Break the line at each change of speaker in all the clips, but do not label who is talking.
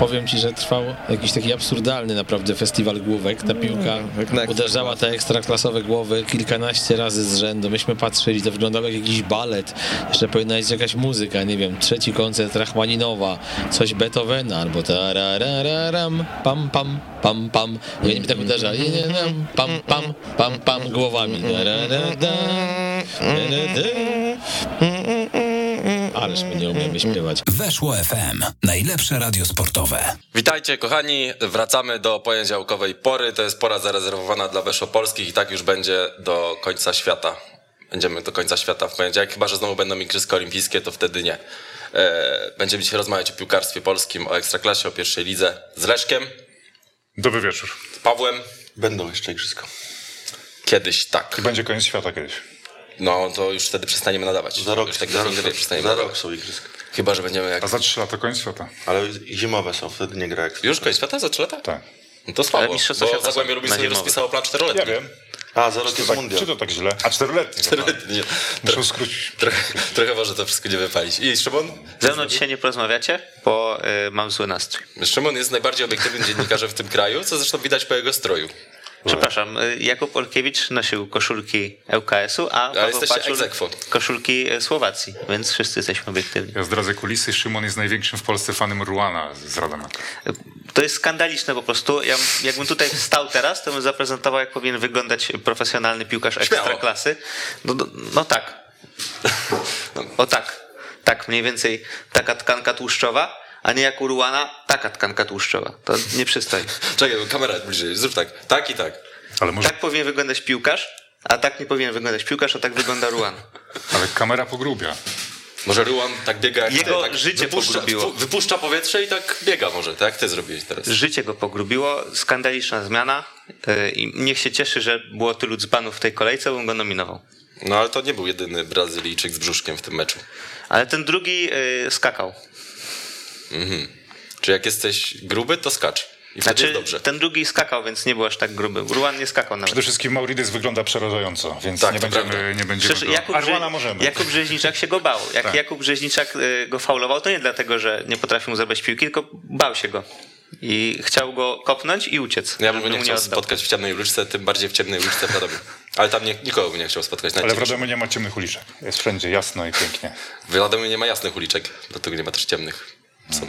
powiem ci, że trwał jakiś taki absurdalny naprawdę festiwal główek. Ta piłka uderzała te ekstraklasowe głowy kilkanaście razy z rzędu. Myśmy patrzyli, to wyglądało jak jakiś balet. Jeszcze powinna być jakaś muzyka, nie wiem, trzeci koncert Rachmaninowa, coś Beethovena albo tararararam, pam pam, pam pam. I oni mi tak uderzali, pam pam, pam pam głowami. Tararada, tarada. Ależ my nie umiemy śpiewać.
Weszło FM. Najlepsze radio sportowe.
Witajcie kochani, wracamy do poniedziałkowej pory. To jest pora zarezerwowana dla Weszopolskich i tak już będzie do końca świata. Będziemy do końca świata w poniedziałek, chyba że znowu będą Igrzyska Olimpijskie, to wtedy nie. E, będziemy dzisiaj rozmawiać o piłkarstwie polskim, o Ekstraklasie, o pierwszej lidze z Leszkiem,
Dobry wieczór.
z Pawłem.
Będą jeszcze igrzyska.
Kiedyś tak.
I będzie koniec świata kiedyś.
No to już wtedy przestaniemy nadawać.
Za rok,
już tak
za rok,
przestaniemy
za rok
nadawać.
są igrzyska.
Chyba, że będziemy jak...
A za trzy lata koniec świata.
Ale zimowe są, wtedy nie gra jak.
Już koniec świata za trzy lata?
Tak.
No to słabo, bo Zagłębie Lubin sobie rozpisało plan czteroletni.
Ja wiem.
A, za rok jest
Tak,
mundial.
czy to tak źle? A czteroletni.
Czteroletni.
Muszą skrócić.
Trochę, trochę może to wszystko nie wypalić. I Szymon?
Ze mną dzisiaj nie porozmawiacie, bo y, mam zły nastrój.
Szymon jest najbardziej obiektywnym dziennikarzem w tym kraju, co zresztą widać po jego stroju.
Przepraszam, y, Jakub Olkiewicz nosił koszulki ŁKS-u, a Paweł
jesteście
koszulki y, Słowacji, więc wszyscy jesteśmy obiektywni.
Ja zdradzę kulisy. Szymon jest największym w Polsce fanem Ruana z Radomaka.
Y, To jest skandaliczne po prostu. Ja, jakbym tutaj stał teraz, to bym zaprezentował, jak powinien wyglądać profesjonalny piłkarz ekstraklasy. No, no, no tak. O tak. Tak, mniej więcej taka tkanka tłuszczowa, a nie jak u Ruana taka tkanka tłuszczowa. To nie przystoi.
Czekaj, bo kamera bliżej, zrób tak. Tak i tak.
Ale może
Tak powinien wyglądać piłkarz, a tak nie powinien wyglądać piłkarz, a tak wygląda Ruan.
ale kamera pogrubia.
Może Ruan tak biega jak
Jego
ty, tak
życie
wypuszcza,
pogrubiło.
wypu- wypuszcza powietrze i tak biega może, tak jak ty zrobiłeś teraz.
Życie go pogrubiło, skandaliczna zmiana yy, i niech się cieszy, że było tylu dzbanów w tej kolejce, bym go nominował.
No ale to nie był jedyny Brazylijczyk z brzuszkiem w tym meczu.
Ale ten drugi yy, skakał.
Czy jak jesteś gruby, to skacz. I wtedy
Znaczy,
jest dobrze.
ten drugi skakał, więc nie był aż tak gruby. Ruan nie skakał nawet.
Przede wszystkim Maurides wygląda przerażająco, więc
Tak,
nie, będziemy,
prawda.
nie będziemy
Przecież
go...
Jakub,
Arwana możemy.
Jakub Brzeźniczak się go bał. Jak
Tak.
Jakub Brzeźniczak y, go faulował, to nie dlatego, że nie potrafił mu zabrać piłki, tylko bał się go. I chciał go kopnąć i uciec.
Ja bym go nie chciał
oddał.
spotkać w ciemnej uliczce, tym bardziej w ciemnej uliczce w Radomiu. Ale tam nie, nikogo by nie chciał spotkać.
Ale w Radomiu nie ma ciemnych uliczek. Jest wszędzie jasno i pięknie.
W Radomiu nie ma jasnych uliczek, dlatego nie ma też ciemnych. Są,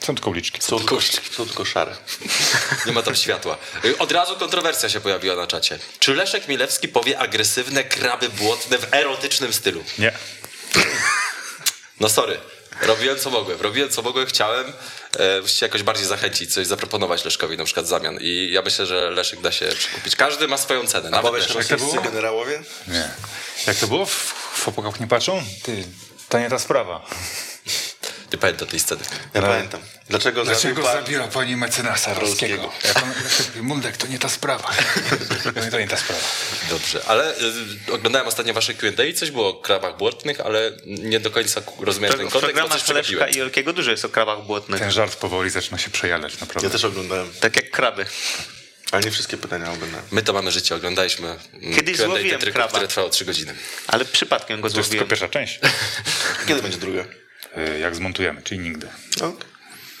Są tylko uliczki.
Są tylko, są tylko szare.
nie ma tam światła. Y, Od razu kontrowersja się pojawiła na czacie. Czy Leszek Milewski powie agresywne kraby błotne w erotycznym stylu?
Nie.
No sorry. Robiłem co mogłem. Robiłem co mogłem, chciałem. E, jakoś bardziej zachęcić, coś zaproponować Leszkowi na przykład w zamian. I ja myślę, że Leszek da się przekupić. Każdy ma swoją cenę.
A
Nawet Leszek.
to
rosyjscy
było?
generałowie?
Nie. Jak to było? W, w opokach nie patrzą? Ty, to nie ta sprawa.
Nie pamiętam tej sceny.
Ja pamiętam. Dlaczego,
Dlaczego
zabił pan...
zabiła pani mecenasa
Rolskiego?
Rolskiego? Mundek, to nie ta sprawa. To nie, to nie ta sprawa.
Dobrze, ale y, oglądałem ostatnio wasze Q&A i coś było o krawach błotnych, ale nie do końca ku- rozumiałem ten kontekst, bo coś przegapiłem.
i Olkiego dużo jest o krawach błotnych.
Ten żart powoli zaczyna się przejalać, naprawdę.
Ja też oglądałem,
Tak jak kraby.
ale nie wszystkie pytania oglądałem.
My to mamy życie, oglądaliśmy mm,
Kiedyś
Q&A
złowiłem
Tetryków,
kraba.
które trwało 3 godziny.
Ale przypadkiem go
To jest tylko
złowiłem.
pierwsza część.
Kiedy będzie druga?
Y, Jak zmontujemy, czyli nigdy.
No,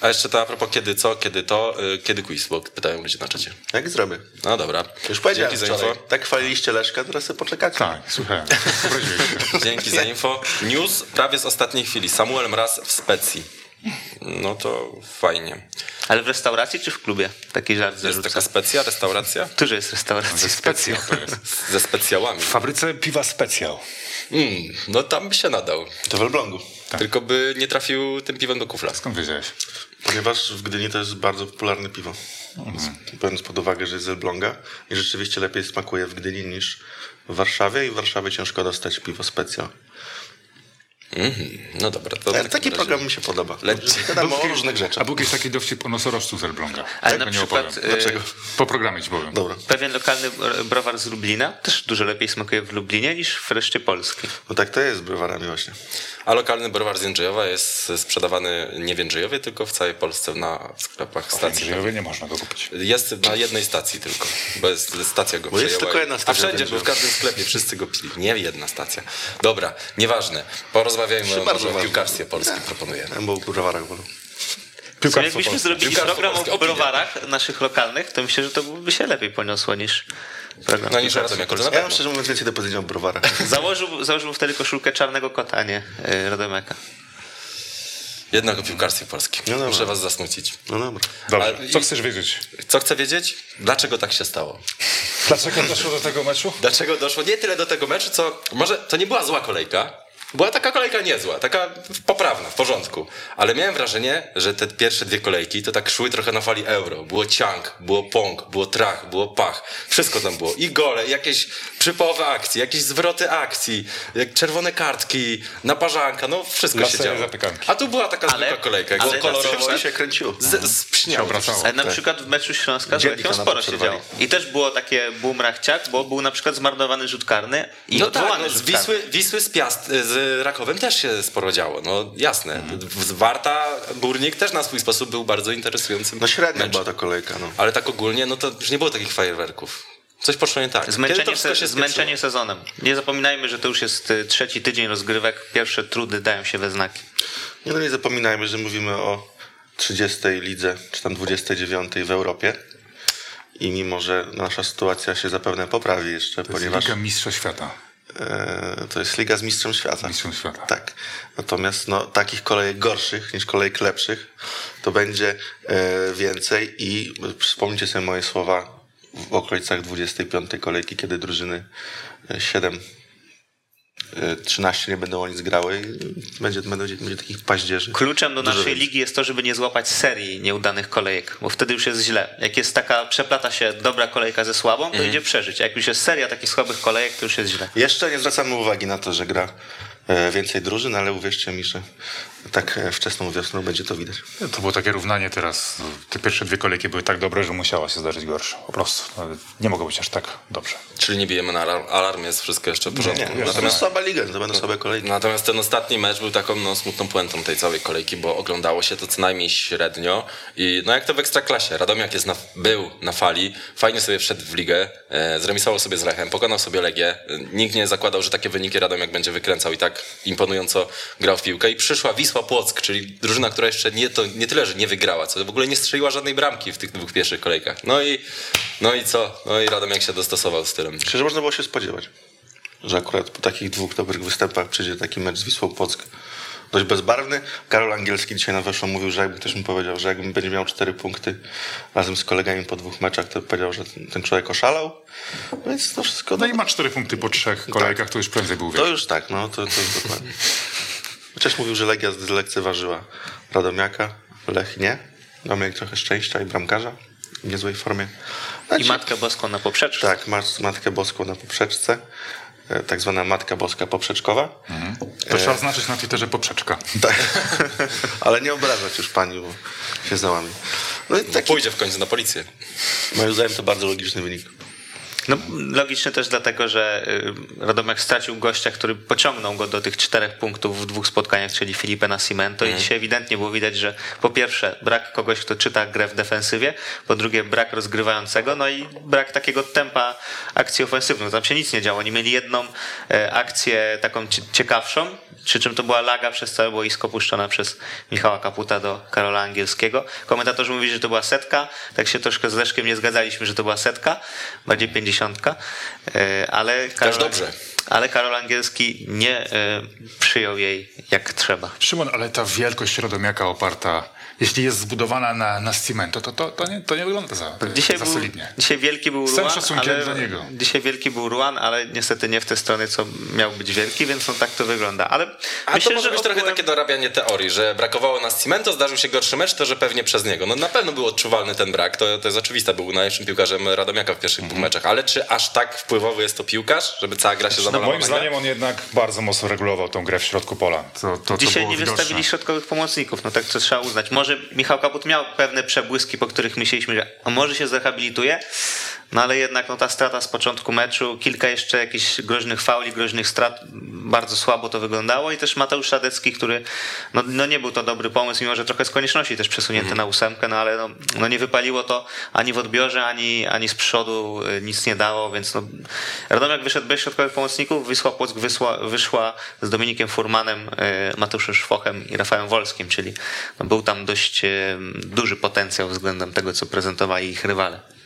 A jeszcze to a propos kiedy co, kiedy to, y, kiedy quiz, bo pytają ludzie na czacie.
jak zrobię?
No dobra.
Już powiedziałem
Dzięki za info.
Tak chwaliliście Leszka, teraz sobie poczekacie.
Tak, się.
Dzięki za info. News prawie z ostatniej chwili. Samuel Mraz w Specji. No to fajnie.
Ale w restauracji czy w klubie? Taki żart
Jest
zarzuca.
taka specja, restauracja?
Którzy jest restauracja?
Ze specjał to jest.
Ze specjałami.
W fabryce piwa specjał.
Mm, no tam by się nadał.
To w Elblągu.
Tylko by nie trafił tym piwem do kufla.
Skąd wiedziałeś?
Ponieważ w Gdyni to jest bardzo popularne piwo. Więc Biorąc pod uwagę, że jest z Elbląga i rzeczywiście lepiej smakuje w Gdyni niż w Warszawie i w Warszawie ciężko dostać piwo specjal.
No dobra. To w
Ale
takim
taki
razie-
program mi się podoba.
Leci.
Gadamy o różnych
A
rzeczach.
był kiedyś taki dowcip o nosorożcu z Elbląga.
Ale
Tego
na
nie
przykład
opowiem.
y,
Dlaczego?
Po programie ci powiem.
Dobra.
pewien lokalny bro- browar z Lublina też dużo lepiej smakuje w Lublinie niż w reszcie Polski.
No tak to jest z browarami właśnie.
A lokalny browar z Jędrzejowa jest sprzedawany nie w Jędrzejowie, tylko w całej Polsce na sklepach
W
stacji.
Jędrzejowie nie można go kupić.
Jest na jednej stacji tylko, bo jest stacja go
Bo jest tylko jedna
A
stacja
wszędzie,
w
bo w każdym sklepie wszyscy go pili. Nie jedna stacja. Dobra, nieważne. Porozmawiajmy o,
Bardzo ważne.
piłkarstwie polskim, proponuję.
Ja bo o browarach wolę.
Piłkarstwo
jakbyśmy
polskie.
zrobili
Piłkarstwo
program
polskie,
o
opinia.
browarach naszych lokalnych, to myślę, że to by się lepiej poniosło niż program
No niż
polskie.
na
Ja mam szczerze mówiąc więcej do powiedzenia o browarach.
Założył, założył wtedy koszulkę czarnego kota, a nie y, Radomiaka.
Jednak o piłkarstwie polskim.
No dobra.
Muszę was zasmucić.
No dobra.
Dobrze, co chcesz wiedzieć?
Co chcę wiedzieć? Dlaczego tak się stało?
Dlaczego doszło do tego meczu?
Dlaczego doszło nie tyle do tego meczu, co może to nie była zła kolejka. Była taka kolejka niezła, taka poprawna, w porządku. Ale miałem wrażenie, że te pierwsze dwie kolejki to tak szły trochę na fali euro. Było ciang, było pong, było trach, było pach. Wszystko tam było. I gole, jakieś przypołowe akcje, jakieś zwroty akcji, jak czerwone kartki, naparzanka, no wszystko się działo.
zapykanki.
A tu była taka
Ale-
zwykła kolejka,
ale
kolorowo
się kręciło.
z, z
obracało.
Ale na przykład w meczu Śląska z Lechią
na
sporo się działo. I też było takie boom rachciak, bo był na przykład zmarnowany rzut karny i
No tak, no, z. Wisły, Wisły z, Piast, z Rakowem też się sporo działo, no jasne. Z Warta, Górnik też na swój sposób był bardzo interesującym
No średnia była ta kolejka, no.
Ale tak ogólnie, no to już nie było takich fajerwerków. Coś poszło nie tak.
Zmęczenie, se,
się
zmęczenie sezonem. Nie zapominajmy, że to już jest y, trzeci tydzień rozgrywek. Pierwsze trudy dają się we znaki.
Nie, no nie zapominajmy, że mówimy o 30 lidze, czy tam 29 w Europie. I mimo, że nasza sytuacja się zapewne poprawi jeszcze,
To jest
ponieważ
Liga Mistrza Świata.
E, to jest Liga z Mistrzem Świata.
Mistrzem Świata.
Tak. Natomiast no, takich kolejek gorszych niż kolejek lepszych to będzie e, więcej i wspomnijcie sobie moje słowa w okolicach 25 kolejki, kiedy drużyny e, 7 e, 13 nie będą o nic grały i będzie, będzie, będzie takich paździerzy.
Kluczem do naszej ligi jest to, żeby nie złapać serii nieudanych kolejek, bo wtedy już jest źle. Jak jest taka, przeplata się dobra kolejka ze słabą, to idzie przeżyć. A jak już jest seria takich słabych kolejek, to już jest źle.
Jeszcze nie zwracamy uwagi na to, że gra e, więcej drużyn, ale uwierzcie mi, że tak e, wczesną wiosną będzie to widać.
To było takie równanie teraz. Te pierwsze dwie kolejki były tak dobre, że musiała się zdarzyć gorsza. Po prostu. Nawet Nie mogło być aż tak dobrze.
Czyli nie bijemy na alarm, alarm jest wszystko jeszcze w porządku.
Nie, to jest słaba liga, to będą słabe kolejki.
Natomiast ten ostatni mecz był taką no, smutną puentą tej całej kolejki, bo oglądało się to co najmniej średnio. I no jak to w Ekstraklasie. Radomiak jest na, był na fali, fajnie sobie wszedł w ligę, e, zremisował sobie z Lechem, pokonał sobie Legię. E, Nikt nie zakładał, że takie wyniki Radomiak będzie wykręcał i tak imponująco grał w piłkę. I przyszła Wisła Płock, czyli drużyna, która jeszcze nie, to nie tyle, że nie wygrała, co w ogóle nie strzeliła żadnej bramki w tych dwóch pierwszych kolejkach. No i, no i co? No i Radomiak się dostosował z tylem.
Szczerze można było się spodziewać, że akurat po takich dwóch dobrych występach przyjdzie taki mecz z Wisłą Płock. Dość bezbarwny. Karol Angielski dzisiaj na weszło mówił, że jakby ktoś mu powiedział, że jakbym będzie miał cztery punkty razem z kolegami po dwóch meczach, to powiedział, że ten, ten człowiek oszalał. No Więc to wszystko...
No i ma cztery punkty po trzech kolejkach, to już prędzej był
To już tak, no to, to jest dokładnie. Chociaż mówił, że Legia zlekceważyła Radomiaka, Lech nie. No mieli trochę szczęścia i bramkarza w niezłej formie.
I
Znaczy-
Matkę Boską na poprzeczce.
Tak, masz Matkę Boską na poprzeczce. e, Tak zwana Matka Boska poprzeczkowa.
To trzeba znaczyć na Twitterze poprzeczka.
Tak. Ale nie obrażać już pani, bo się załamie. No i taki,
Pójdzie w końcu na policję.
moim zdaniem to bardzo logiczny wynik.
No, logicznie też dlatego, że y, Radomiak stracił gościa, który pociągnął go do tych czterech punktów w dwóch spotkaniach, czyli Filipe Nascimento i dzisiaj ewidentnie było widać, że po pierwsze brak kogoś, kto czyta grę w defensywie, po drugie brak rozgrywającego, no i brak takiego tempa akcji ofensywnych. Tam się nic nie działo. Oni mieli jedną e, akcję taką cie- ciekawszą, przy czym to była laga przez całe boisko puszczona przez Michała Kaputa do Karola Angielskiego. Komentatorzy mówili, że to była setka, tak się troszkę z Leszkiem nie zgadzaliśmy, że to była setka, bardziej pięćdziesiątka, e, ale Karol,
dobrze.
ale Karol Angielski nie e, przyjął jej jak trzeba.
Szymon, ale ta wielkość Radomiaka oparta, jeśli jest zbudowana na, na cimento, to, to, to, nie, to nie wygląda za,
Dzisiaj,
za
był,
solidnie.
dzisiaj wielki był
Z całym
Ruan,
szacunkiem
ale
dla niego.
dzisiaj wielki był Ruan, ale niestety nie w te strony, co miał być wielki, więc no tak to wygląda. Ale
A
myślę,
to może
że
być trochę
ogółem-
takie dorabianie teorii, że brakowało nas Cimento, zdarzył się gorszy mecz, to że pewnie przez niego. No na pewno był odczuwalny ten brak, to, to jest oczywiste, był najlepszym piłkarzem Radomiaka w pierwszych dwóch meczach, ale czy aż tak wpływowy jest to piłkarz, żeby cała gra się
No
zawalała
moim
nagle?
zdaniem on jednak bardzo mocno regulował tą grę w środku pola. To, to, to
Dzisiaj
było
nie
widoczne.
wystawili środkowych pomocników, no tak to trzeba uznać. Może Michał Kaput miał pewne przebłyski, po których myśleliśmy, że może się zrehabilituje, no ale jednak no, ta strata z początku meczu, kilka jeszcze jakichś groźnych fauli, groźnych strat, bardzo słabo to wyglądało i też Mateusz Szadecki, który no, no nie był to dobry pomysł, mimo że trochę z konieczności też przesunięty
Mhm.
na ósemkę, no ale no, no nie wypaliło to ani w odbiorze, ani, ani z przodu y, nic nie dało, więc no Radomiak wyszedł bez środkowych pomocników, Wisła Płock wysła, wyszła z Dominikiem Furmanem, y, Mateuszem Szwochem i Rafałem Wolskim, czyli no, był tam dość y, duży potencjał względem tego, co prezentowali ich rywale.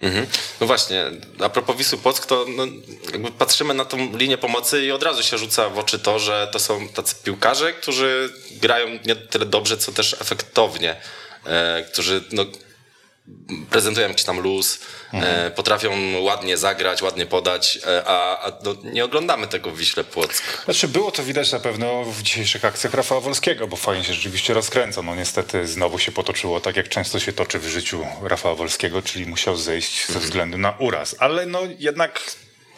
Mhm. No właśnie, a propos Wisły Płock, to no, jakby patrzymy na tą linię pomocy i od razu się rzuca w oczy to, że to są tacy piłkarze, którzy grają nie tyle dobrze, co też efektownie, e, którzy no, prezentują jakiś tam luz, e, potrafią ładnie zagrać, ładnie podać, e, a, a no, nie oglądamy tego w Wiśle Płock.
Znaczy było to widać na pewno w dzisiejszych akcjach Rafała Wolskiego, bo fajnie się rzeczywiście rozkręcał. No niestety znowu się potoczyło tak, jak często się toczy w życiu Rafała Wolskiego, czyli musiał zejść ze względu na uraz. Ale no jednak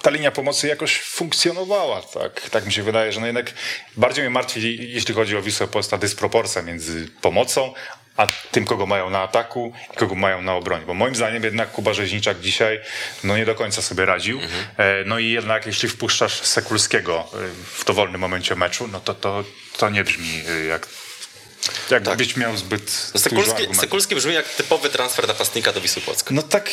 ta linia pomocy jakoś funkcjonowała, tak, tak mi się wydaje, że no jednak bardziej mnie martwi, jeśli chodzi o Wisłę ta dysproporcja między pomocą, a tym, kogo mają na ataku i kogo mają na obronie. Bo moim zdaniem jednak Kuba Rzeźniczak dzisiaj no nie do końca sobie radził. E, No i jednak jeśli wpuszczasz Sekulskiego e, w dowolnym momencie meczu, no to to, to nie brzmi e, jak jakbyś miał zbyt
No,
dużo
Sekulski. Sekulski brzmi jak typowy transfer napastnika do Wisły Płock.
No tak,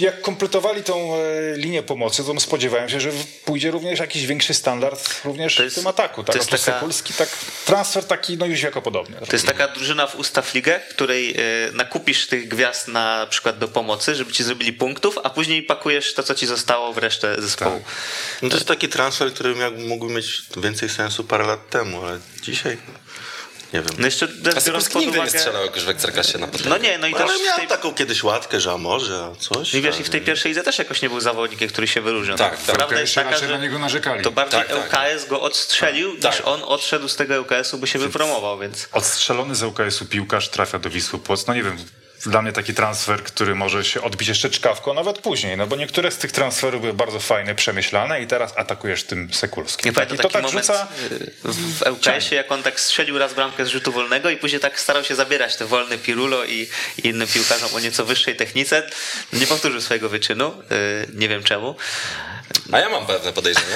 jak kompletowali tą e, linię pomocy, to spodziewałem się, że pójdzie również jakiś większy standard również
jest-
w tym ataku. Tak?
to jest taka-
Sekulski, tak, transfer taki no już jako podobny.
To jest taka drużyna w Ustaw Ligę, której y, nakupisz tych gwiazd na przykład do pomocy, żeby ci zrobili punktów, a później pakujesz to, co ci zostało w resztę zespołu.
No to jest taki transfer, który miał, mógł mieć więcej sensu parę lat temu, ale dzisiaj nie wiem.
No jeszcze biorąc pod
nigdy
uwagę...
nie strzelał jakoś w Ekstraklasie na potęgę.
No nie, no i
No,
też
ale
w
miał
tej...
taką kiedyś łatkę, że a może, a coś.
I wiesz, i
tak.
w tej pierwszej lidze też jakoś nie był zawodnikiem, który się wyróżniał.
Tak, tak.
Prawda
Tylko
jest
jeszcze
taka,
raczej
że
na niego narzekali.
to bardziej
Tak, tak.
LKS go odstrzelił, niż
Tak.
on odszedł z tego LKS-u, by się wypromował, więc...
Odstrzelony z UKS-u piłkarz trafia do Wisły Płoc. No nie wiem, dla mnie taki transfer, który może się odbić jeszcze czkawką, nawet później, no bo niektóre z tych transferów były bardzo fajne, przemyślane i teraz atakujesz tym Sekulskim.
Nie pamiętam
I to
taki
tak rzuca...
y, w LKS-ie, jak on tak strzelił raz bramkę z rzutu wolnego i później tak starał się zabierać te wolne Pirulo i, i innym piłkarzom o nieco wyższej technice. Nie powtórzył swojego wyczynu, y, nie wiem czemu.
A ja mam pewne podejrzenie.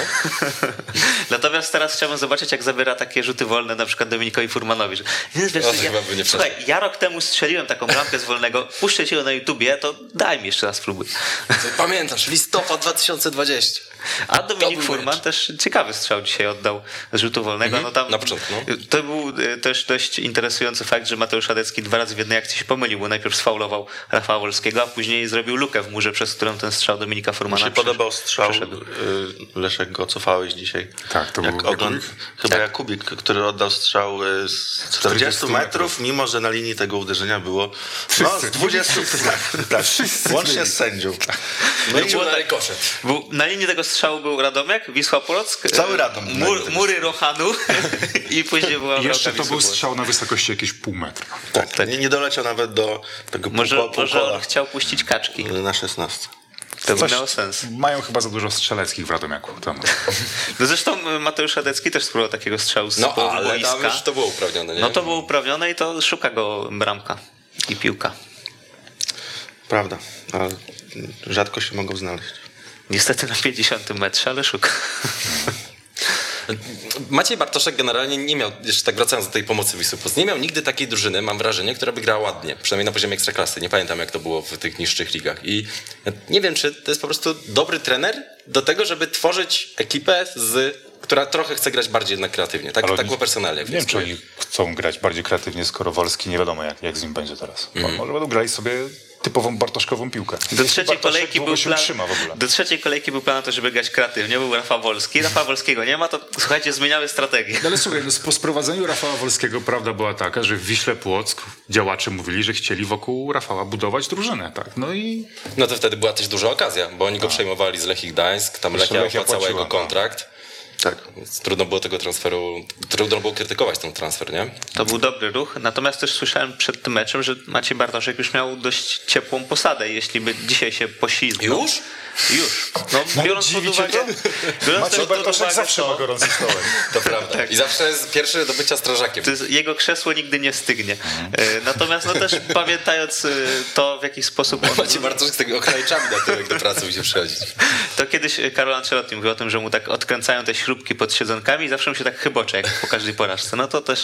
Natomiast teraz chciałbym zobaczyć, jak zabiera takie rzuty wolne na przykład Dominikowi Furmanowi. Że, wiesz,
O,
ja,
nie
słuchaj, ja rok temu strzeliłem taką bramkę z wolnego, puszczę cię na YouTubie, to daj mi jeszcze raz spróbuj.
Pamiętasz, listopad 2020.
A Dominik Furman
mecz.
też ciekawy strzał dzisiaj oddał z rzutu wolnego. No tam,
na początku, no.
To był e, też dość interesujący fakt, że Mateusz Adecki dwa razy w jednej akcji się pomylił, bo najpierw sfaulował Rafała Wolskiego, a później zrobił lukę w murze, przez którą ten strzał Dominika
Mi
Furmana
się
przesz-
podobał strzał,
przeszedł.
y, Leszek, go cofałeś dzisiaj.
Tak, to
Jak
był
ogląd-
Jakubik?
Chyba Jakubik, który oddał strzał y, z 40
40
metrów, mimo że na linii tego uderzenia było no, z 20, tak, tak, łącznie z sędzią.
No i
było tak-
rykoszet.
Był, na linii tego strzału był Radomiak, Wisła Płock,
Cały
e,
Radom
mur, mury Rohanu i później była
I jeszcze to był strzał na wysokości jakieś pół metra.
Tak, Nie, nie doleciał nawet do tego
Może,
pół, pół
może on chciał puścić kaczki.
na 16.
To
Coś-
miało sens.
Mają chyba za dużo strzeleckich w Radomiaku. Tam.
No zresztą e, Mateusz Adecki też spróbował takiego strzału z
No ale tam już to było uprawnione, nie?
No to było uprawnione i to szuka go bramka i piłka.
Prawda, ale rzadko się mogą znaleźć.
Niestety na 50 metrze, ale szuka.
Maciej Bartoszek generalnie nie miał, jeszcze tak wracając do tej pomocy Wisły nie miał nigdy takiej drużyny, mam wrażenie, która by grała ładnie, przynajmniej na poziomie ekstraklasy. Nie pamiętam jak to było w tych niższych ligach. I nie wiem, czy to jest po prostu dobry trener do tego, żeby tworzyć ekipę, z, która trochę chce grać bardziej jednak kreatywnie. Tak,
Ale
tak było personalnie.
Nie wiem, czy oni chcą grać bardziej kreatywnie, skoro Wolski nie wiadomo, jak, jak z nim będzie teraz. Bo Może będą grali sobie typową bartoszkową piłkę.
Do trzeciej, kolejki był
się
plan,
utrzyma w ogóle.
do trzeciej kolejki był plan na to, żeby grać kreatywnie. Był Rafał Wolski. Rafała Wolskiego nie ma, to słuchajcie, zmieniały strategię.
No ale słuchaj, no po sprowadzeniu Rafała Wolskiego prawda była taka, że w Wiśle Płock działacze mówili, że chcieli wokół Rafała budować drużynę, tak? No i
No to wtedy była też duża okazja, bo oni go przejmowali z Lechii Gdańsk, tam Lechia
Lechia
opłacała jego
no.
kontrakt.
Tak.
Więc trudno było tego transferu, trudno było krytykować ten transfer, nie?
To był dobry ruch, natomiast też słyszałem przed tym meczem, że Maciej Bartoszek już miał dość ciepłą posadę, jeśli by dzisiaj się poślizgnął.
Już?
Już. No, biorąc pod uwagę,
to?
biorąc
Maciej Bartoszek
uwagę
zawsze
to,
ma gorący stołek.
To prawda. I zawsze jest pierwszy do bycia strażakiem.
to jest, jego krzesło nigdy nie stygnie. E, Natomiast no też pamiętając e, to, w jaki sposób on
Macie bardzo z tego okrajczami na tyłek do pracy musi przychodzić.
To kiedyś Karol Ancelotti mówił o tym, że mu tak odkręcają te śrubki pod siedzonkami i zawsze mu się tak chybocze, jak po każdej porażce. No to też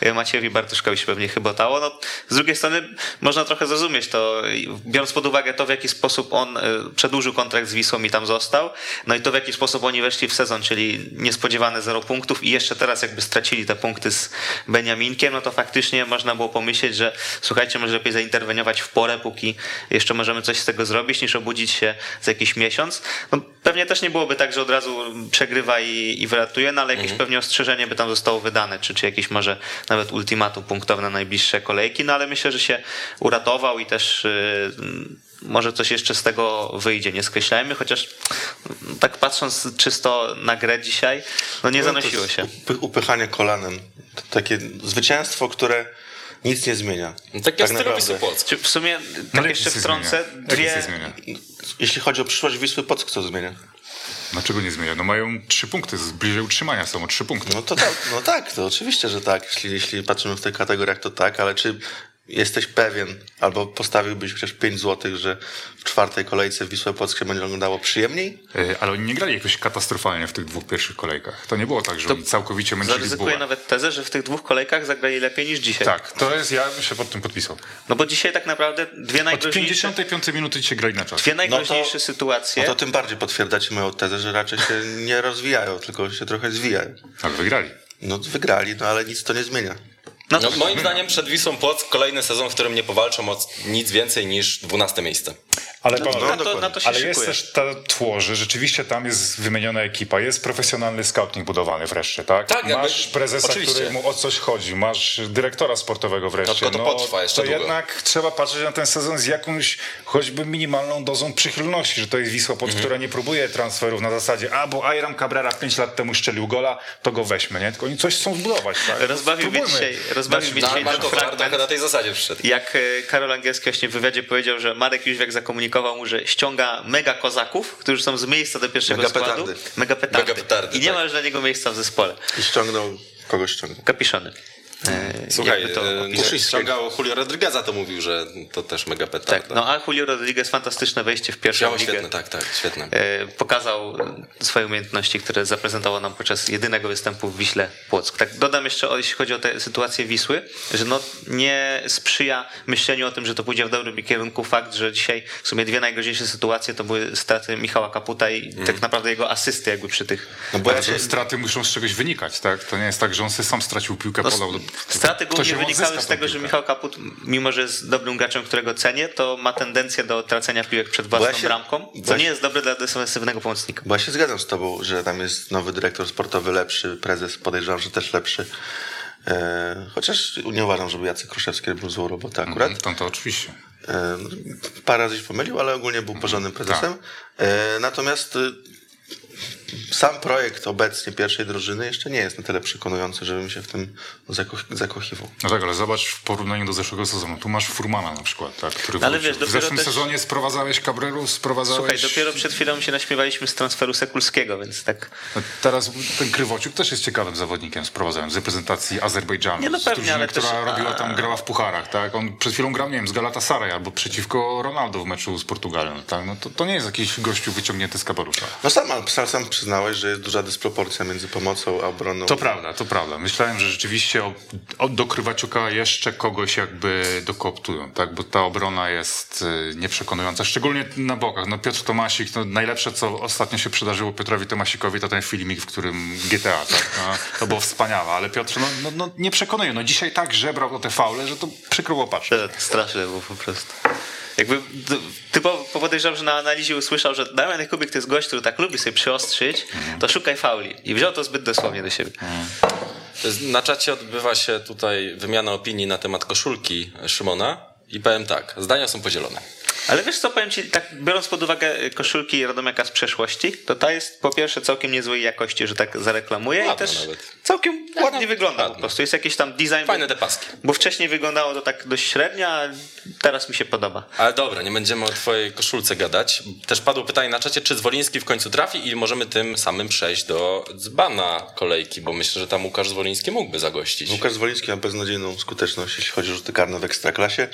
e, Maciejowi Bartoszkowi się pewnie chybotało. No, z drugiej strony można trochę zrozumieć to, biorąc pod uwagę to, w jaki sposób on e, przedłużył kontrakt z Wisłą i tam został, no i to, w jaki sposób oni weszli w sezon, czyli niespodziewane zero punktów i jeszcze teraz jakby stracili te punkty z Beniaminkiem, no to faktycznie można było pomyśleć, że słuchajcie, może lepiej zainterweniować w porę, póki jeszcze możemy coś z tego zrobić, niż obudzić się za jakiś miesiąc. No, pewnie też nie byłoby tak, że od razu przegrywa i, i wyratuje, no ale jakieś pewnie ostrzeżenie by tam zostało wydane, czy, czy jakieś może nawet ultimatum punktowe na najbliższe kolejki, no ale myślę, że się uratował i też yy, może coś jeszcze z tego wyjdzie, nie skreślajmy, chociaż tak patrząc czysto na grę dzisiaj, no nie zanosiło
To
się.
Upychanie kolanem. To takie zwycięstwo, które nic nie zmienia.
No, tak jak
tak
Wisły Płock.
Czy w sumie,
No,
tak
ale
jeszcze wtrącę, dwie?
Jeśli chodzi o przyszłość Wisły Płock, co zmienia?
Dlaczego nie zmienia? No mają trzy punkty, bliżej utrzymania są o trzy punkty.
No to tak, no tak, to oczywiście, że tak. Jeśli, jeśli patrzymy w tych kategoriach, to tak, ale czy jesteś pewien, albo postawiłbyś chociaż 5 złotych, że w czwartej kolejce Wisłę Płock się będzie oglądało przyjemniej?
E, Ale oni nie grali jakoś katastrofalnie w tych dwóch pierwszych kolejkach. To nie było tak, że oni całkowicie męczyli
zaryzykuję nawet tezę, że w tych dwóch kolejkach zagrali lepiej niż dzisiaj.
Tak, to jest, ja bym się pod tym podpisał.
No bo dzisiaj tak naprawdę dwie
Od
najgroźniejsze,
55 minuty dzisiaj grali na czas.
dwie najgroźniejsze
No
sytuacje.
No to tym bardziej potwierdzacie moją tezę, że raczej się nie rozwijają, tylko się trochę zwijają.
Ale wygrali.
No wygrali, no ale nic to nie zmienia.
No
moim zdaniem przed Wisłą Płock kolejny sezon, w którym nie powalczą o nic więcej niż 12 miejsce.
Ale,
no,
panowie,
na, to, na to się
ale jest też ta tło, że rzeczywiście tam jest wymieniona ekipa, jest profesjonalny scouting budowany wreszcie, tak?
Tak, jakby-
masz prezesa,
oczywiście.
któremu o coś chodzi, masz dyrektora sportowego wreszcie.
tylko to potrwa jeszcze
to
długo.
jednak trzeba patrzeć na ten sezon z jakąś choćby minimalną dozą przychylności, że to jest Wisła, pod
Mhm.
która nie próbuje transferów na zasadzie, a bo Iram Cabrera 5 lat temu szczelił gola, to go weźmy, nie? Tylko oni coś chcą zbudować, tak?
Rozbawił mnie dzisiaj- rozbawił mnie
No,
dzisiaj
trochę na tej zasadzie przyszedł.
Jak e, Karol Angielski właśnie w wywiadzie powiedział, że Marek Jóźwiak zakomunikował mu, że ściąga mega kozaków, którzy są z miejsca do pierwszego
Mega
składu.
petardy.
Mega petardy.
Mega petardy,
I nie
tak.
ma już dla niego miejsca w zespole.
I ściągnął, kogoś ściągnął.
Kapiszony. E,
Słuchaj, e,
opisać.
ściągał Julio Rodrigueza, to mówił, że to też mega petarda.
Tak, no a Julio Rodriguez fantastyczne wejście w pierwszą
Działo
ligę.
świetne, tak, tak, świetne.
E, Pokazał swoje umiejętności, które zaprezentował nam podczas jedynego występu w Wiśle Płock. Tak dodam jeszcze, jeśli chodzi o tę sytuację Wisły, że no nie sprzyja myśleniu o tym, że to pójdzie w dobrym kierunku fakt, że dzisiaj w sumie dwie najgroźniejsze sytuacje to były straty Michała Kaputa i
Mhm.
tak naprawdę jego asysty jakby przy tych...
No bo
te straty muszą z czegoś wynikać, tak? To nie jest tak, że on sobie sam stracił piłkę,
No,
podał.
Straty głównie wynikały z tego, że. Michał Kaput, mimo że jest dobrym graczem, którego cenię, to ma tendencję do tracenia piłek przed własną
ja się-
bramką, co
ja
nie jest dobre dla defensywnego pomocnika.
bo ja się zgadzam z tobą, że tam jest nowy dyrektor sportowy lepszy, prezes podejrzewam, że też lepszy. E, chociaż nie uważam, żeby Jacek Kruszewski robił złą robotę akurat.
Mhm, To, to oczywiście.
E, no, parę razy się pomylił, ale ogólnie był porządnym prezesem. E, natomiast sam projekt obecnie pierwszej drużyny jeszcze nie jest na tyle przekonujący, żebym się w tym zakoch- zakochiwał.
No tak, ale zobacz w porównaniu do zeszłego sezonu. Tu masz Furmana na przykład, tak, który
Ale
wrócił.
wiesz,
W zeszłym
też-
sezonie sprowadzałeś Cabrerów, sprowadzałeś...
Słuchaj, dopiero przed chwilą się naśmiewaliśmy z transferu Sekulskiego, więc tak.
No Teraz ten Krywociuk też jest ciekawym zawodnikiem, sprowadzałem z reprezentacji Azerbejdżanu.
Nie, no
z
pewnie,
drużyny,
ale też-
która robiła
a-
tam, grała w pucharach, tak? On przed chwilą grał, nie wiem, z Galatasaray albo przeciwko Ronaldo w meczu z Portugalią, tak? No to, to nie jest jakiś gościu wyciągnięty z kapelusza.
No sam, sam, sam przyznałeś, że jest duża dysproporcja między pomocą a obroną.
To prawda, to prawda. Myślałem, że rzeczywiście o, o, do Krywaciuka jeszcze kogoś jakby dokoptują, tak? Bo ta obrona jest y, nieprzekonująca, szczególnie na bokach. No Piotr Tomasik, no najlepsze co ostatnio się przydarzyło Piotrowi Tomasikowi to ten filmik, w którym GTA, tak? No, to było wspaniałe, ale Piotr no, no, no nie przekonuje. No dzisiaj tak żebrał o te faule, że to przykro było patrzeć.
To straszne było po prostu. Jakby typowo podejrzewam, że na analizie usłyszał, że Damian Jakubik to jest gość, który tak lubi sobie przyostrzyć, to szukaj fauli. I wziął to zbyt dosłownie do siebie.
Jest- Na czacie odbywa się tutaj wymiana opinii na temat koszulki Szymona i powiem tak, zdania są podzielone.
Ale wiesz co, powiem ci, tak biorąc pod uwagę koszulki Radomiaka z przeszłości, to ta jest po pierwsze całkiem niezłej jakości, że tak zareklamuję i
Ładna
też
nawet.
całkiem ładnie wygląda po prostu. Jest jakiś tam design.
Fajne
bo-
te paski.
Bo wcześniej wyglądało to tak dość średnio, a teraz mi się podoba.
Ale dobra, nie będziemy o twojej koszulce gadać. Też padło pytanie na czacie, czy Zwoliński w końcu trafi i możemy tym samym przejść do dzbana kolejki, bo myślę, że tam Łukasz Zwoliński mógłby zagościć.
Łukasz Zwoliński ma beznadziejną skuteczność, jeśli chodzi o rzuty karne w Ekstraklasie.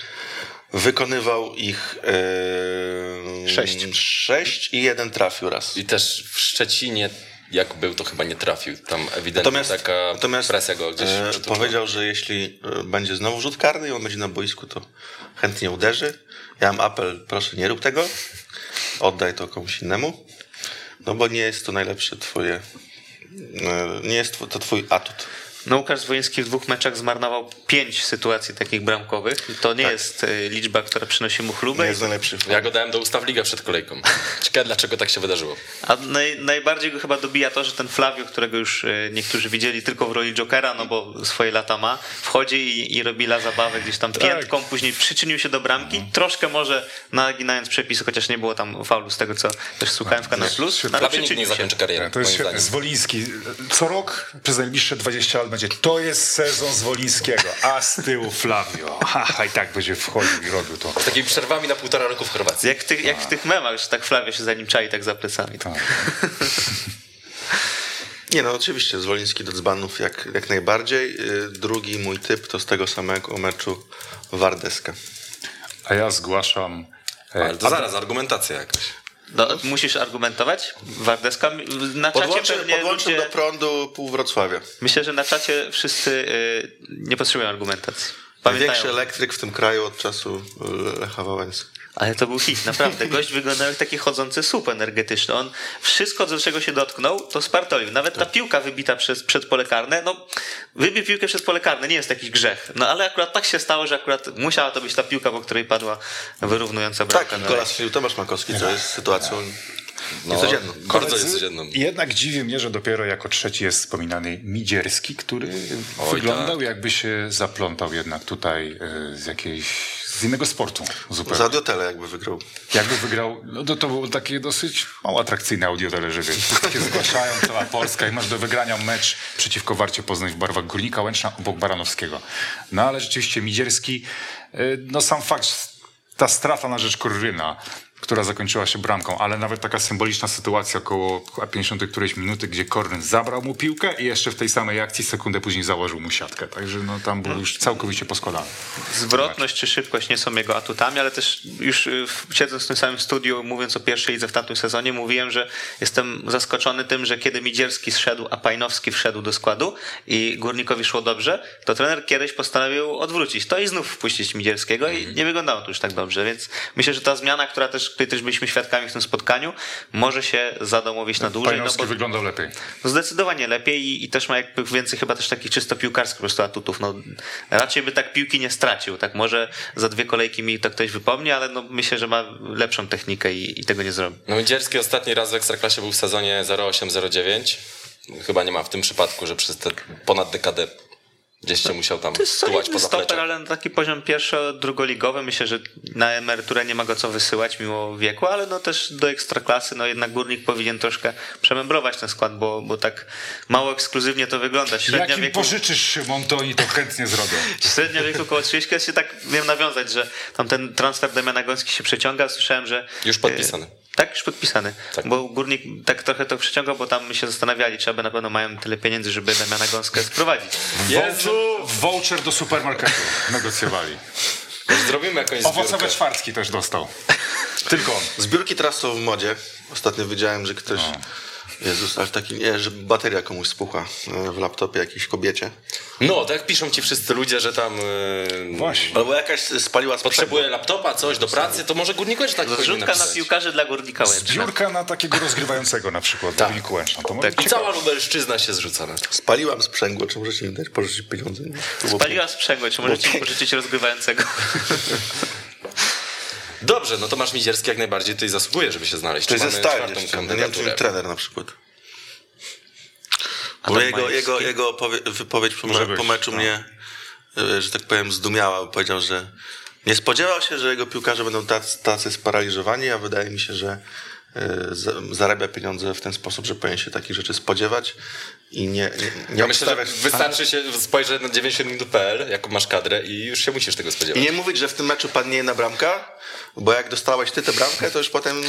Wykonywał ich e,
Sześć.
sześć i jeden trafił raz.
I też w Szczecinie, jak był, to chyba nie trafił. Tam ewidentnie
Natomiast,
taka
natomiast
presja go gdzieś
e, powiedział, że jeśli e, będzie znowu rzut karny i on będzie na boisku, to chętnie uderzy. Ja mam apel, proszę nie rób tego. Oddaj to komuś innemu. No bo nie jest to najlepsze twoje, e, nie jest to twój atut.
No Łukasz Zwojeński w dwóch meczach zmarnował pięć sytuacji takich bramkowych. To nie jest e, liczba, która przynosi mu
Nie
chlubę.
jest najlepszy.
Ja go dałem do ustaw ligę przed kolejką. Ciekawe, dlaczego tak się wydarzyło.
A naj, najbardziej go chyba dobija to, że ten Flavio, którego już e, niektórzy widzieli tylko w roli Jokera, no bo swoje lata ma, wchodzi i, i robi la zabawę gdzieś tam piętką, później przyczynił się do bramki, troszkę może naginając przepisy, chociaż nie było tam faulu z tego, co też słuchałem w Kanal Plus, ale
nikt nie zakończy kariery,
To jest. Zwoliński. Co rok przez najbliższe 20 lat będzie. To jest sezon Zwolińskiego, a z tyłu Flavio. Ha, i tak będzie wchodził i robił to.
Z takimi przerwami na półtora roku w Chorwacji.
Jak, w tych, jak w tych memach, że tak Flavio się za nim czai tak za plecami.
Nie no, oczywiście, Zwoliński do dzbanów jak, jak najbardziej. Y, Drugi mój typ to z tego samego meczu Wardeska.
A ja zgłaszam. e,
Ale to zaraz, argumentacja jakaś.
No, musisz argumentować. Wardeska na czacie
Podłączę,
pewnie
podłączę
ludzie,
do prądu pół Wrocławia.
Myślę, że na czacie wszyscy y, nie potrzebują argumentacji. Pamiętają.
Największy elektryk w tym kraju od czasu y, Lecha Wałęsy.
Ale to był hit, naprawdę. Gość wyglądał jak taki chodzący słup energetyczny. On wszystko, do czego się dotknął, to spartolił. Nawet ta piłka wybita przez, przed pole karne, no wybił piłkę przez pole karne, nie jest jakiś grzech. No ale akurat tak się stało, że akurat musiała to być ta piłka, po której padła wyrównująca bramka.
Tak,
na
gola strzelił Tomasz Makowski, co jest sytuacją
No,
niecodzienną.
Bardzo
Koledzy,
jest codzienną.
Jednak dziwi mnie, że dopiero jako trzeci jest wspominany Midzierski, który
Oj,
wyglądał
tak.
jakby się zaplątał jednak tutaj e, z jakiejś, z innego sportu zupełnie.
Z Audiotele jakby wygrał.
Jakby wygrał, no to, to było takie dosyć mało atrakcyjne audio że Takie zgłaszają cała Polska i masz do wygrania mecz przeciwko Warcie Poznań w barwach Górnika Łęczna obok Baranowskiego. No ale rzeczywiście Midzierski, y, no sam fakt, ta strata na rzecz Korryna, która zakończyła się bramką, ale nawet taka symboliczna sytuacja około chyba 50 którejś minuty, gdzie Kornyn zabrał mu piłkę i jeszcze w tej samej akcji sekundę później założył mu siatkę. Także no tam był już całkowicie poskładany.
Zwrotność czy szybkość nie są jego atutami, ale też już y, siedząc w tym samym studiu, mówiąc o pierwszej lidze w tamtym sezonie, mówiłem, że jestem zaskoczony tym, że kiedy Midzierski zszedł, a Pajnowski wszedł do składu i Górnikowi szło dobrze, to trener kiedyś postanowił odwrócić to i znów wpuścić Midzierskiego i nie wyglądało to już tak dobrze, więc myślę, że ta zmiana, która też, której też byliśmy świadkami w tym spotkaniu, może się zadomowić na dłużej, no
Pajnowski
bo
wyglądał lepiej.
no zdecydowanie lepiej i, i też ma jakby więcej chyba też takich czysto piłkarskich po prostu atutów. No, raczej by tak piłki nie stracił. Tak może za dwie kolejki mi to ktoś wypomni, ale no, myślę, że ma lepszą technikę i, i tego nie zrobi.
No Dzierski ostatni raz w Ekstraklasie był w sezonie 08-09. Chyba nie ma w tym przypadku, że przez te ponad dekadę gdzieś się musiał tam
To jest
tułać poza
stoper, ale na taki poziom pierwszo-drugoligowy myślę, że na emeryturę nie ma go co wysyłać mimo wieku, ale no też do ekstraklasy, no jednak Górnik powinien troszkę przemembrować ten skład, bo, bo tak mało ekskluzywnie to wygląda. Średnia
Jak im
wieku...
pożyczysz Szymon, to oni to chętnie zrobią.
Średnia wieku około 30, ja się tak wiem nawiązać, że tam ten transfer Damiana Gąski się przeciąga. Słyszałem, że.
Już podpisany.
Tak, już podpisany.
Tak.
Bo górnik tak trochę to przeciągał, bo tam my się zastanawiali, czy aby na pewno mają tyle pieniędzy, żeby Damiana Gąskę sprowadzić.
Jezu!
Voucher do supermarketu negocjowali.
Zrobimy jakąś
Owocowe
zbiórkę.
czwartki też dostał. Tylko on.
Zbiórki teraz są w modzie. Ostatnio widziałem, że ktoś... Jezus, aż taki, nie, że bateria komuś spuchła e, w laptopie jakiejś kobiecie.
No, tak piszą ci wszyscy ludzie, że tam yy,
Właśnie.
Albo jakaś spaliła sprzęgło.
potrzebuje laptopa, coś do pracy, to może górnik też tak powinien
Zrzutka na piłkarzy dla górnika Łęczna.
Zbiórka na takiego rozgrywającego na przykład, tak. Wilku Łęczna. To może
I cała Lubelszczyzna się zrzuca na to.
Spaliłam sprzęgło, czy możecie mi dać pożyczyć pieniądze? To było
Spaliła sprzęgło, czy możecie mi pożyczyć rozgrywającego?
Dobrze, no Tomasz Mizierski jak najbardziej tutaj zasługuje, żeby się znaleźć.
To jest
Mamy
ze stali
czwartą
jeszcze. Ja nie wiem, czy
kandydaturę.
trener na przykład. Bo
Adam
jego,
Majewski.
jego, jego opowie- wypowiedź po, me- po meczu
no.
mnie, e, że tak powiem, zdumiała. bo Powiedział, że Nie spodziewał się, że jego piłkarze będą tacy, tacy sparaliżowani, a wydaje mi się, że za- zarabia pieniądze w ten sposób, że powinien się takich rzeczy spodziewać i nie, nie, nie
Ja myślę, że wystarczy się spojrzeć na 90minut.pl, jaką masz kadrę i już się musisz tego
I
spodziewać.
nie mówić, że w tym meczu padnie jedna bramka, bo jak dostałeś ty tę bramkę, to już potem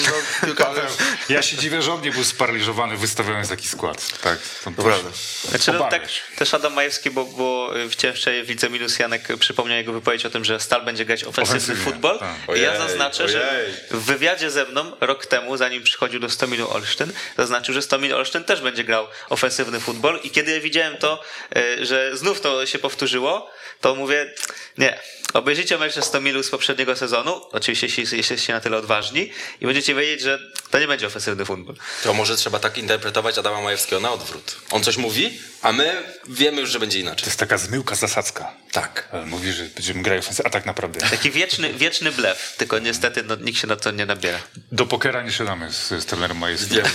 no,
ja się dziwię, że on nie był sparaliżowany wystawiając taki skład. Tak, to,
prawda.
Znaczy, no, tak,
też
Adam Majewski, bo, bo w cięższej Widzę Minus Janek przypomniał jego wypowiedź o tym, że Stal będzie grać ofensywny
Ofensywnie,
futbol.
tak.
I ja
Ojej,
zaznaczę, że
ojej.
w wywiadzie ze mną rok temu, zanim przychodził do Stomilu Olsztyn, zaznaczył, że Stomil Olsztyn też będzie grał ofensywny futbol i kiedy widziałem to, e, że znów to się powtórzyło, to mówię, nie, obejrzyjcie mecz ze Stomilu z poprzedniego sezonu, oczywiście jeśli jesteście na tyle odważni i będziecie wiedzieć, że to nie będzie ofensywny futbol.
To może trzeba tak interpretować Adama Majewskiego na odwrót. On coś mówi, a my wiemy już, że będzie
To
inaczej.
jest taka zmyłka zasadzka.
Tak.
Ale Mówi, że będziemy grać ofensywnie, a tak naprawdę
Taki wieczny, wieczny blef, tylko niestety no, nikt się na to nie nabiera.
do pokera nie siadamy z, z trenerem Majewskim.
Wiem,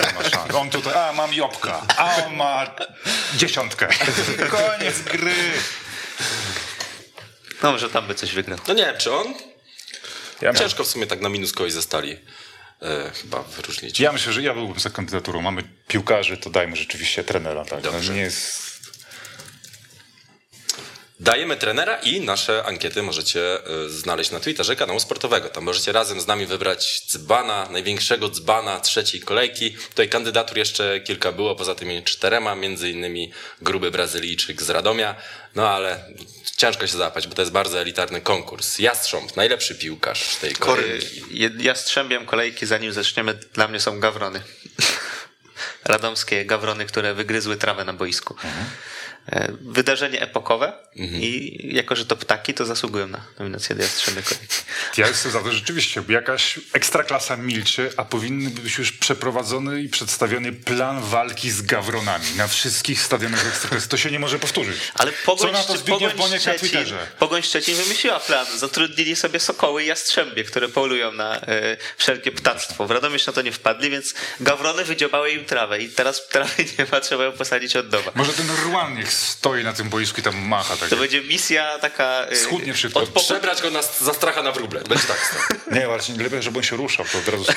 Nie ma szans. On tutaj, a mam jopka, a on ma dziesiątkę. Koniec gry.
No może tam by coś wygrał.
No nie wiem, czy on?
Ja,
Ciężko w sumie tak na minus kogoś ze stali e, chyba wyróżnić.
ja myślę, że ja byłbym za kandydaturą. Mamy piłkarzy, to dajmy rzeczywiście trenera. Tak. No, nie jest...
Dajemy trenera i nasze ankiety możecie e, znaleźć na Twitterze kanału sportowego. Tam możecie razem z nami wybrać dzbana, największego dzbana trzeciej kolejki. Tutaj kandydatur jeszcze kilka było, poza tymi czterema, między innymi gruby Brazylijczyk z Radomia. No ale ciężko się załapać, bo to jest bardzo elitarny konkurs. Jastrząb, najlepszy piłkarz tej kolejki.
Jastrzębiem kolejki, zanim zaczniemy, dla mnie są gawrony. Radomskie gawrony, które wygryzły trawę na boisku. E, Wydarzenie epokowe i jako, że to ptaki, to zasługują na nominację do Jastrzębie kolejki.
Ja jestem za to rzeczywiście, bo jakaś ekstraklasa milczy, a powinny być już przeprowadzony i przedstawiony plan walki z gawronami na wszystkich stadionach ekstraklasy. To się nie może powtórzyć.
Ale Pogoń,
Co na to Zbigniew
Pogoń,
Boniek na
Szczecin,
Twitterze?
Pogoń Szczecin wymyśliła plan. Zatrudnili sobie sokoły i jastrzębie, które polują na e, wszelkie ptactwo. W Radomiu na to nie wpadli, więc gawrony wydziobały im trawę i teraz trawy nie ma, trzeba ją posadzić od nowa.
Może ten Rwan niech stoi na tym boisku i tam macha. Tak.
To będzie misja taka... e,
Schudnie szybko.
Od
Przebrać go na, za stracha na wróble. Będzie tak stał.
Nie, właśnie lepiej, żeby on się ruszał, to od razu.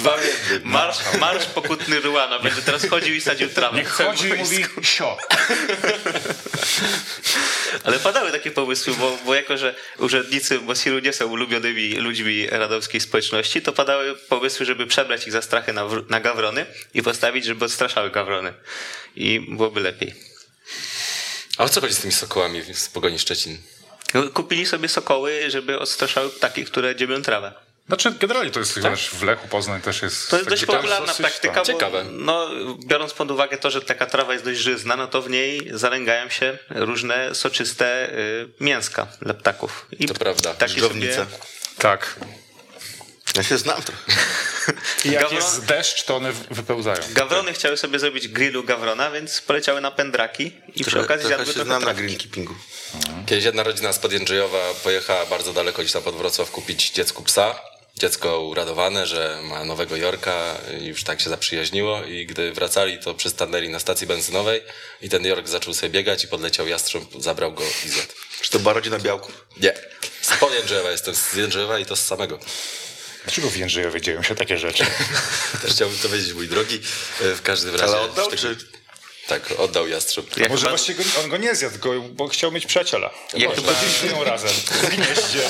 Dwa w jednym.
Marsz, marsz pokutny Ruana będzie teraz chodził i sadził trawę.
Niech chodzi i mówi sio.
Ale padały takie pomysły, bo, bo jako, że urzędnicy Mosiru nie są ulubionymi ludźmi radomskiej społeczności, to padały pomysły, żeby przebrać ich za strachy na, na gawrony i postawić, żeby odstraszały gawrony. I byłoby lepiej.
A o co chodzi z tymi sokołami z Pogoni Szczecin?
Kupili sobie sokoły, żeby odstraszały ptaki, które dziebią trawę.
Znaczy, generalnie to jest też w Lechu Poznań też jest.
To jest dość popularna
dosyć,
praktyka,
tak.
Ciekawe.
bo no, biorąc pod uwagę to, że taka trawa jest dość żyzna, no to w niej zalęgają się różne soczyste y, mięska dla ptaków. I
To prawda.
Żdżownice.
sobie-
Tak.
Ja się znam trochę.
I jak
Gawron-
jest deszcz, to one wypełzają.
Gawrony chciały sobie zrobić grillu gawrona, więc poleciały na pędraki i przy okazji
trochę
zjadły
się
trochę
znam na
trawki.
greenkeepingu.
Kiedyś jedna rodzina z Jędrzejowa pojechała bardzo daleko gdzieś tam pod Wrocław kupić dziecku psa. Dziecko uradowane, że ma nowego Jorka i już tak się zaprzyjaźniło i gdy wracali, to przystanęli na stacji benzynowej i ten Jork zaczął sobie biegać i podleciał jastrząb, zabrał go i zjadł.
Czy to była rodzina Białków?
Nie. Z Jędrzejowa jestem, z Jędrzejowa i to z samego.
Dlaczego w Jędrzejowie dzieją się takie rzeczy?
Też chciałbym to wiedzieć, mój drogi. E, W każdym razie...
Ale oddał, czy...
Tak, oddał jastrząb.
Ja
Może
chyba-
właściwie go, on go nie zjadł, go, bo chciał mieć przyjaciela.
Ja
Może.
chyba-
żyją razem. W gnieździe.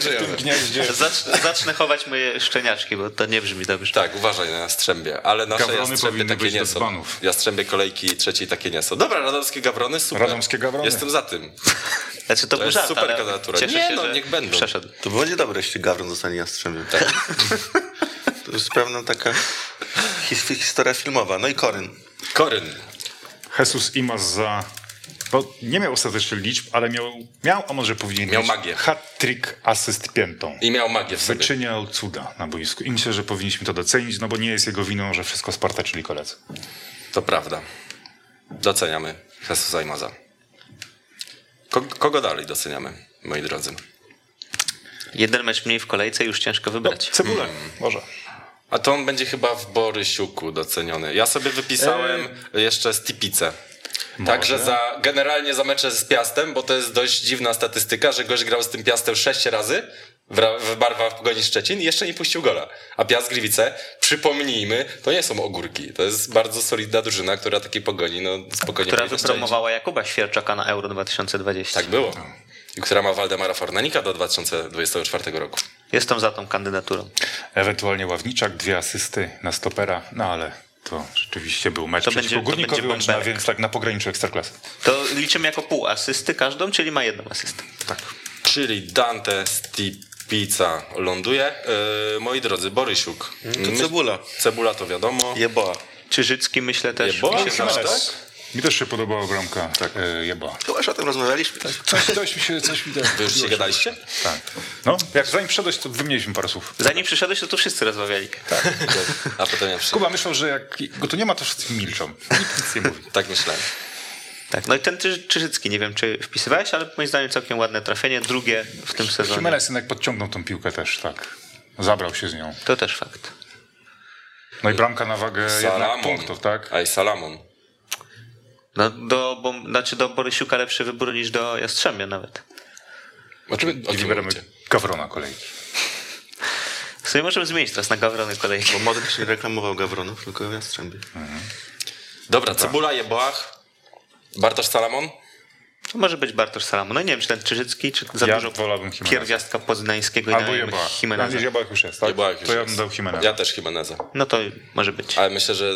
W tym gnieździe.
Zacznę, zacznę chować moje szczeniaczki, bo to nie brzmi dobrze.
Tak, uważaj na jastrzębie, ale nasze
Gawrony
jastrzębie takie nie są.
dzbanów.
Jastrzębie kolejki trzeciej takie nie są. Dobra, radomskie gawrony, super.
Radomskie gawrony.
Jestem za tym.
Znaczy to,
To
był
jest
żart,
super kandydatura.
Cieszę
Nie
się,
no,
że
niech będą.
Przeszedł.
To będzie dobre, jeśli Gawron zostanie jastrzębiem. Tak. to jest pewna taka his historia filmowa. No i Koryn.
Koryn.
Jesus Imas za... Bo nie miał ostatecznie liczb, ale miał, miał a może powinien
Miał
mieć
magię.
hat-trick asyst piętą.
I miał magię w sobie.
Wyczyniał cuda na boisku. I myślę, że powinniśmy to docenić, no bo nie jest jego winą, że wszystko spartaczyli koledzy.
To prawda. Doceniamy Jesusa i Maza. Kogo, dalej doceniamy, moi drodzy?
Jeden mecz mniej w kolejce już ciężko wybrać.
Cebulę, może.
A to on będzie chyba w Borysiuku doceniony. Ja sobie wypisałem jeszcze Stipice. Także za, generalnie za mecze z Piastem, bo to jest dość dziwna statystyka, że gość grał z tym Piastem sześć razy w, w barwach Pogoni Szczecin i jeszcze nie puścił gola. A Piast Gliwice, przypomnijmy, to nie są ogórki. To jest bardzo solidna drużyna, która takiej Pogoni no, spokojnie
Która wypromowała Jakuba Świerczaka na Euro 2020.
strzelić. Tak było. I która ma Waldemara Fornanika do 2024 roku.
Jestem za tą kandydaturą.
Ewentualnie Ławniczak, dwie asysty na stopera, no ale to rzeczywiście był mecz
To
przeciwko
będzie- to
Górnikowi
będzie
Łęczna, więc tak na pograniczu Ekstraklasy.
To liczymy jako pół asysty każdą, czyli ma jedną asystę.
Tak.
Czyli Dante Stipica ląduje. Yy, moi drodzy, Borysiuk.
To cebula.
Cebula to wiadomo.
Jeboa.
Czyżycki myślę też.
Jeboa?
zdaje.
tak?
Mi też się podobała bramka tak. e, jeba.
Chyba już o tym rozmawialiśmy.
Coś, coś mi się, coś mi
Wy już się gadaliście?
Tak. No, jak zanim przyszedłeś, to wymieniliśmy parę słów.
Zanim przyszedłeś, to tu wszyscy rozmawiali.
A potem ja.
Kuba myślał, że jak go tu nie ma, to wszyscy milczą. Nikt nic nie mówi.
Tak myślałem.
Tak, no i ten Czyży- Czyżycki, nie wiem czy wpisywałeś, ale moim zdaniem całkiem ładne trafienie, drugie w tym sezonie.
Jimenez jednak podciągnął tą piłkę też, tak. Zabrał się z nią.
To też fakt.
No i bramka na wagę jednak
Salamon.
punktów, tak?
Aj, Salamon.
No do, bo, znaczy do Borysiuka lepszy wybór niż do Jastrzębia nawet.
Czym
wybieramy? Gawrona kolejki.
W sumie możemy zmienić teraz na Gawrony kolejki.
Bo Modric nie reklamował Gawronów, tylko Jastrzębie.
Dobra, Cebula, Jeboach, Bartosz Salamon.
To może być Bartosz Salamon. No nie wiem, czy ten Czyżycki, czy za
Ja
dużo
wolałbym Jimeneza.
pierwiastka poznańskiego i
Albo
dajemy
Jeba.
Jimeneza.
Jeba już jest, tak?
Jeboach już
to ja
jest.
bym dał Jimeneza.
Ja też Jimeneza.
No to może być.
Ale myślę, że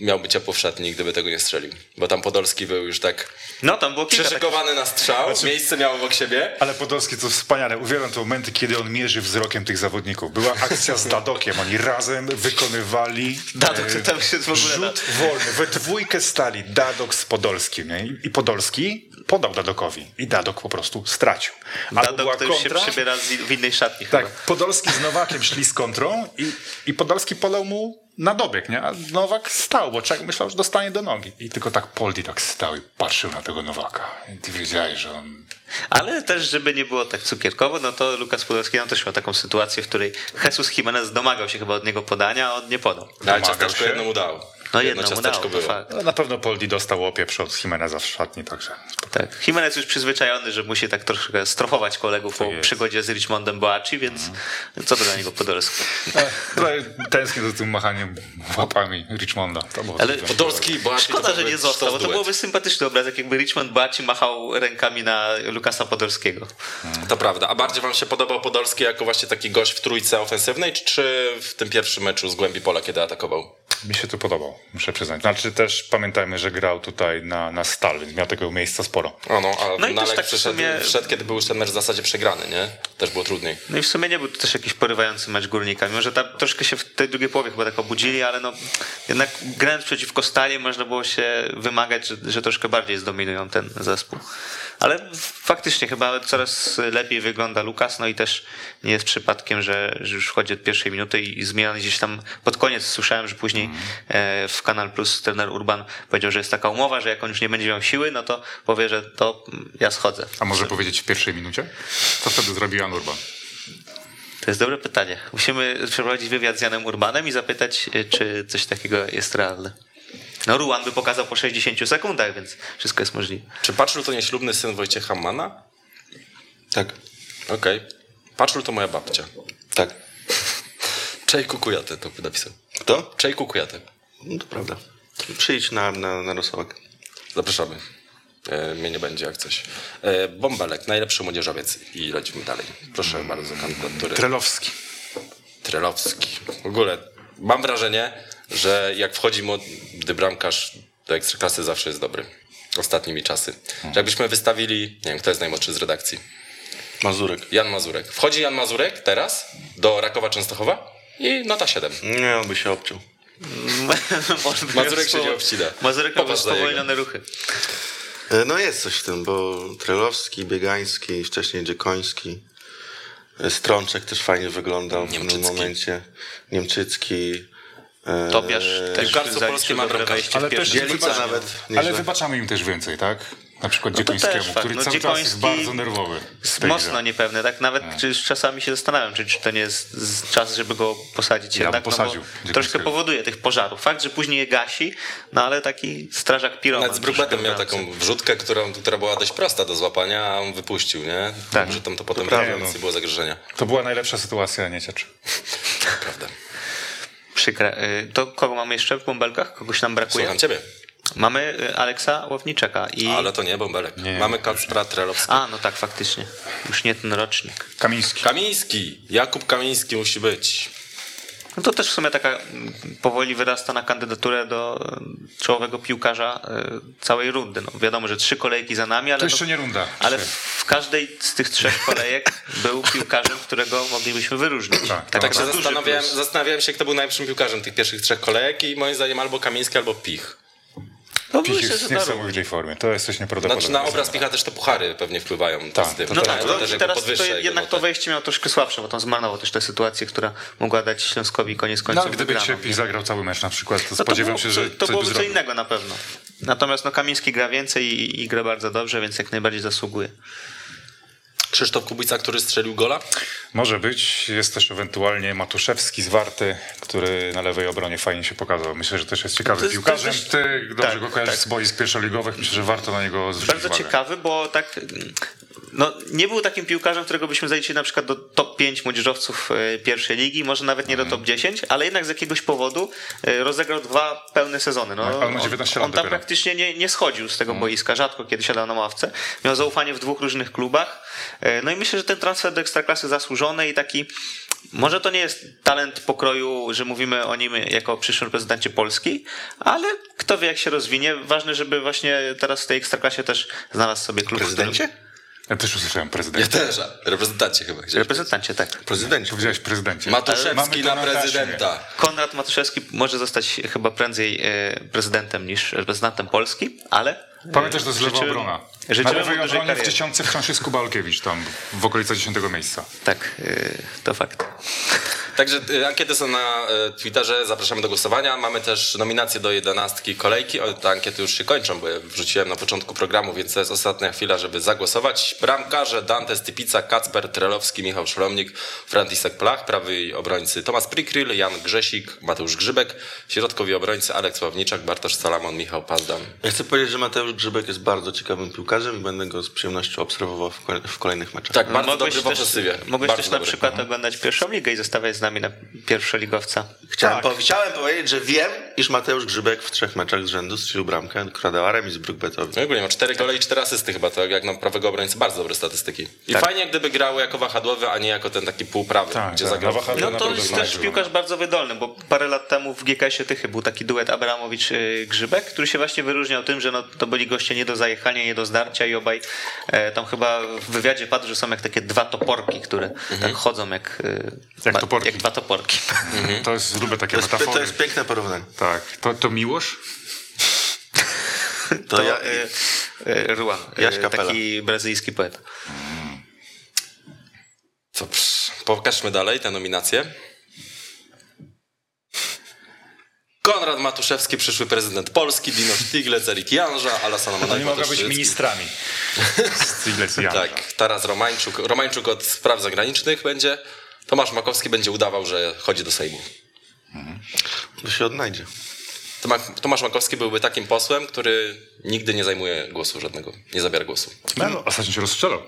miałby ciepło w szatni, gdyby tego nie strzelił. Bo tam Podolski był już tak
No tam było
przyszykowany na strzał,
Znaczy-
miejsce miał obok siebie.
Ale Podolski to wspaniale. Uwielbiam te momenty, kiedy on mierzy wzrokiem tych zawodników. Była akcja z Dadokiem. Oni razem wykonywali
Dadok
e,
to tam się w ogóle
rzut wolny. We dwójkę stali Dadok z Podolskim. Nie? I- I Podolski podał Dadokowi. I Dadok po prostu stracił. Albo
Dadok to już się przybiera z, w innej szatni
Tak,
chyba.
Podolski z Nowakiem szli z kontrą i, i Podolski podał mu na dobieg, nie? A Nowak stał, bo człowiek myślał, że dostanie do nogi. I tylko tak Poldi tak stał i patrzył na tego Nowaka. I ty wiedziałeś, że on...
Ale też, żeby nie było tak cukierkowo, no to Lukas Podolski nam też miał taką sytuację, w której Jesus Jimenez domagał się chyba od niego podania, a on nie podał.
No, ale
Domagał
ciasteczko
się.
jedno mu dał.
No
jedno
jedno
ciasteczko
dał, to
było.
fakt.
No, na pewno Poldi dostał opieprz od Jimeneza w szatni, także...
Tak. Jimenez już przyzwyczajony, że musi tak troszkę strofować kolegów po
jest.
przygodzie z Richmondem Boaci, więc co to dla niego Podolski?
Trochę tęsknię za tym machaniem łapami Richmonda. To było
Ale.
Podolski, bo
Szkoda, że nie został, bo to byłoby sympatyczny obrazek, jakby Richmond Boaci machał rękami na Lukasa Podolskiego.
To prawda. A bardziej wam się podobał Podolski jako właśnie taki gość w trójce ofensywnej, czy w tym pierwszym meczu z głębi pola, kiedy atakował?
Mi się to podobał, muszę przyznać. Znaczy też pamiętajmy, że grał tutaj na, na stal, więc miał tego miejsca sporo.
O no, a
No i
no,
też
ale
tak w
przyszedł,
sumie-
wszedł, kiedy był już ten mecz w zasadzie przegrany, nie? Też było trudniej.
No i w sumie nie był to też jakiś porywający mecz górnika, mimo że tam troszkę się w tej drugiej połowie chyba tak obudzili, ale no jednak grając przeciwko Stali można było się wymagać, że, że troszkę bardziej zdominują ten zespół. Ale faktycznie chyba coraz lepiej wygląda Lukas, no i też nie jest przypadkiem, że, że już wchodzi od pierwszej minuty i zmieniony gdzieś tam pod koniec słyszałem, że później e, w Kanal Plus trener Urban powiedział, że jest taka umowa, że jak on już nie będzie miał siły, no to powie, że to ja schodzę.
A może powiedzieć w pierwszej minucie? Co wtedy zrobił Jan Urban?
To jest dobre pytanie. Musimy przeprowadzić wywiad z Janem Urbanem i zapytać, y, czy coś takiego jest realne. No Ruan by pokazał po 60 sekundach, więc wszystko jest możliwe.
Czy Paczul to nieślubny syn Wojciecha Mana?
Tak,
Okej. Paczul to moja babcia.
tak.
Czej Kukujatę to by napisał.
Kto?
Czej Kukujatę.
No to prawda. Przyjdź na, na, na rosołek.
Zapraszamy. E, mnie nie będzie jak coś. E, Bąbelek, najlepszy młodzieżowiec i lecimy dalej. Proszę bardzo, kandydatury.
Trelowski.
Trelowski. W ogóle mam wrażenie, że jak wchodzi młody bramkarz do ekstraklasy zawsze jest dobry. Ostatnimi czasy. Że jakbyśmy wystawili, nie wiem, kto jest najmłodszy z redakcji?
Mazurek.
Jan Mazurek. Wchodzi Jan Mazurek teraz do Rakowa Częstochowa i nota 7.
Nie, on by się obciął.
Mazurek się nie obcina.
Mazurek ma spowolnione ruchy.
E, No jest coś w tym, bo Trelowski, Biegański, wcześniej Dziekoński, e, Strączek też fajnie wyglądał w pewnym momencie. Niemczycki. e,
Tobiasz też
Piłkarstwo polskie ma
wejście
Ale
w pierwszy.
też
Dzielica
wybacz-
nawet
Ale wybaczamy im też więcej, tak? Na przykład
No to
Dziekońskiemu,
fakt.
który
No
cały czas jest
Dziekoński
bardzo nerwowy.
Mocno
grze.
niepewny, tak? Nawet czy, czasami się zastanawiam, czy, czy to nie jest z- czas, żeby go posadzić
Ja
jednak,
posadził
no bo
Dziekońskiego.
troszkę powoduje tych pożarów. Fakt, że później je gasi, no ale taki strażak piroman.
Nawet z Brookbetem miał taką wrzutkę, którą, która była dość prosta do złapania, a on wypuścił, nie?
Tak.
Że tam to potem
no.
więc nie było zagrożenia.
To była najlepsza sytuacja, nie ciecz.
Prawda.
Przykre. Y, To kogo mamy jeszcze w bąbelkach? Kogoś nam brakuje?
Słucham ciebie.
Mamy y, Aleksa Łowniczeka i...
Ale to nie bąbelek.
Nie,
Mamy Kacpra Trelowskiego.
A, no tak, faktycznie. Już nie ten rocznik.
Kamiński.
Kamiński. Jakub Kamiński musi być.
No to też w sumie taka mm, powoli wyrasta na kandydaturę do y, czołowego piłkarza y, całej rundy. No, wiadomo, że trzy kolejki za nami, ale,
To jeszcze
no,
nie runda.
ale w każdej z tych trzech kolejek był piłkarzem, którego moglibyśmy wyróżnić.
Tak,
tak
Tak się
na duży
zastanawiałem, zastanawiałem się, kto był najlepszym piłkarzem tych pierwszych trzech kolejek i moim zdaniem albo Kamiński, albo Pich.
No,
Pich
myślę,
jest w
to
niesamowitej formie. To jest coś nieprawdopodobnego.
Znaczy na obraz Picha też te puchary pewnie wpływają
Tak,
pozytywnie.
No
To
tak,
tak,
no,
to
teraz to jednak to wejście miał troszkę słabsze, bo tam zmarnował też tę sytuację, która mogła dać Śląskowi koniec
No,
końców
ale gdyby dzisiaj Pich zagrał cały mecz na przykład, to
No to
spodziewam
było-
się, że
to
coś by
byłoby co innego na pewno. Natomiast no, Kamiński gra więcej i, i gra bardzo dobrze, więc jak najbardziej zasługuje.
Krzysztof Kubica, który strzelił gola?
Może być. Jest też ewentualnie Matuszewski z Warty, który na lewej obronie fajnie się pokazał. Myślę, że też jest ciekawy
To jest-
piłkarzem.
jest-
Ty dobrze
tak,
go kojarzysz
tak.
z boisk pierwszoligowych. Myślę, że warto na niego zwrócić
Bardzo
uwagę.
ciekawy, bo tak no, nie był takim piłkarzem, którego byśmy zaliczyli na przykład do top 5 młodzieżowców e, pierwszej ligi, może nawet nie do top 10, ale jednak z jakiegoś powodu e, rozegrał dwa pełne sezony. No,
Tak, ale ma 19
on,
lat
on tam
dopiero.
praktycznie nie, nie schodził z tego
Mhm.
boiska, rzadko kiedy siadał na ławce. Miał zaufanie w dwóch różnych klubach. E, No i myślę, że ten transfer do Ekstraklasy zasłużony i taki może to nie jest talent pokroju, że mówimy o nim jako o przyszłym reprezentancie Polski, ale kto wie jak się rozwinie. Ważne, żeby właśnie teraz w tej Ekstraklasie też znalazł sobie klub. w
Prezydencie?
Ja też usłyszałem
Ja
prezydent.
też, a reprezentancie chyba gdzieś.
Reprezentancie, tak.
Prezydencie.
Powiedziałeś prezydencie.
Matuszewski na prezydenta.
Konrad Matuszewski może zostać chyba prędzej e, prezydentem niż reprezentantem Polski, ale
Pamiętasz, to jest lewa
Życzymy-
obrona. Na lewej obronie w dziesiątce wciąż jest Kubalkiewicz tam w okolicach dziesiątego miejsca.
tak, e, to fakt.
Także y, ankiety są na y, Twitterze, zapraszamy do głosowania. Mamy też nominacje do jedenastki kolejki. O, te ankiety już się kończą, bo je wrzuciłem na początku programu, więc to jest ostatnia chwila, żeby zagłosować. Bramkarze Dante Stypica, Kacper Trelowski, Michał Szromnik, Franciszek Plach, prawy obrońcy Tomasz Prikryl, Jan Grzesik, Mateusz Grzybek, środkowi obrońcy Aleks Ławniczak, Bartosz Salamon, Michał Pazdan.
Ja chcę powiedzieć, że Mateusz Grzybek jest bardzo ciekawym piłkarzem i będę go z przyjemnością obserwował w, kole- w kolejnych meczach.
Tak, bardzo
Mogłeś
dobry w
też-
ofensywie.
Mogłeś
bardzo
też na przykład oglądać pierwszą ligę i zostawiać z nami na pierwszoligowca.
Chciałem, po, chciałem powiedzieć, że wiem, iż Mateusz Grzybek w trzech meczach z rzędu strzelił bramkę, kradał remis z Brookbetowi.
No i ogólnie ma 4 gole i 4 asysty chyba, to jak na prawego obrońcy bardzo dobre statystyki. I
Tak.
fajnie gdyby grał jako wahadłowy, a nie jako ten taki półprawy,
Tak,
gdzie
tak,
zagrał.
No to jest też piłkarz bardzo wydolny, bo parę lat temu w GKS-ie Tychy był taki duet Abramowicz-Grzybek, który się właśnie wyróżniał tym, że no, to byli goście nie do zajechania, nie do zdarcia i obaj e, tam chyba w wywiadzie padł, że są jak takie dwa toporki, które tak chodzą jak, e,
Jak
ma-
toporki.
jak dwa toporki.
To jest, lubię takie
To jest,
metafory.
to jest piękne porównanie.
Tak, to, to Miłosz?
To,
To
ja,
e, e, Ruan,
Jaś
e,
Kapela.
taki brazylijski poeta.
Co, psz, pokażmy dalej te nominacje. Konrad Matuszewski, przyszły prezydent Polski, Dino Stiglec, Erik Janża, Alasana
Oni
Manuel
mogą być ministrami. Stiglec i Janża.
Tak, Taras Romańczuk. Romańczuk od spraw zagranicznych będzie. Tomasz Makowski będzie udawał, że chodzi do Sejmu.
to się odnajdzie.
Toma- Tomasz Makowski byłby takim posłem, który nigdy nie zajmuje głosu żadnego, nie zabiera głosu.
No, no, ostatnio się rozstrzelał,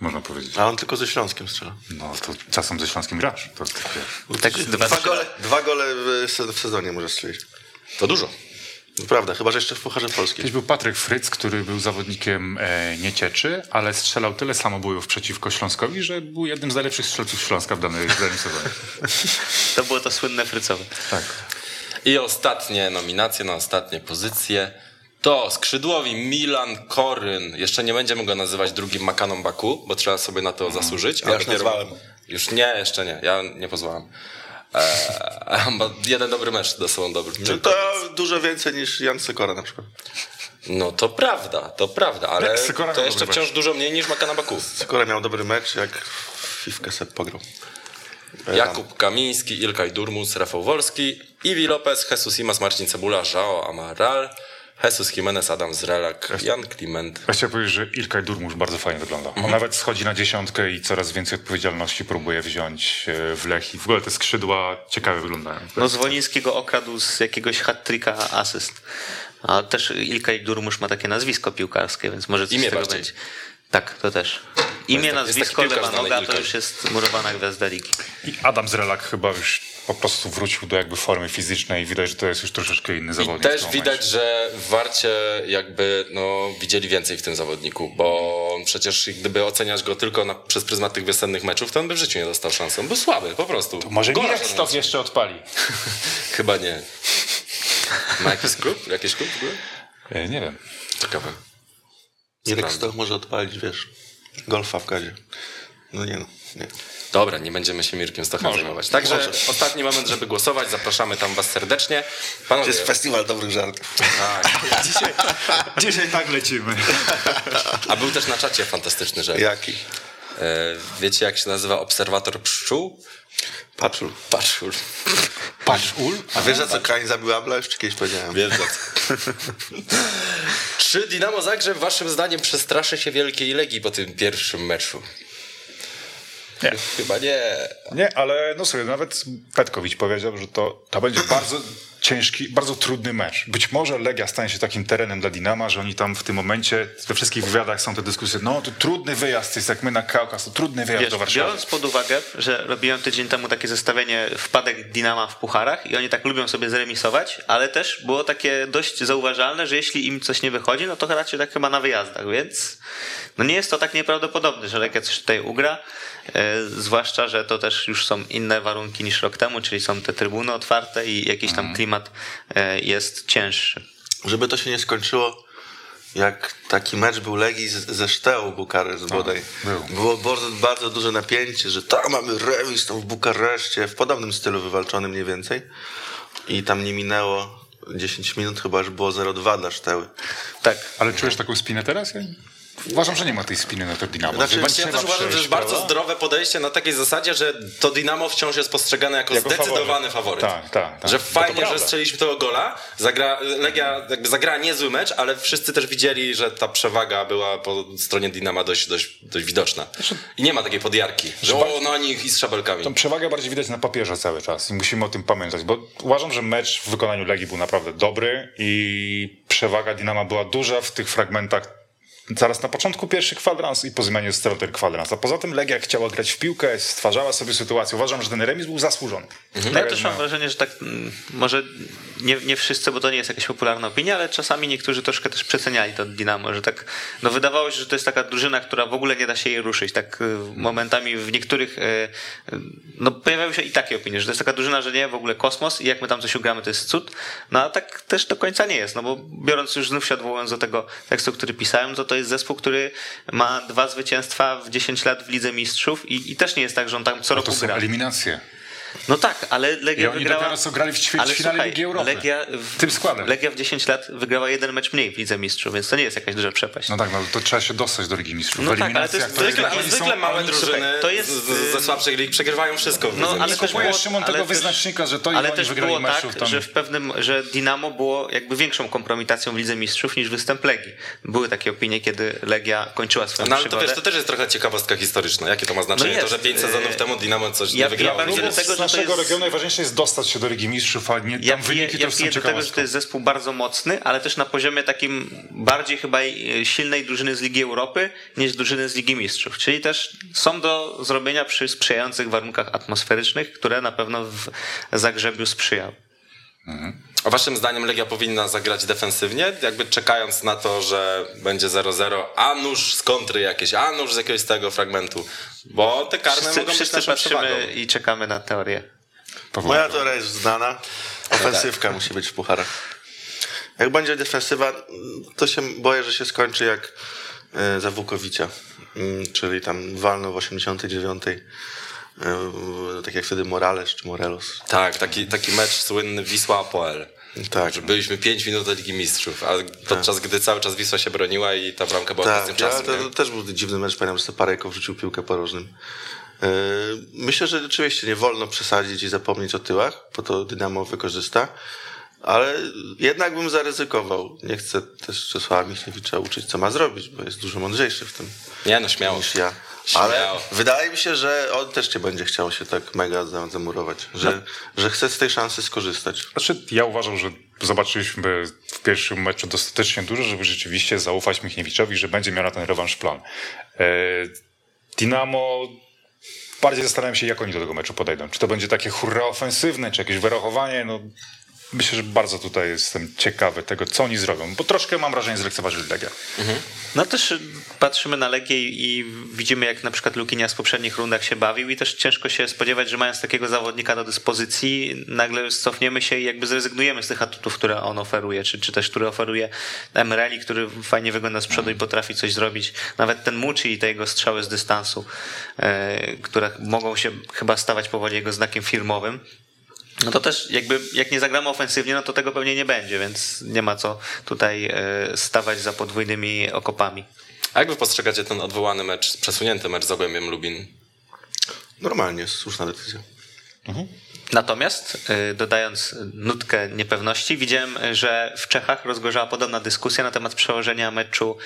można powiedzieć.
A on tylko ze Śląskiem strzela.
No to czasem ze Śląskim grasz. To, wiesz.
Tak, dwa,
Dwa gole, dwa gole w, se- w sezonie może strzelić.
To dużo.
Prawda, chyba że jeszcze w Pucharze Polskim.
Kiedyś był Patryk Fryc, który był zawodnikiem e, niecieczy, ale strzelał tyle samobójów przeciwko Śląskowi, że był jednym z najlepszych strzelców Śląska w danej, w danym sezonie.
to było to słynne frycowe.
Tak.
I ostatnie nominacje na ostatnie pozycje to skrzydłowi Milan Koryn. Jeszcze nie będziemy go nazywać drugim Makaną Baku, bo trzeba sobie na to zasłużyć.
Ja już nazwałem.
Już nie, jeszcze nie. Ja nie pozwałem. Eee, jeden dobry mecz do sobą dobry.
No to dużo więcej niż Jan Sykora na przykład.
No to prawda, to prawda, ale
Sykora
to jeszcze wciąż
mecz.
dużo mniej niż Makana Baku.
Sykora miał dobry mecz, jak Fifkę Sep pograł.
Jakub Kamiński, Ilkay Durmus, Rafał Wolski, Iwi Lopez, Jesus Imas, Marcin Cebula, Joao Amaral, Jesus Jimenez, Adam Zrelak, Jan Kliment.
Ja chciałem powiedzieć, że Ilkay Durmusz bardzo fajnie wygląda. On nawet schodzi na dziesiątkę i coraz więcej odpowiedzialności próbuje wziąć e, w Lech. I w ogóle te skrzydła ciekawie wyglądają.
No Zwolińskiego okradł z jakiegoś hat-tricka asyst. A też Ilkay Durmusz ma takie nazwisko piłkarskie, więc może coś
Imię
z tego
bardziej.
będzie. Tak, to też. Imię,
jest taki
nazwisko,
znany
noga to już jest murowana gwiazda ligi.
I Adam Zrelak chyba już po prostu wrócił do jakby formy fizycznej i widać, że to jest już troszeczkę inny
I
zawodnik. w
też widać, że Warcie jakby no, widzieli więcej w tym zawodniku, bo przecież gdyby oceniać go tylko na, przez pryzmat tych wiosennych meczów, to on by w życiu nie dostał szansy. On był słaby, po prostu.
Może Mirek
żaden
Stok
nie
jeszcze odpali.
Chyba nie. Ma jakiś klub? Jakiś klub w ogóle?
E, Nie wiem.
Ciekawe.
Irek
Sprawdzę.
Stoch może odpalić, wiesz, golfa w gazie. No nie no, nie.
Dobra, nie będziemy się Mirkiem Stochem zajmować. Także
Może.
ostatni moment, żeby głosować. Zapraszamy tam was serdecznie.
To
Panowie,
jest festiwal dobrych żartów.
tak.
Dzisiaj, dzisiaj tak lecimy.
a był też na czacie fantastyczny żart.
Jaki?
E, Wiecie, jak się nazywa obserwator pszczół?
Patrzul.
Patrzul.
Patrz, ul.
A wiesz za co Kain zabił Abla? Już ci kiedyś powiedziałem.
Wiesz za co. Czy Dinamo Zagrzeb waszym zdaniem przestraszy się Wielkiej Legii po tym pierwszym meczu?
Nie.
Chyba nie.
Nie, ale no sobie, nawet Petkowicz powiedział, że to, to będzie bardzo ciężki, bardzo trudny mecz. Być może Legia stanie się takim terenem dla Dinama, że oni tam w tym momencie, we wszystkich wywiadach są te dyskusje, no to trudny wyjazd, to jest jak my na Kaukaz, to trudny wyjazd
Wiesz,
do Warszawy.
biorąc pod uwagę, że robiłem tydzień temu takie zestawienie wpadek Dinama w pucharach i oni tak lubią sobie zremisować, ale też było takie dość zauważalne, że jeśli im coś nie wychodzi, no to raczej tak chyba na wyjazdach, więc no nie jest to tak nieprawdopodobne, że Legia coś tutaj ugra, zwłaszcza, że to też już są inne warunki niż rok temu, czyli są te trybuny otwarte i jakiś tam klimat e, jest cięższy.
Żeby to się nie skończyło jak taki mecz był Legii ze Szteą Bukaresz bodaj.
był.
Było bardzo, bardzo duże napięcie, że tam mamy remis tam w Bukareszcie, w podobnym stylu wywalczonym mniej więcej. I tam nie minęło 10 minut, chyba już było 0-2 dla Szteły.
Tak.
Ale czujesz taką spinę teraz? Uważam, że nie ma tej spiny na to Dinamo.
Znaczy,
że
Właśnie ja też uważam, że
przejść,
jest bardzo zdrowe podejście na takiej zasadzie, że to Dinamo wciąż jest postrzegane jako,
Jako
zdecydowany
faworyt.
faworyt.
Tak, tak, tak.
Że
to
fajnie, że strzeliliśmy tego gola. Zagra, Legia jakby zagrała niezły mecz, ale wszyscy też widzieli, że ta przewaga była po stronie Dinama dość, dość, dość widoczna. I nie ma takiej podjarki, że o, na nich i z szabelkami.
Tą przewagę bardziej widać na papierze cały czas i musimy o tym pamiętać, bo uważam, że mecz w wykonaniu Legii był naprawdę dobry i przewaga Dinama była duża w tych fragmentach zaraz na początku pierwszy kwadrans i po zmianie strony kwadrans. A poza tym Legia chciała grać w piłkę, stwarzała sobie sytuację. Uważam, że ten remis był zasłużony.
No ja też mam wrażenie, że tak mm, może nie, nie wszyscy, bo to nie jest jakaś popularna opinia, ale czasami niektórzy troszkę też przeceniali to Dinamo, że tak no wydawało się, że to jest taka drużyna, która w ogóle nie da się jej ruszyć. Tak y, momentami w niektórych y, y, no pojawiały się i takie opinie, że to jest taka drużyna, że nie, w ogóle kosmos i jak my tam coś ugramy, to jest cud. No a tak też do końca nie jest, no bo biorąc już znów się odwołując do tego tekstu, który pisałem, to to jest zespół, który ma dwa zwycięstwa w 10 lat w Lidze Mistrzów i, i też nie jest tak, że on tam co
To
roku
są
gra.
eliminacje.
No tak, ale Legia
I oni
wygrała...
dopiero co grali w ćwierćfinale Ligi Europy.
Legia w...
Tym składem.
Legia w 10 lat wygrała jeden mecz mniej w Lidze Mistrzów, więc to nie jest jakaś duża przepaść.
No tak, no to trzeba się dostać do Ligi Mistrzów.
No tak, ale to jest
ale
oni
zwykle małe drużyny
to jest,
z- ze
y,
słabszych lig przegrywają wszystko. w
No, ale też było,
Szymon, tego
ale też-
wyznacznika, że to i
ale też było
meczów
tak,
tam.
że w pewnym, że Dinamo było jakby większą kompromitacją w Lidze Mistrzów niż występ Legii. Były takie opinie, kiedy Legia kończyła swoją
No ale to
przygodę.
wiesz, to też jest trochę ciekawostka historyczna. Jakie to ma znaczenie?
No
to,
jest.
że 5 sezonów
Yy,
temu Dinamo coś
ja-
nie
ja
wygrało.
bardziej
Nigdy.
do tego, to
naszego
jest-
regionu najważniejsze jest dostać się do Ligi Mistrzów, a nie
Ja
tam wyniki
piję, ja
to są
piję do tego, że to jest zespół bardzo mocny, ale też na poziomie takim bardziej chyba e, silnej drużyny z Ligi Europy niż drużyny z Ligi Mistrzów. Czyli też są do zrobienia przy sprzyjających warunkach atmosferycznych, które na pewno w Zagrzebiu sprzyjały.
A waszym zdaniem Legia powinna zagrać defensywnie, jakby czekając na to, że będzie 0-0, a nóż z kontry jakieś, a nóż z jakiegoś tego fragmentu, bo te karne
Wszyscy,
mogą być
wszyscy
naszą przewagą.
patrzymy i czekamy na teorię.
Powoli.
Moja teoria jest znana. Ofensywka musi być w pucharach. Jak będzie defensywa, to się boję, że się skończy jak e, za Wukowicza. Mm, Czyli tam walnął w 89. Tak jak wtedy Morales czy Morelos.
Tak, taki, taki mecz słynny Wisła-Apoel.
Tak.
Że byliśmy 5 minut do Ligi Mistrzów, a podczas gdy cały czas Wisła się broniła i ta bramka była
Tak,
tak, czasem.
ja, to, to też był dziwny mecz. Pamiętam, że Parejko wrzucił piłkę po różnym. E, Myślę, że rzeczywiście nie wolno przesadzić i zapomnieć o tyłach, bo to Dynamo wykorzysta. ale jednak bym zaryzykował. Nie chcę też Czesława Michniewicza uczyć, co ma zrobić, bo jest dużo mądrzejszy w tym
Nie no, śmiało.
niż ja. Ale
Śmiało.
wydaje mi się, że on też nie będzie chciał się tak mega zam- zamurować, że, że chce z tej szansy skorzystać.
Znaczy, ja uważam, że zobaczyliśmy w pierwszym meczu dostatecznie dużo, żeby rzeczywiście zaufać Michniewiczowi, że będzie miał na ten rewanż plan. E, Dinamo bardziej zastanawiam się, jak oni do tego meczu podejdą. Czy to będzie takie hurra ofensywne, czy jakieś wyrachowanie? No, myślę, że bardzo tutaj jestem ciekawy tego, co oni zrobią, bo troszkę mam wrażenie, że zlekceważyli Legia.
No też patrzymy na Legię i widzimy, jak na przykład Lukinia z poprzednich rundach się bawił i też ciężko się spodziewać, że mając takiego zawodnika do dyspozycji, nagle cofniemy się i jakby zrezygnujemy z tych atutów, które on oferuje, czy, czy też które oferuje Emereli, który fajnie wygląda z przodu i potrafi coś zrobić. Nawet ten Muci i te jego strzały z dystansu, e, które mogą się chyba stawać powoli jego znakiem firmowym. No to też jakby jak nie zagramy ofensywnie, no to tego pewnie nie będzie, więc nie ma co tutaj e, stawać za podwójnymi okopami.
A jak wy postrzegacie ten odwołany mecz, przesunięty mecz z Zagłębiem Lubin?
Normalnie, słuszna decyzja.
Natomiast y, dodając nutkę niepewności, widziałem, że w Czechach rozgorzała podobna dyskusja na temat przełożenia meczu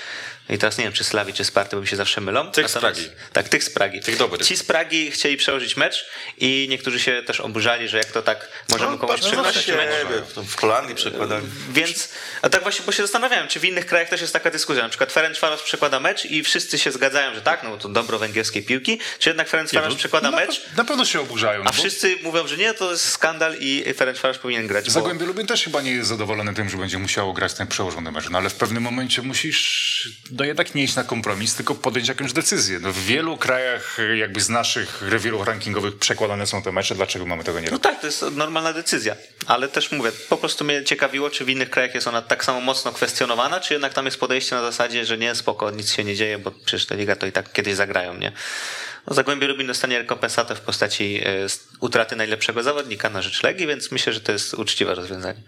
i teraz nie wiem, czy Slawi, czy Sparty, bo mi się zawsze mylą.
Tych z
Natomiast-
Pragi.
Tak, tych z Pragi.
Tych dobrych.
Ci z Pragi chcieli przełożyć mecz i niektórzy się też oburzali, że jak to tak możemy komuś
patrzę na
przekładać mecz.
w Holandii przekładali.
Więc, a tak właśnie, bo się zastanawiałem, czy w innych krajach też jest taka dyskusja. Na przykład Ferencvaros przekłada mecz i wszyscy się zgadzają, że tak, no bo to dobro węgierskiej piłki, czy jednak Ferencvaros przekłada
na,
mecz,
na pewno się oburzają.
a
no bo
wszyscy mówią, że nie, to jest skandal i Ferencvaros powinien grać. Bo...
Zagłębie Lubin też chyba nie jest zadowolony tym, że będzie musiało grać ten przełożony mecz, no ale w pewnym momencie musisz no jednak nie iść na kompromis, tylko podjąć jakąś decyzję. No, w wielu krajach jakby z naszych rewirów rankingowych przekładane są te mecze, dlaczego mamy tego nie
No
robić?
tak, to jest normalna decyzja, ale też mówię, po prostu mnie ciekawiło, czy w innych krajach jest ona tak samo mocno kwestionowana, czy jednak tam jest podejście na zasadzie, że nie, spoko, nic się nie dzieje, bo przecież ta liga to i tak kiedyś zagrają, nie? No, Zagłębie Lubin dostanie rekompensatę w postaci e, utraty najlepszego zawodnika na rzecz Legii, więc myślę, że to jest uczciwe rozwiązanie.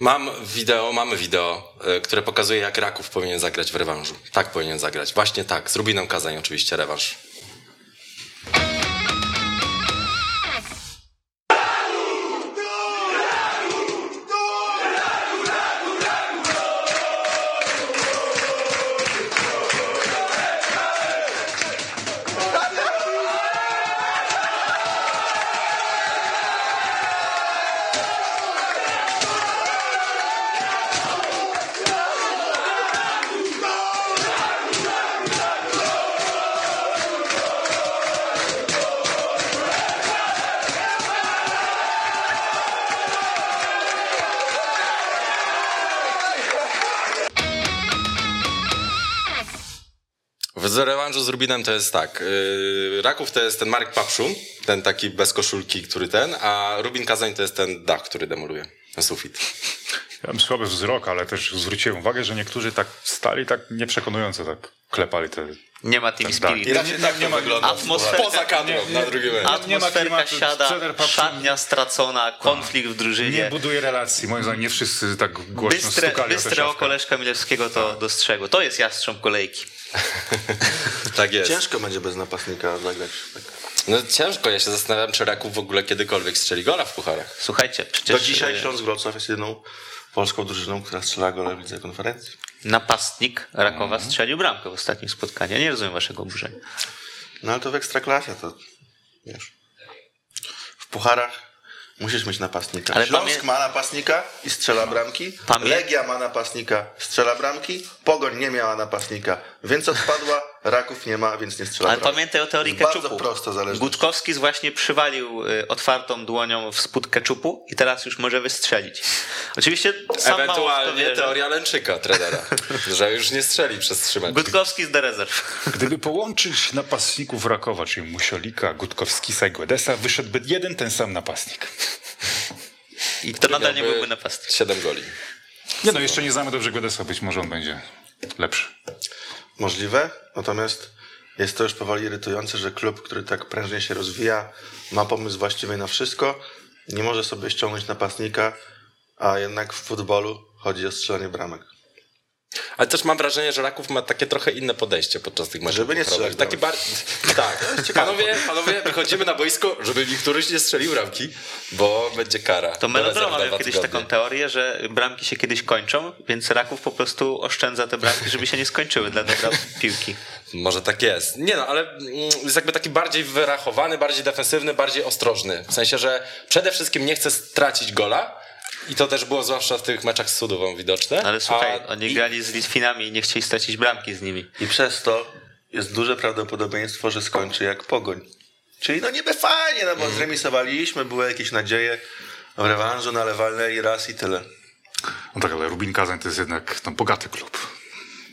Mam wideo, mamy wideo, y, które pokazuje, jak Raków powinien zagrać w rewanżu. Tak powinien zagrać. Właśnie tak. Z Rubinem Kazań oczywiście rewanż. Z Rubinem to jest tak. Yy, Raków to jest ten Marek Papszu, ten taki bez koszulki, który ten, a Rubin Kazań to jest ten dach, który demoluje. Ten sufit.
Ja mam słaby wzrok, ale też zwróciłem uwagę, że niektórzy tak stali tak nieprzekonująco tak klepali te...
Nie ma Team
Tak,
Spirit.
I raczej tak nie wygląda.
Atmosfera-
Poza kadrą, na drugim meczu.
nie ma
Atmosferka siada, szatnia stracona, konflikt w
Nie
drużynie.
buduje relacji. Moim zdaniem nie wszyscy tak głośno
Bystre,
stukali
bystre oko Leszka Milewskiego to dostrzegło. To jest jastrząb kolejki.
Tak jest.
Ciężko będzie bez napastnika zagrać. Tak.
No ciężko, ja się zastanawiam, czy Raków w ogóle kiedykolwiek strzeli gola w pucharach.
Słuchajcie, przecież
Do dzisiaj
e,
Śląsk Wrocław jest jedyną polską drużyną, która strzela gole w lidze konferencji.
Napastnik Rakowa
Mhm.
strzelił bramkę w ostatnim spotkaniu. Nie rozumiem waszego oburzenia.
No ale to w ekstraklasie to wiesz. W pucharach musisz mieć napastnika.
Ale
Śląsk
pamię-
ma napastnika i strzela bramki.
Pamię-
Legia ma napastnika, strzela bramki. Pogoń nie miała napastnika, więc odpadła. Raków nie ma, więc nie strzela
Ale pamiętaj o teorii
Jest bardzo
keczupu.
prosto zależność.
Gutkowski właśnie przywalił y, otwartą dłonią w spód keczupu i teraz już może wystrzelić. Oczywiście sam mało w to
Ewentualnie teoria Lęczyka, trenera, że już nie strzeli przez trzy mecze.
Gutkowski z The Reserve.
Gdyby połączyć napastników Rakowa, czyli Musiolika, Gutkowskisa i Guedesa, wyszedłby jeden ten sam napastnik.
I to nadal nie byłby napastnik.
Siedem goli.
Nie no, jeszcze nie znamy dobrze Guedesa, być może on będzie lepszy.
Możliwe, natomiast jest to już powoli irytujące, że klub, który tak prężnie się rozwija, ma pomysł właściwie na wszystko, nie może sobie ściągnąć napastnika, a jednak w futbolu chodzi o strzelanie bramek.
Ale też mam wrażenie, że Raków ma takie trochę inne podejście podczas tych meczów.
Żeby nie strzelać
Takie bar... Tak, panowie, panowie, wychodzimy na boisko, żeby mi któryś nie strzelił ramki, bo będzie kara.
To Melodroma miał kiedyś
tygodnie.
taką teorię, że bramki się kiedyś kończą, więc Raków po prostu oszczędza te bramki, żeby się nie skończyły dla dobra piłki.
Może tak jest. Nie no, ale mm, jest jakby taki bardziej wyrachowany, bardziej defensywny, bardziej ostrożny. W sensie, że przede wszystkim nie chce stracić gola i to też było zwłaszcza w tych meczach z Sudową widoczne.
Ale słuchaj,
A-
oni grali z Litwinami i nie chcieli stracić bramki z nimi.
I przez to jest duże prawdopodobieństwo, że skończy jak pogoń. Czyli no niby fajnie, no bo zremisowaliśmy, były jakieś nadzieje w rewanżu, no ale walnęli raz i tyle.
No tak, ale Rubin Kazań to jest jednak no, bogaty klub.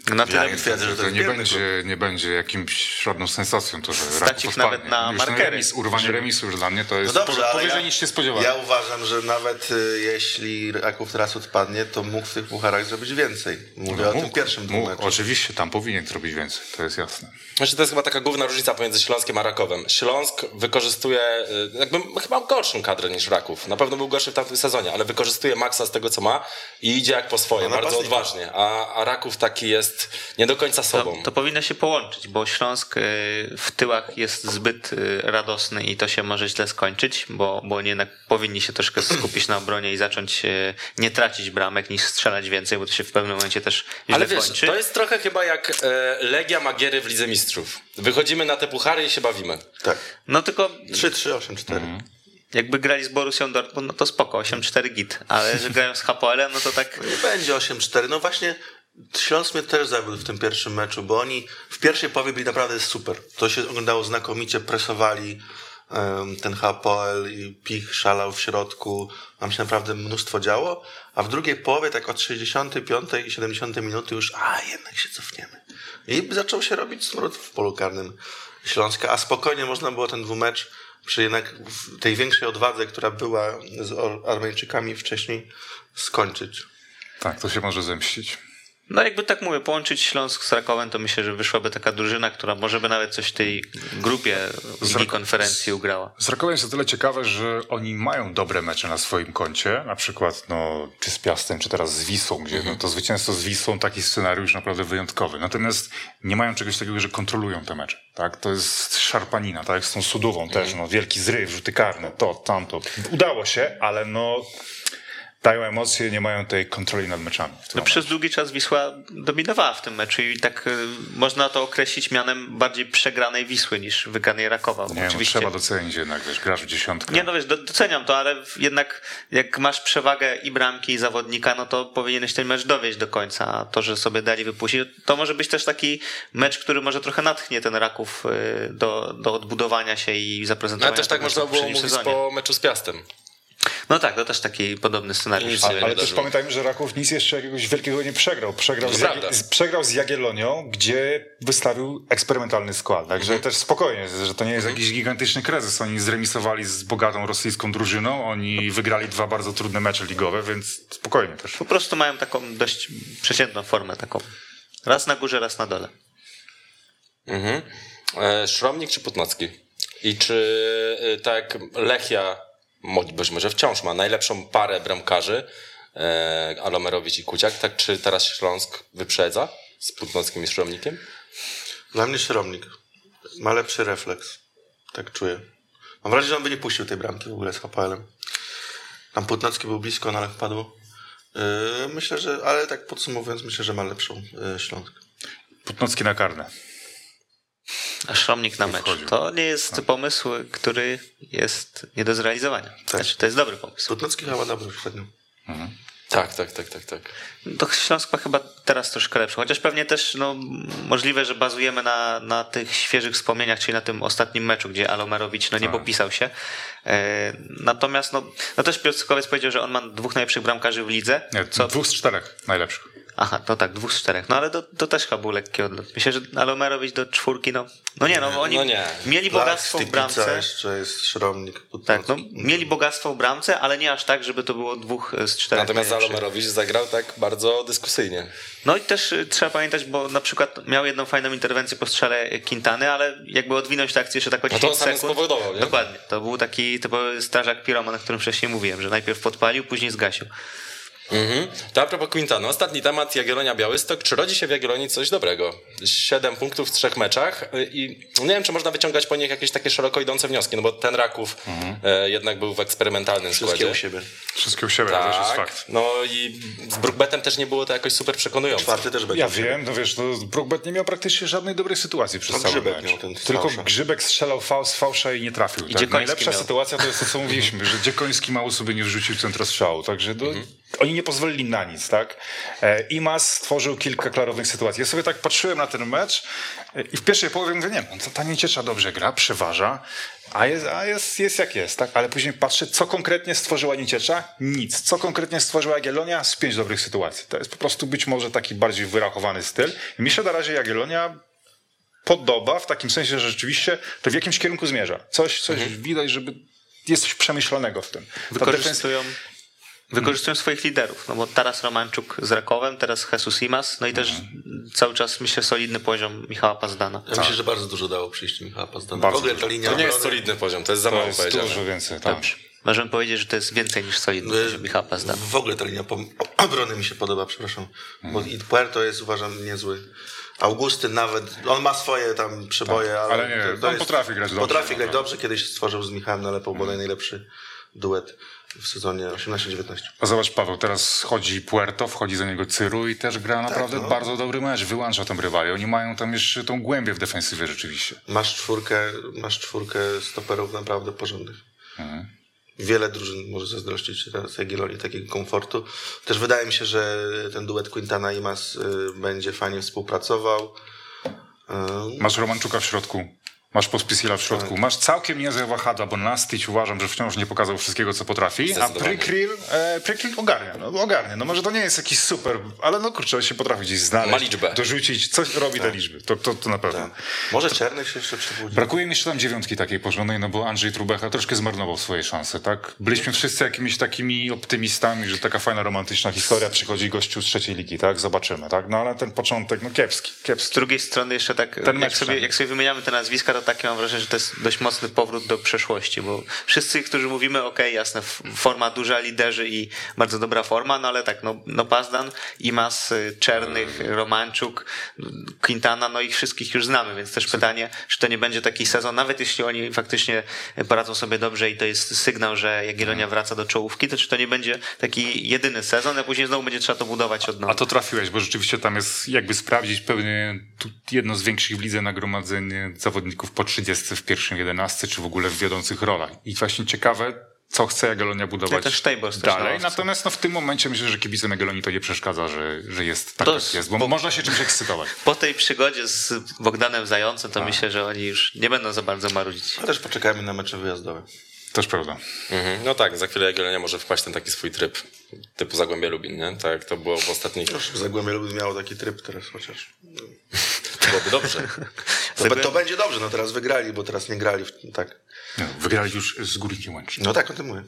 Na tyle
Ja twierdzę, że to
To
jest
nie będzie, nie będzie jakimś żadną sensacją to, że
Stać
Raków
ich
odpadnie.
nawet na
Już ten
markery.
Remis, urwanie remisu już dla mnie to
No
jest
dobrze,
po- powyżej
ja,
niż się spodziewałem.
ja uważam, że nawet y, jeśli Raków teraz odpadnie, to mógł w tych pucharach zrobić więcej. Mówię o tym pierwszym
mógł,
meczu.
Oczywiście, tam powinien zrobić więcej, to jest jasne.
Znaczy, to jest chyba taka główna różnica pomiędzy Śląskiem a Rakowem. Śląsk wykorzystuje, y, jakby chyba gorszą kadrę niż Raków. Na pewno był gorszy w tamtym sezonie, ale wykorzystuje maksa z tego, co ma i idzie jak po swoje,
No,
bardzo odważnie. A, a Raków taki jest nie do końca
To,
sobą.
to powinno się połączyć, bo Śląsk y, w tyłach jest zbyt y, radosny i to się może źle skończyć, bo, bo jednak powinni się troszkę skupić na obronie i zacząć y, nie tracić bramek niż strzelać więcej, bo to się w pewnym momencie też źle
Ale wiesz,
kończy.
to jest trochę chyba jak e, Legia Magiery w Lidze Mistrzów. Wychodzimy na te puchary i się bawimy.
Tak.
No tylko
3-3-8-4.
jakby grali z Borussią Dortmund, no to spoko, 8-4 git, ale że grają z HPL-em, no to tak...
Nie będzie 8-4. No właśnie Śląsk mnie też zawiódł w tym pierwszym meczu, bo oni w pierwszej połowie byli naprawdę super. To się oglądało znakomicie, presowali em, ten HPL i Pich szalał w środku. Tam się naprawdę mnóstwo działo. A w drugiej połowie, tak od 65 i 70 minuty już, a jednak się cofniemy. I zaczął się robić smród w polu karnym Śląska, a spokojnie można było ten dwumecz przy jednak tej większej odwadze, która była z Armeńczykami wcześniej, skończyć.
Tak, to się może zemścić.
No jakby tak mówię, połączyć Śląsk z Rakowem, to myślę, że wyszłaby taka drużyna, która może by nawet coś w tej grupie Ligi Konferencji ugrała.
Z Rakowem jest o tyle ciekawe, że oni mają dobre mecze na swoim koncie, na przykład no, czy z Piastem, czy teraz z Wisłą, gdzie no, to zwycięstwo z Wisłą taki scenariusz naprawdę wyjątkowy. Natomiast nie mają czegoś takiego, że kontrolują te mecze. Tak? To jest szarpanina, tak z tą Sudową też, no, wielki zryw, rzuty karne, to, tamto. Udało się, ale no dają emocje, nie mają tej kontroli nad meczami.
No przez długi czas Wisła dominowała w tym meczu i tak y, można to określić mianem bardziej przegranej Wisły niż wygranej Rakowa.
Nie, no,
oczywiście...
trzeba docenić jednak, wiesz, grasz w dziesiątkę.
Nie, no wiesz, do- doceniam to, ale jednak jak masz przewagę i bramki, i zawodnika, no to powinieneś ten mecz dowieść do końca. A to, że sobie dali wypuścić, to może być też taki mecz, który może trochę natchnie ten Raków y, do, do odbudowania się i
Ale
zaprezentowania.
też tak
tego, co
można było mówić
sezonie.
po meczu z Piastem.
No tak, to też taki podobny scenariusz.
Ale
wydarzyło.
też pamiętajmy, że Raków nic jeszcze jakiegoś wielkiego nie przegrał. Przegrał,
To
z,
prawda.
Z, przegrał z Jagiellonią, gdzie wystawił eksperymentalny skład. Także
Mhm.
też spokojnie, że to nie jest jakiś gigantyczny kryzys. Oni zremisowali z bogatą rosyjską drużyną, oni wygrali dwa bardzo trudne mecze ligowe, więc spokojnie też.
Po prostu mają taką dość przeciętną formę, taką raz na górze, raz na dole.
Mhm. E, Szromnik czy Putnocki? I czy e, tak Lechia, być może wciąż ma najlepszą parę bramkarzy, e, Alomerowicz i Kuciak, tak czy teraz Śląsk wyprzedza z Putnockim i Szromnikiem?
Dla mnie Szromnik ma lepszy refleks. Tak czuję. Mam wrażenie, że on by nie puścił tej bramki w ogóle z HPL-em. Tam Putnacki był blisko, no ale wpadł. Yy, myślę, że, ale tak podsumowując, myślę, że ma lepszą yy, Śląsk.
Putnocki na karne.
A Szromnik na mecz.
wchodził.
To nie jest pomysł, który jest nie do zrealizowania. Znaczy, to jest dobry pomysł.
Putnacki chyba dobry średnio.
Tak, tak, tak, tak, tak.
To Śląsk ma chyba teraz troszkę lepszy, chociaż pewnie też no, możliwe, że bazujemy na, na tych świeżych wspomnieniach, czyli na tym ostatnim meczu, gdzie Alomerowicz no, nie
Tak.
popisał się. E, natomiast no, no też Piotrkowiec powiedział, że on ma dwóch najlepszych bramkarzy w lidze.
Nie,
Co,
dwóch z czterech najlepszych.
Aha, no tak, dwóch z czterech. No ale to, to też chyba był lekki odlot. Myślę, że Alomerowicz do czwórki, no. No nie, no bo oni
No nie.
mieli
Lach,
bogactwo w bramce.
jeszcze jest Szromnik.
Tak, no, mieli bogactwo w bramce, ale nie aż tak, żeby to było dwóch z czterech.
Natomiast
najlepszych.
Alomerowicz zagrał tak bardzo dyskusyjnie.
No i też y, trzeba pamiętać, bo na przykład miał jedną fajną interwencję po strzale Quintany, ale jakby odwinąć tę akcję jeszcze tak o
No
10
to on sam ją
sekund.
spowodował, nie?
Dokładnie. To był taki typowy strażak piroman, o którym wcześniej mówiłem, że najpierw podpalił, później zgasił.
Mhm. To a propos Quintana, ostatni temat Jagiellonia Białystok. Czy rodzi się w Jagiellonii coś dobrego? Siedem punktów w trzech meczach i nie wiem, czy można wyciągać po nich jakieś takie szeroko idące wnioski, no bo ten Raków e, jednak był w eksperymentalnym
Wszystkie
składzie.
u siebie.
Wszystkie u siebie, to też jest
Tak,
fakt.
no i z Brookbetem też nie było to jakoś super przekonujące.
Czwarty też będzie.
Ja wiem, no wiesz, to Brookbet nie miał praktycznie żadnej dobrej sytuacji przez
No
cały
Grzybek
mecz.
miał
Tylko
fałsza.
Grzybek strzelał fał z fałsza i nie trafił. Tak?
Dziekoński
Najlepsza
miał.
sytuacja to jest to, co mówiliśmy, że Dziekoński mało sobie nie wrzucił centrostrzału, także do, oni nie pozwolili na nic, tak? E, Imas stworzył kilka klarownych sytuacji. Ja sobie tak patrzyłem na ten mecz i w pierwszej połowie mówię, nie, no to ta Nieciecza dobrze gra, przeważa, a, jest, a jest, jest jak jest, tak? Ale później patrzę, co konkretnie stworzyła Nieciecza? Nic. Co konkretnie stworzyła Jagiellonia? Z pięć dobrych sytuacji. To jest po prostu być może taki bardziej wyrachowany styl. I mi się na razie Jagiellonia podoba w takim sensie, że rzeczywiście to w jakimś kierunku zmierza. Coś, coś widać, żeby jest coś przemyślanego w tym. Ta defens-
Wykorzystują, swoich liderów, no bo teraz Romanczuk z Rakowem, teraz Jesus Imas, no i też cały czas myślę solidny poziom Michała Pazdana.
Ja myślę, że bardzo dużo dało przyjście Michała Pazdana.
Bardzo
w ogóle ta linia
To nie jest solidny poziom, to jest za
To
mało
jest
powiedziane.
dużo więcej. Tak.
Dobrze. Możemy powiedzieć, że to jest więcej niż solidny poziom Michała Pazdana.
W ogóle ta linia obrony mi się podoba, przepraszam. Bo i Puerto jest uważam niezły. Augustyn nawet, on ma swoje tam przeboje, ale,
ale nie, on potrafi grać dobrze,
Potrafi grać
naprawdę.
dobrze, kiedyś stworzył z Michałem Nalepą bodaj najlepszy duet w sezonie 18-19.
A zobacz, Paweł, teraz chodzi Puerto, wchodzi za niego Cyru i też gra naprawdę
no.
bardzo dobry mecz, wyłącza tam rywali. Oni mają tam jeszcze tą głębię w defensywie rzeczywiście.
Masz czwórkę, masz czwórkę stoperów naprawdę porządnych.
Mhm.
Wiele drużyn może zazdrościć teraz Jagiellonii takiego komfortu. Też wydaje mi się, że ten duet Quintana i Mas y, będzie fajnie współpracował. Y,
Masz Romanczuka w środku, masz Pospisila w
Tak.
środku, masz całkiem niezłe wahadła, bo Nastić uważam, że wciąż nie pokazał wszystkiego, co potrafi, a. Prykryl, e, Prykryl ogarnia, no ogarnia. No może to nie jest jakiś super, ale no kurczę, on się potrafi gdzieś znaleźć,
Ma liczbę.
dorzucić, coś robi te liczby, to, to, to na pewno.
tak. Może Czernych się jeszcze przebudzi.
Brakuje mi jeszcze tam dziewiątki takiej porządnej, no bo Andrzej Trubecha troszkę zmarnował swoje szanse, tak? Byliśmy wszyscy jakimiś takimi optymistami, że taka fajna, romantyczna historia, przychodzi gościu z trzeciej ligi, tak? Zobaczymy, tak? No ale ten początek, no kiepski,
Z
kiepski.
drugiej strony jeszcze tak,
Ten
jak sobie, jak sobie wymieniamy te nazwiska, to takie mam wrażenie, że to jest dość mocny powrót do przeszłości, bo wszyscy, którzy mówimy, okej, jasne, forma duża, liderzy i bardzo dobra forma, no ale tak, no, no Pazdan, Imas, y, Czernych, Romanczuk, Quintana, no ich wszystkich już znamy, więc też pytanie, czy to nie będzie taki sezon, nawet jeśli oni faktycznie poradzą sobie dobrze i to jest sygnał, że Jagiellonia wraca do czołówki, to czy to nie będzie taki jedyny sezon, a później znowu będzie trzeba to budować od nowa.
A to trafiłeś, bo rzeczywiście tam jest jakby sprawdzić pewnie jedno z większych w lidze nagromadzenie zawodników po 30 w pierwszym 11, czy w ogóle w wiodących rolach. I właśnie ciekawe, co chce Jagiellonia budować
Ja też też
dalej.
ławce.
Natomiast no, w tym momencie myślę, że kibicom Jagiellonii to nie przeszkadza, że, że jest tak,
To
jak
jest-
bo,
bo-
można się czymś ekscytować.
Po tej przygodzie z Bogdanem Zającem, to myślę, że oni już nie będą za bardzo marudzić.
A też poczekajmy na mecze wyjazdowe.
Też prawda.
Mhm. No tak, za chwilę Jagiellonia może wpaść w ten taki swój tryb, typu Zagłębie Lubin, nie? Tak jak to było w ostatnich...
Już Zagłębie Lubin miało taki tryb teraz chociaż.
Byłoby dobrze.
To, be- to będzie dobrze, no teraz wygrali, bo teraz nie grali. W, tak.
No, wygrali już z Górnikiem Łęcznym.
No tak, o tym mówię.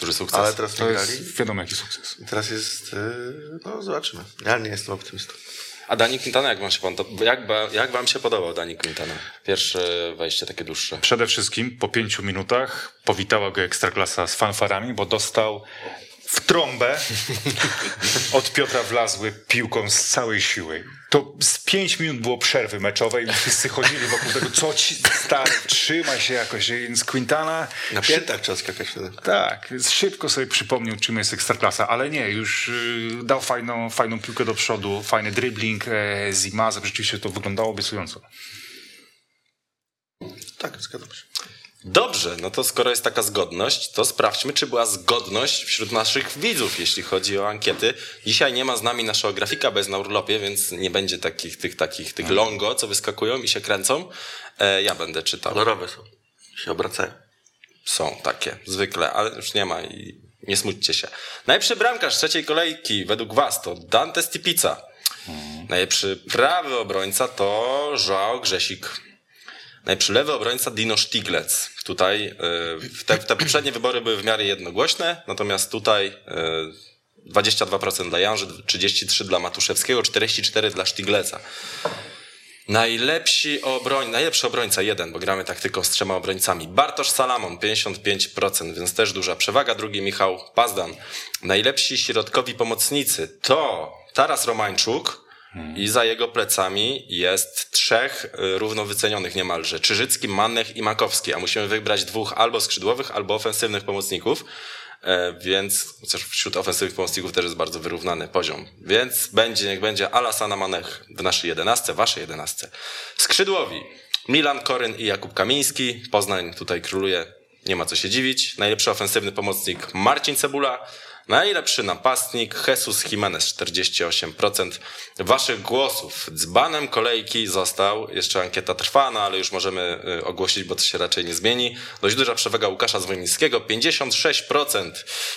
Duży sukces.
Ale teraz
To
nie grali.
jest wiadomo jaki sukces.
Teraz jest, yy, no zobaczymy. Ja nie jestem optymistą.
A Dani Quintana, jak wam się, pan, jak, jak wam się podobał Dani Quintana? Pierwsze wejście takie dłuższe.
Przede wszystkim po pięciu minutach powitała go Ekstraklasa z fanfarami, bo dostał w trąbę od Piotra Wlazły piłką z całej siły. To z pięć minut było przerwy meczowej i wszyscy chodzili wokół tego, co ci stary, trzymaj się jakoś. Więc Quintana
Na piętach trzeba skakać
tak, więc szybko sobie przypomniał, czym jest Ekstraklasa, ale nie, już y, dał fajną, fajną piłkę do przodu, fajny dribbling e, z Imazem, rzeczywiście to wyglądało obiecująco.
Tak, zgadzam się.
Dobrze, no to skoro jest taka zgodność, to sprawdźmy, czy była zgodność wśród naszych widzów, jeśli chodzi o ankiety. Dzisiaj nie ma z nami naszego grafika, bez na urlopie, więc nie będzie takich, tych, takich, tych longo, co wyskakują i się kręcą. E, ja będę czytał.
Kolorowe są. Się obracają.
Są takie, zwykle, ale już nie ma i nie smućcie się. Najlepszy bramkarz trzeciej kolejki według was to Dante Stipica. Najlepszy prawy obrońca to Joao Grzesik. Najlepszy lewy obrońca Dino Stiglec. Tutaj y, te, te poprzednie wybory były w miarę jednogłośne, natomiast tutaj y, 22% dla Janży, 33% dla Matuszewskiego, 44% dla Stigleca. Najlepsi obroń, najlepszy obrońca jeden, bo gramy taktyką z trzema obrońcami. Bartosz Salamon 55%, więc też duża przewaga. Drugi Michał Pazdan. Najlepsi środkowi pomocnicy to Taras Romańczuk i za jego plecami jest trzech y, równo wycenionych niemalże. Czyżycki, Mannech i Makowski, a musimy wybrać dwóch albo skrzydłowych, albo ofensywnych pomocników. E, więc chociaż wśród ofensywnych pomocników też jest bardzo wyrównany poziom. Więc będzie, niech będzie Alasana Manech w naszej jedenastce, waszej jedenastce. Skrzydłowi Milan Koryn i Jakub Kamiński. Poznań tutaj króluje, nie ma co się dziwić. Najlepszy ofensywny pomocnik Marcin Cebula. Najlepszy napastnik Jesus Jimenez 48% waszych głosów. Dzbanem kolejki został, jeszcze ankieta trwa, no ale już możemy y, ogłosić, bo to się raczej nie zmieni. Dość duża przewaga Łukasza Zwojnickiego, 56%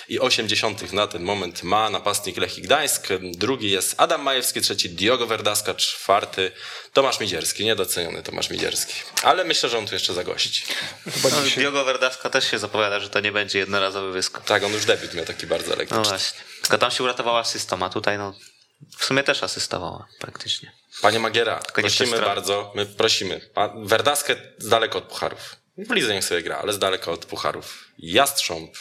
i 80 na ten moment ma napastnik Lechii Gdańsk. Drugi jest Adam Majewski, trzeci Diogo Verdaska, czwarty Tomasz Midzierski, niedoceniony Tomasz Midzierski. Ale myślę, że on tu jeszcze zagości.
No, Diogo Verdawka też się zapowiada, że to nie będzie jednorazowy wyskok.
Tak, on już debiut miał taki bardzo
No
elektryczny.
właśnie. Tylko tam się uratowała asystą, a tutaj no w sumie też asystowała praktycznie.
Panie Magiera, prosimy bardzo, my prosimy. Pan Werdaskę z daleka od pucharów. W lidze niech sobie gra, ale z daleka od pucharów. Jastrząb.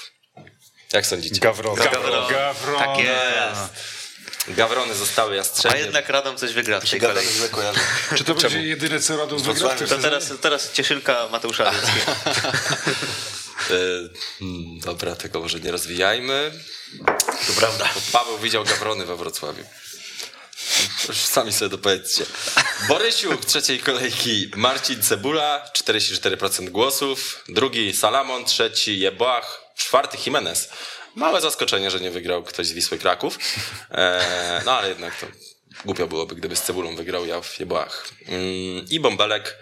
Jak sądzicie?
Gawron.
Gawron.
Gawron.
Tak jest.
Gawrony zostały
A
jastrzębie.
jednak Radom coś wygra w tej.
Czy to będzie jedyne co Radom wygra
To
sezonie?
teraz, teraz cieszynka Mateusza.
E, hmm, dobra, tego może nie rozwijajmy.
To prawda.
Paweł widział Gawrony we Wrocławiu. Już Sami sobie dopowiedzcie. Borysiuk trzeciej kolejki Marcin Cebula, 44% głosów. Drugi Salamon, trzeci Jebłach, czwarty Jimenez. Małe zaskoczenie, że nie wygrał ktoś z Wisły Kraków. E, no ale jednak to głupio byłoby, gdyby z Cebulą wygrał ja w Jebłach. Mm, I Bąbelek.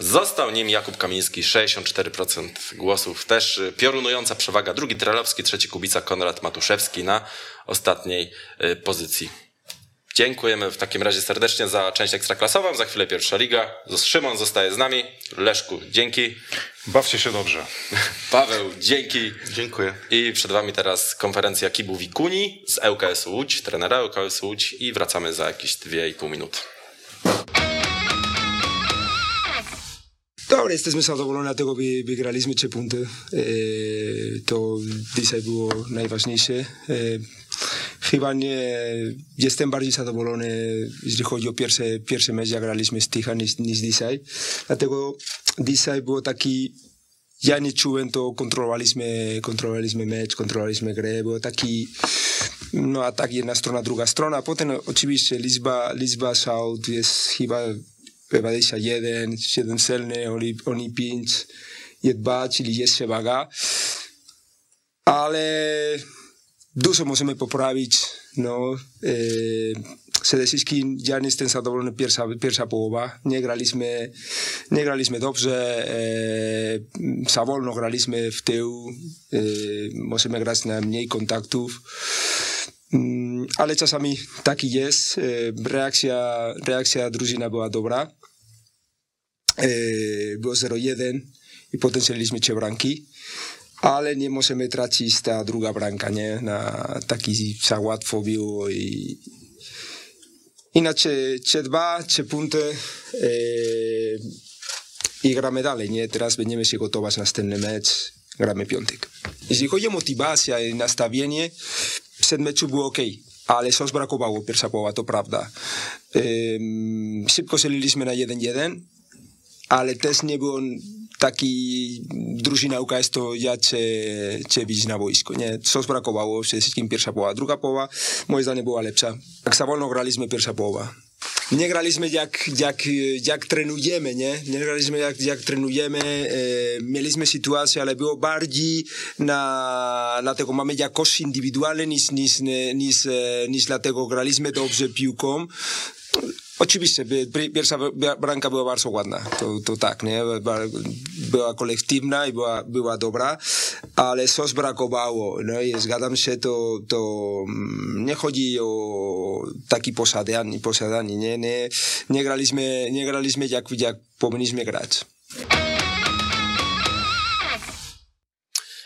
Został nim Jakub Kamiński, 64% głosów. Też y, piorunująca przewaga. Drugi Trelowski, trzeci Kubica, Konrad Matuszewski na ostatniej y, pozycji. Dziękujemy w takim razie serdecznie za część ekstraklasową. Za chwilę pierwsza liga. Szymon zostaje z nami. Leszku, dzięki.
Bawcie się dobrze.
Paweł, dzięki.
Dziękuję.
I przed wami teraz konferencja Kibu Wikuni z ŁKS Łódź, trenera ŁKS Łódź i wracamy za jakieś 2,5 minuty.
Dobra, jesteśmy zadowoleni, dlatego wy, wygraliśmy trzy punkty. E, to dzisiaj było najważniejsze. Chyba nie jestem bardziej zadowolony, jeśli chodzi o pierwsze, pierwsze mecz, jak graliśmy z Tycha niż, niż dzisiaj. Dlatego dzisiaj było taki ja nie czułem to, kontrolowaliśmy, kontrolowaliśmy mecz, kontrolowaliśmy grę, było taki no atak jedna strona, druga strona. Potem oczywiście liczba, liczba shout jest chyba 21, 7 celny, oni, oni 5 je 2, czyli jest przewaga. Ale dużo możemy poprawić. No, e, przede wszystkim ja nie jestem zadowolony pierwsza, pierwsza połowa. Nie graliśmy, nie graliśmy dobrze. E, za wolno graliśmy w tył. E, możemy grać na mniej kontaktów. Mm, ale czasami taki jest. E, reakcja, reakcja drużyna była dobra. E, było 0-1 i potem strzeliliśmy trzy bramki. Ale nie możemy tracić ta druga bramka, nie? Na taki za łatwo było i inaczej trzy dwa, trzy punkty e, i gramy dalej, nie? Teraz będziemy się gotować na następny mecz, gramy piątek. Jeśli chodzi o motywację i nastawienie, przed meczu było ok, ale coś brakowało pierwsza połowa, to prawda. Ym, szybko strzeliliśmy na 1-1, ale też nie było taki drużyna UKS to ja cię, cię widzieć na boisku, nie? Coś brakowało, przede wszystkim pierwsza połowa. Druga połowa, moim zdaniem, była lepsza. Tak wolno graliśmy pierwsza połowa. Nie graliśmy jak, jak, jak trenujemy, nie? Nie graliśmy jak, jak trenujemy. E, mieliśmy sytuację, ale było bardziej na, dlatego mamy jakości indywidualne niż, niż, niż, e, niż dlatego graliśmy dobrze piłką. Oczywiście, pierwsza bra- bramka była bardzo ładna, to, to tak, nie? Była kolektywna i była, była dobra, ale coś brakowało, no i zgadzam się, to, to mm, nie chodzi o taki posiadanie, posiadanie nie? Nie, nie, graliśmy, nie graliśmy jak, jak powinniśmy grać.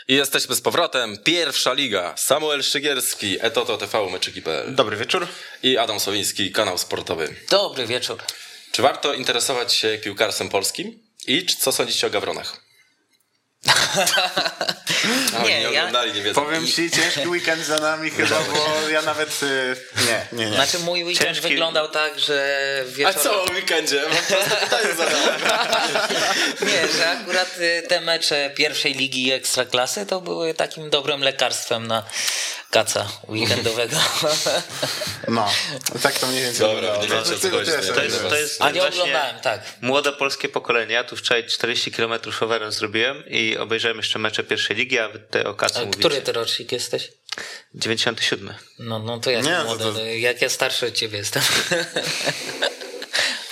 I jesteśmy z powrotem. Pierwsza liga. Samuel Szygierski, Etoto TV, meczyki.pl
Dobry wieczór.
i Adam Sowiński, kanał sportowy.
Dobry wieczór.
Czy warto interesować się piłkarstwem polskim? I czy- co sądzicie o Gawronach? A,
Nie,
nie
ja-
oglądali, nie wiedzą.
Powiem ci, ciężki weekend za nami chyba, bo ja nawet... y, Nie, nie, nie.
Znaczy mój weekend
Ciężki-
wyglądał tak, że
A
wieczorem...
co o weekendzie? Pytanie zadałem.
Nie, że akurat y, te mecze pierwszej ligi ekstraklasy to były takim dobrym lekarstwem na kaca weekendowego.
No, tak to mniej więcej
Dobra, nie co
tyle
nie?
sobie
To jest, to jest
A nie oglądałem, tak.
Młode polskie pokolenie. Ja tu wczoraj 40 km rowerem zrobiłem i obejrzałem jeszcze mecze pierwszej ligi, a wy tutaj o Kacu
A
mówicie.
który ty rocznik jesteś?
97.
No, no to jak
Nie, no
młody,
to-
to... jak ja starszy od ciebie jestem.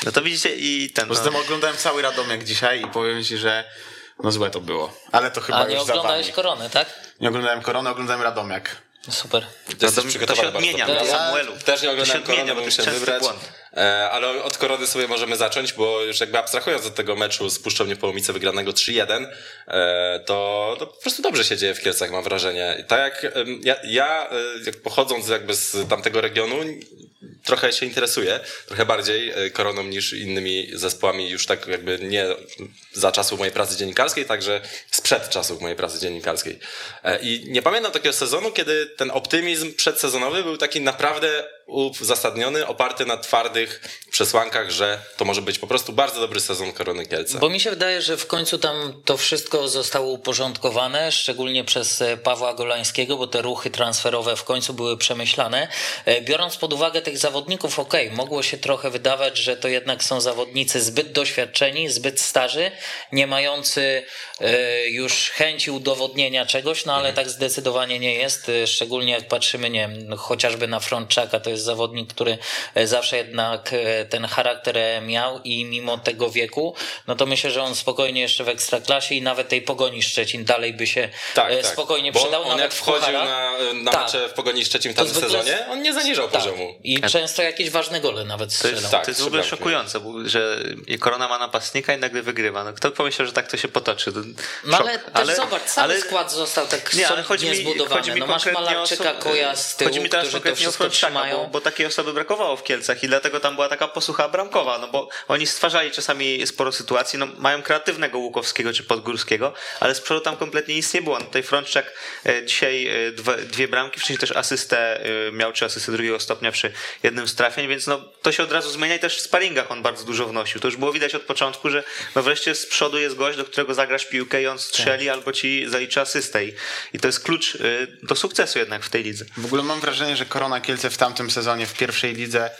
No to widzicie i ten...
Poza
No,
tym oglądałem cały Radomiak dzisiaj i powiem ci, że no złe to było. Ale to chyba
A nie
już
oglądałeś korony, tak?
Nie oglądałem Korony, oglądałem Radomiak.
Super.
To
to
przygotowany
się odmienia na Samuelu.
Też nie
To się odmienia, bo to jest
wybrać.
błąd.
E, Ale od korony sobie możemy zacząć, bo już jakby abstrahując od tego meczu z Puszczą Niepołomice wygranego 3-1, e, to, to po prostu dobrze się dzieje w Kielcach, mam wrażenie. Tak jak ja, ja e, jak pochodząc jakby z tamtego regionu, trochę się interesuję, trochę bardziej koroną niż innymi zespołami, już tak jakby nie za czasów mojej pracy dziennikarskiej, także sprzed czasów mojej pracy dziennikarskiej. I nie pamiętam takiego sezonu, kiedy ten optymizm przedsezonowy był taki naprawdę uzasadniony, oparty na twardych przesłankach, że to może być po prostu bardzo dobry sezon Korony Kielce.
Bo mi się wydaje, że w końcu tam to wszystko zostało uporządkowane, szczególnie przez e, Pawła Golańskiego, bo te ruchy transferowe w końcu były przemyślane. E, Biorąc pod uwagę tych zawodników, okej, mogło się trochę wydawać, że to jednak są zawodnicy zbyt doświadczeni, zbyt starzy, nie mający e, już chęci udowodnienia czegoś, no ale tak zdecydowanie nie jest, szczególnie jak patrzymy, nie wiem, chociażby na Frontczaka, to jest zawodnik, który zawsze jednak ten charakter e, miał i mimo tego wieku, no to myślę, że on spokojnie jeszcze w Ekstraklasie i nawet tej Pogoni Szczecin dalej by się
tak,
e,
tak.
spokojnie
Bo
przydał,
on
nawet
jak wchodził na, na
Tak.
mecze w Pogoni Szczecin w
To
tamtym sezonie, on nie zaniżał
Tak.
poziomu.
I często jakieś ważne gole nawet
To
strzelał.
jest,
Tak,
to jest w ogóle szokujące, że Korona ma napastnika i nagle wygrywa. No, kto pomyślał, że tak to się potoczy? To
No
szok.
ale też zobacz, cały skład został tak
Nie, ale chodzi mi,
zbudowany.
chodzi mi
no masz Malarczyka,
o
Koja z tyłu,
Chodzi mi teraz
którzy to wszystko trzymają.
bo, bo takiej osoby brakowało w Kielcach i dlatego tam była taka posłucha bramkowa, no bo oni stwarzali czasami sporo sytuacji, no mają kreatywnego Łukowskiego czy Podgórskiego, ale z przodu tam kompletnie nic nie było. No, tutaj Frączczak e, dzisiaj e, dwa, dwie bramki, wcześniej też asystę e, miał, czy asystę drugiego stopnia przy jednym z trafień, więc no to się od razu zmienia i też w sparingach on bardzo dużo wnosił. To już było widać od początku, że no wreszcie z przodu jest gość, do którego zagrasz piłkę i on strzeli albo ci zaliczy asystę i, i to jest klucz do sukcesu jednak w tej lidze.
W ogóle mam wrażenie, że Korona Kielce w tamtym sezonie w pierwszej lidze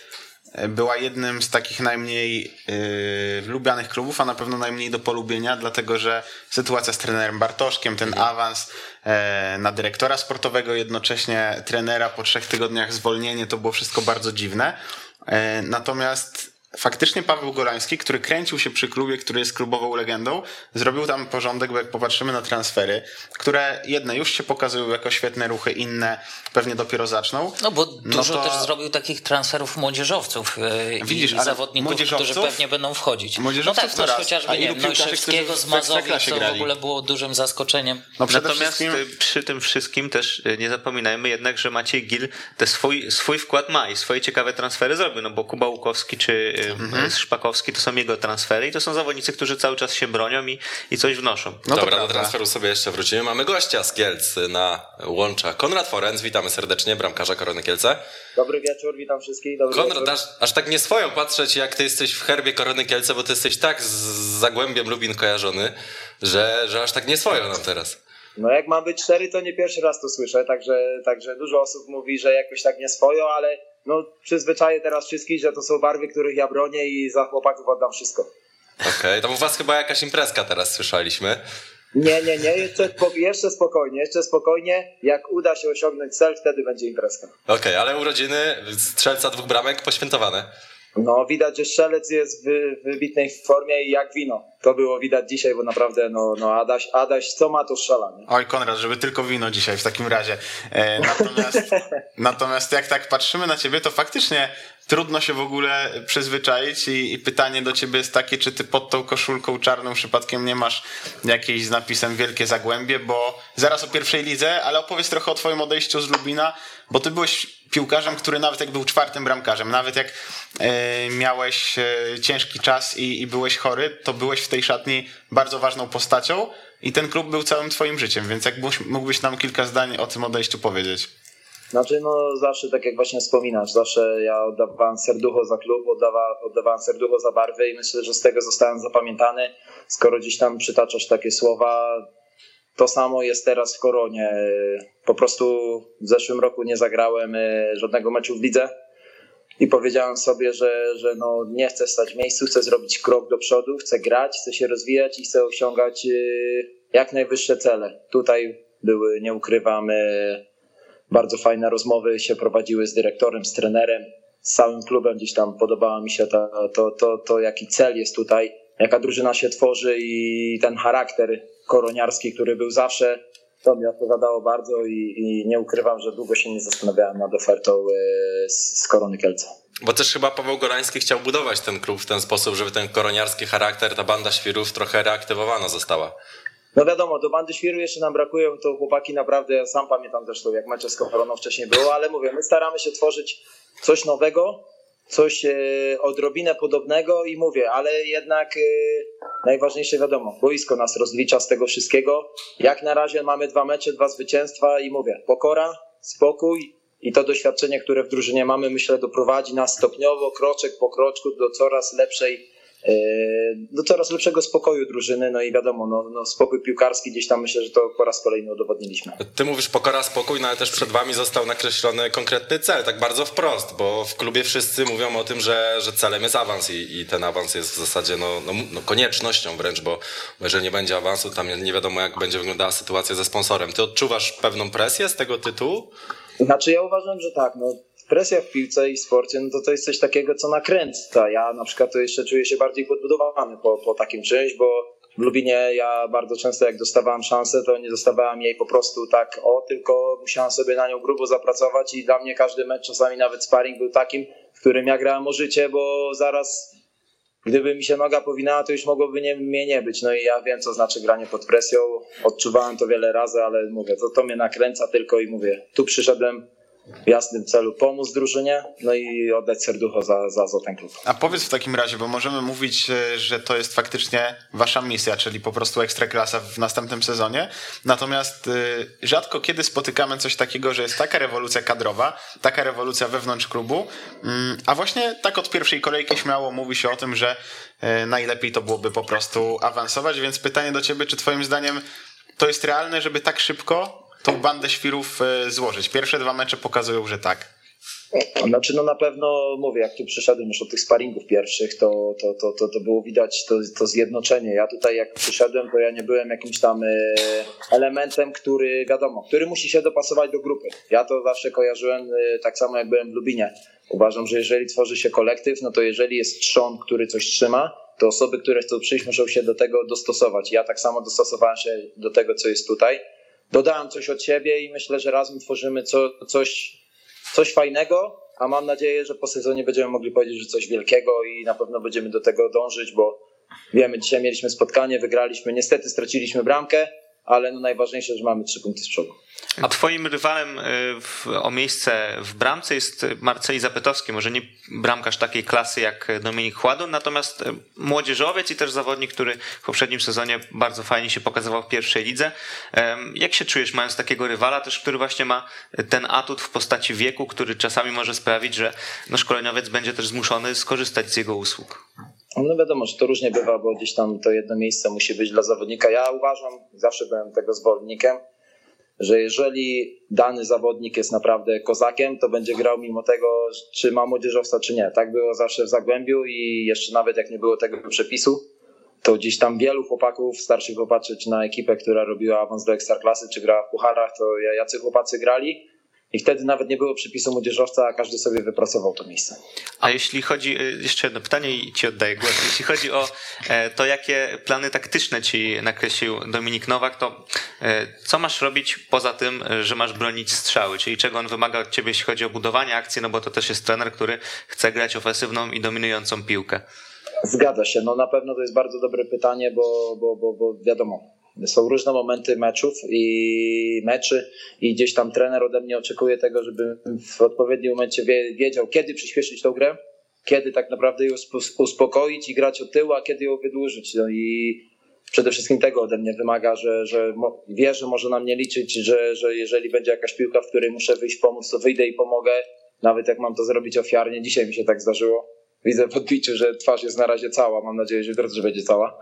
była jednym z takich najmniej yy, lubianych klubów, a na pewno najmniej do polubienia, dlatego że sytuacja z trenerem Bartoszkiem, ten awans e, na dyrektora sportowego, jednocześnie trenera po trzech tygodniach zwolnienie, to było wszystko bardzo dziwne. E, natomiast faktycznie Paweł Golański, który kręcił się przy klubie, który jest klubową legendą, zrobił tam porządek, bo jak popatrzymy na transfery, które jedne już się pokazują jako świetne ruchy, inne pewnie dopiero zaczną.
No bo dużo
to-
też zrobił takich transferów młodzieżowców e,
Widzisz,
i
ale
zawodników,
młodzieżowców-
którzy pewnie będą wchodzić. No tak,
to
masz
raz,
chociażby nie, Nojszewskiego z
w Ekstraklasie
co w
grali?
ogóle było dużym zaskoczeniem.
No przede
Natomiast
wszystkim
przy tym wszystkim też y, nie zapominajmy jednak, że Maciej Gil te swój, swój wkład ma i swoje ciekawe transfery zrobił, no bo Kuba Łukowski czy y,
Mhm.
Szpakowski to są jego transfery i to są zawodnicy, którzy cały czas się bronią i, i coś wnoszą.
No to
Dobra, do
prawda.
transferu sobie jeszcze wrócimy. Mamy gościa z Kielc na łącza. Konrad Forenc, witamy serdecznie, bramkarza Korony Kielce.
Dobry wieczór, witam wszystkich. Dobry
Konrad,
wieczór.
aż, aż tak nie swoją patrzeć, jak ty jesteś w herbie Korony Kielce, bo ty jesteś tak z Zagłębiem Lubin kojarzony, że, że aż tak nie swoją nam teraz.
No jak mam być cztery, to nie pierwszy raz to słyszę, także, także dużo osób mówi, że jakoś tak nie swoją, ale no przyzwyczaję teraz wszystkich, że to są barwy, których ja bronię i za chłopaków oddam wszystko.
Okej, to u was chyba jakaś imprezka teraz słyszeliśmy.
Nie, nie, nie, jeszcze, jeszcze spokojnie, jeszcze spokojnie. Jak uda się osiągnąć cel, wtedy będzie imprezka.
Okej, ale urodziny strzelca dwóch bramek poświętowane.
No widać, że strzelec jest w wybitnej formie i jak wino. To było widać dzisiaj, bo naprawdę no, no Adaś, Adaś co ma to strzela, nie?
Oj, Konrad, żeby tylko wino dzisiaj w takim razie. E, natomiast, natomiast jak tak patrzymy na ciebie, to faktycznie trudno się w ogóle przyzwyczaić i, i pytanie do ciebie jest takie, czy ty pod tą koszulką czarną przypadkiem nie masz jakiejś z napisem Wielkie Zagłębie, bo zaraz o pierwszej lidze, ale opowiedz trochę o twoim odejściu z Lubina, bo ty byłeś piłkarzem, który nawet jak był czwartym bramkarzem, nawet jak e, miałeś e, ciężki czas i, i byłeś chory, to byłeś w tej szatni bardzo ważną postacią i ten klub był całym twoim życiem, więc jak mógłbyś nam kilka zdań o tym odejściu powiedzieć?
Znaczy, no zawsze tak jak właśnie wspominasz, zawsze ja oddawałem serducho za klub, oddawa, oddawałem serducho za barwy i myślę, że z tego zostałem zapamiętany. Skoro gdzieś tam przytaczasz takie słowa, to samo jest teraz w Koronie. Po prostu w zeszłym roku nie zagrałem e, żadnego meczu w lidze i powiedziałem sobie, że, że no nie chcę stać w miejscu, chcę zrobić krok do przodu, chcę grać, chcę się rozwijać i chcę osiągać e, jak najwyższe cele. Tutaj były, nie ukrywam, e, bardzo fajne rozmowy się prowadziły z dyrektorem, z trenerem, z całym klubem. Gdzieś tam podobało mi się to, to, to, to jaki cel jest tutaj, jaka drużyna się tworzy i ten charakter koroniarski, który był zawsze. To mi odpowiadało bardzo i, i nie ukrywam, że długo się nie zastanawiałem nad ofertą e, z, z Korony Kielce.
Bo też chyba Paweł Gorański chciał budować ten klub w ten sposób, żeby ten koroniarski charakter, ta banda świrów trochę reaktywowana została.
No wiadomo, do bandy świru jeszcze nam brakuje, to chłopaki naprawdę, ja sam pamiętam zresztą jak mecze z Koroną wcześniej było, ale mówię, my staramy się tworzyć coś nowego, coś e, odrobinę podobnego i mówię, ale jednak e, najważniejsze wiadomo, boisko nas rozlicza z tego wszystkiego. Jak na razie mamy dwa mecze, dwa zwycięstwa i mówię, pokora, spokój i to doświadczenie, które w drużynie mamy, myślę, doprowadzi nas stopniowo, kroczek po kroczku do coraz lepszej do coraz lepszego spokoju drużyny, no i wiadomo, no, no spokój piłkarski gdzieś tam myślę, że to po raz kolejny udowodniliśmy.
Ty mówisz pokora, spokój, no ale też przed wami został nakreślony konkretny cel, tak bardzo wprost, bo w klubie wszyscy mówią o tym, że, że celem jest awans i, i ten awans jest w zasadzie no, no, no koniecznością wręcz, bo jeżeli nie będzie awansu, tam nie wiadomo jak będzie wyglądała sytuacja ze sponsorem. Ty odczuwasz pewną presję z tego tytułu?
Znaczy ja uważam, że tak, no presja w piłce i sporcie, no to to jest coś takiego, co nakręca. Ja na przykład to jeszcze czuję się bardziej podbudowany po, po takim czymś, bo w Lubinie ja bardzo często jak dostawałem szansę, to nie dostawałem jej po prostu tak o, tylko musiałem sobie na nią grubo zapracować i dla mnie każdy mecz, czasami nawet sparring był takim, w którym ja grałem o życie, bo zaraz gdyby mi się noga powinęła, to już mogłoby nie, mnie nie być. No i ja wiem, co znaczy granie pod presją. Odczuwałem to wiele razy, ale mówię, to, to mnie nakręca tylko i mówię, tu przyszedłem w jasnym celu pomóc drużynie, no i oddać serducho za, za, za ten klub.
A powiedz w takim razie, bo możemy mówić, e, że to jest faktycznie wasza misja, czyli po prostu ekstraklasa w następnym sezonie, natomiast y, rzadko kiedy spotykamy coś takiego, że jest taka rewolucja kadrowa, taka rewolucja wewnątrz klubu, y, a właśnie tak od pierwszej kolejki śmiało mówi się o tym, że y, najlepiej to byłoby po prostu awansować, więc pytanie do ciebie, czy twoim zdaniem to jest realne, żeby tak szybko tą bandę świrów e, złożyć. Pierwsze dwa mecze pokazują, że tak.
Znaczy, no na pewno mówię, jak tu przyszedłem już od tych sparingów pierwszych, to, to, to, to, to było widać to, to zjednoczenie. Ja tutaj jak przyszedłem, to ja nie byłem jakimś tam e, elementem, który wiadomo, który musi się dopasować do grupy. Ja to zawsze kojarzyłem e, tak samo jak byłem w Lubinie. Uważam, że jeżeli tworzy się kolektyw, no to jeżeli jest trzon, który coś trzyma, to osoby, które chcą przyjść, muszą się do tego dostosować. Ja tak samo dostosowałem się do tego, co jest tutaj dodałem coś od siebie i myślę, że razem tworzymy co, coś, coś fajnego, a mam nadzieję, że po sezonie będziemy mogli powiedzieć, że coś wielkiego i na pewno będziemy do tego dążyć, bo wiemy, dzisiaj mieliśmy spotkanie, wygraliśmy, niestety straciliśmy bramkę, ale no najważniejsze, że mamy trzy punkty z przodu.
A twoim rywalem y, w, o miejsce w bramce jest Marceli Zapytowski. Może nie bramkarz takiej klasy jak Dominik Chładun, natomiast y, młodzieżowiec i też zawodnik, który w poprzednim sezonie bardzo fajnie się pokazywał w pierwszej lidze. Jak się czujesz mając takiego rywala też, który właśnie ma ten atut w postaci wieku, który czasami może sprawić, że no, szkoleniowiec będzie też zmuszony skorzystać z jego usług?
No wiadomo, że to różnie bywa, bo gdzieś tam to jedno miejsce musi być dla zawodnika. Ja uważam, zawsze byłem tego zwolennikiem, że jeżeli dany zawodnik jest naprawdę kozakiem, to będzie grał mimo tego, czy ma młodzieżowca, czy nie. Tak było zawsze w Zagłębiu i jeszcze nawet jak nie było tego przepisu, to gdzieś tam wielu chłopaków starszych popatrzeć na ekipę, która robiła awans do ekstraklasy, czy grała w pucharach, to jacy chłopacy grali i wtedy nawet nie było przepisu młodzieżowca, a każdy sobie wypracował to miejsce.
A jeśli chodzi, y, jeszcze jedno pytanie i ci oddaję głos. Jeśli chodzi o e, to, jakie plany taktyczne ci nakreślił Dominik Nowak, to e, co masz robić poza tym, że masz bronić strzały? Czyli czego on wymaga od ciebie, jeśli chodzi o budowanie akcji, no bo to też jest trener, który chce grać ofensywną i dominującą piłkę.
Zgadza się. No na pewno to jest bardzo dobre pytanie, bo, bo, bo, bo wiadomo, Są różne momenty meczów i meczy i gdzieś tam trener ode mnie oczekuje tego, żeby w odpowiednim momencie wiedział, kiedy przyspieszyć tą grę, kiedy tak naprawdę ją uspokoić i grać od tyłu, a kiedy ją wydłużyć. No i przede wszystkim tego ode mnie wymaga, że, że wie, że może na mnie liczyć, że, że jeżeli będzie jakaś piłka, w której muszę wyjść pomóc, to wyjdę i pomogę, nawet jak mam to zrobić ofiarnie. Dzisiaj mi się tak zdarzyło. Widzę w odbiciu, że twarz jest na razie cała. Mam nadzieję, że jutro też będzie cała.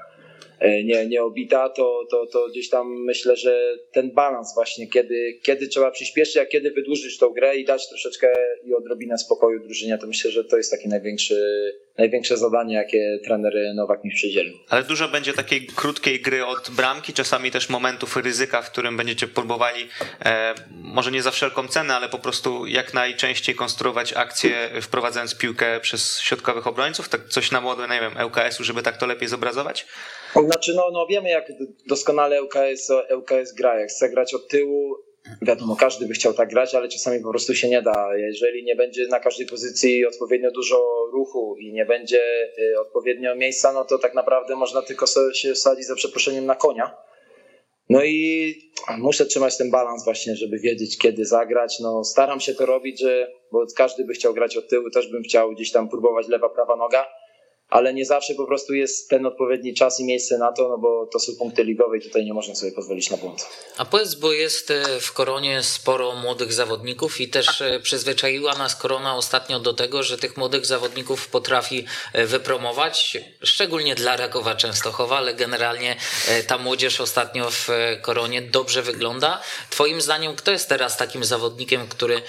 E, nie, nie obita, to, to, to gdzieś tam myślę, że ten balans właśnie, kiedy, kiedy trzeba przyspieszyć, a kiedy wydłużyć tą grę i dać troszeczkę i odrobinę spokoju drużynie, to myślę, że to jest takie największy, największe zadanie, jakie trener Nowak mi przydzielił.
Ale dużo będzie takiej krótkiej gry od bramki, czasami też momentów ryzyka, w którym będziecie próbowali, e, może nie za wszelką cenę, ale po prostu jak najczęściej konstruować akcję, wprowadzając piłkę przez środkowych obrońców, tak coś na modę, nie wiem, ŁKS-u, żeby tak to lepiej zobrazować?
Znaczy, no, no wiemy, jak doskonale ŁKS, ŁKS gra. Jak chce grać od tyłu, wiadomo, każdy by chciał tak grać, ale czasami po prostu się nie da. Jeżeli nie będzie na każdej pozycji odpowiednio dużo ruchu i nie będzie y, odpowiednio miejsca, no to tak naprawdę można tylko się wsadzić za przeproszeniem na konia. No i muszę trzymać ten balans właśnie, żeby wiedzieć, kiedy zagrać. No, staram się to robić, że, bo każdy by chciał grać od tyłu, też bym chciał gdzieś tam próbować lewa, prawa noga ale nie zawsze po prostu jest ten odpowiedni czas i miejsce na to, no bo to są punkty ligowe i tutaj nie można sobie pozwolić na błąd.
A powiedz, bo jest e, w Koronie sporo młodych zawodników i też e, przyzwyczaiła nas Korona ostatnio do tego, że tych młodych zawodników potrafi e, wypromować, szczególnie dla Rakowa Częstochowa, ale generalnie ta młodzież ostatnio w Koronie dobrze wygląda. Twoim zdaniem kto jest teraz takim zawodnikiem, który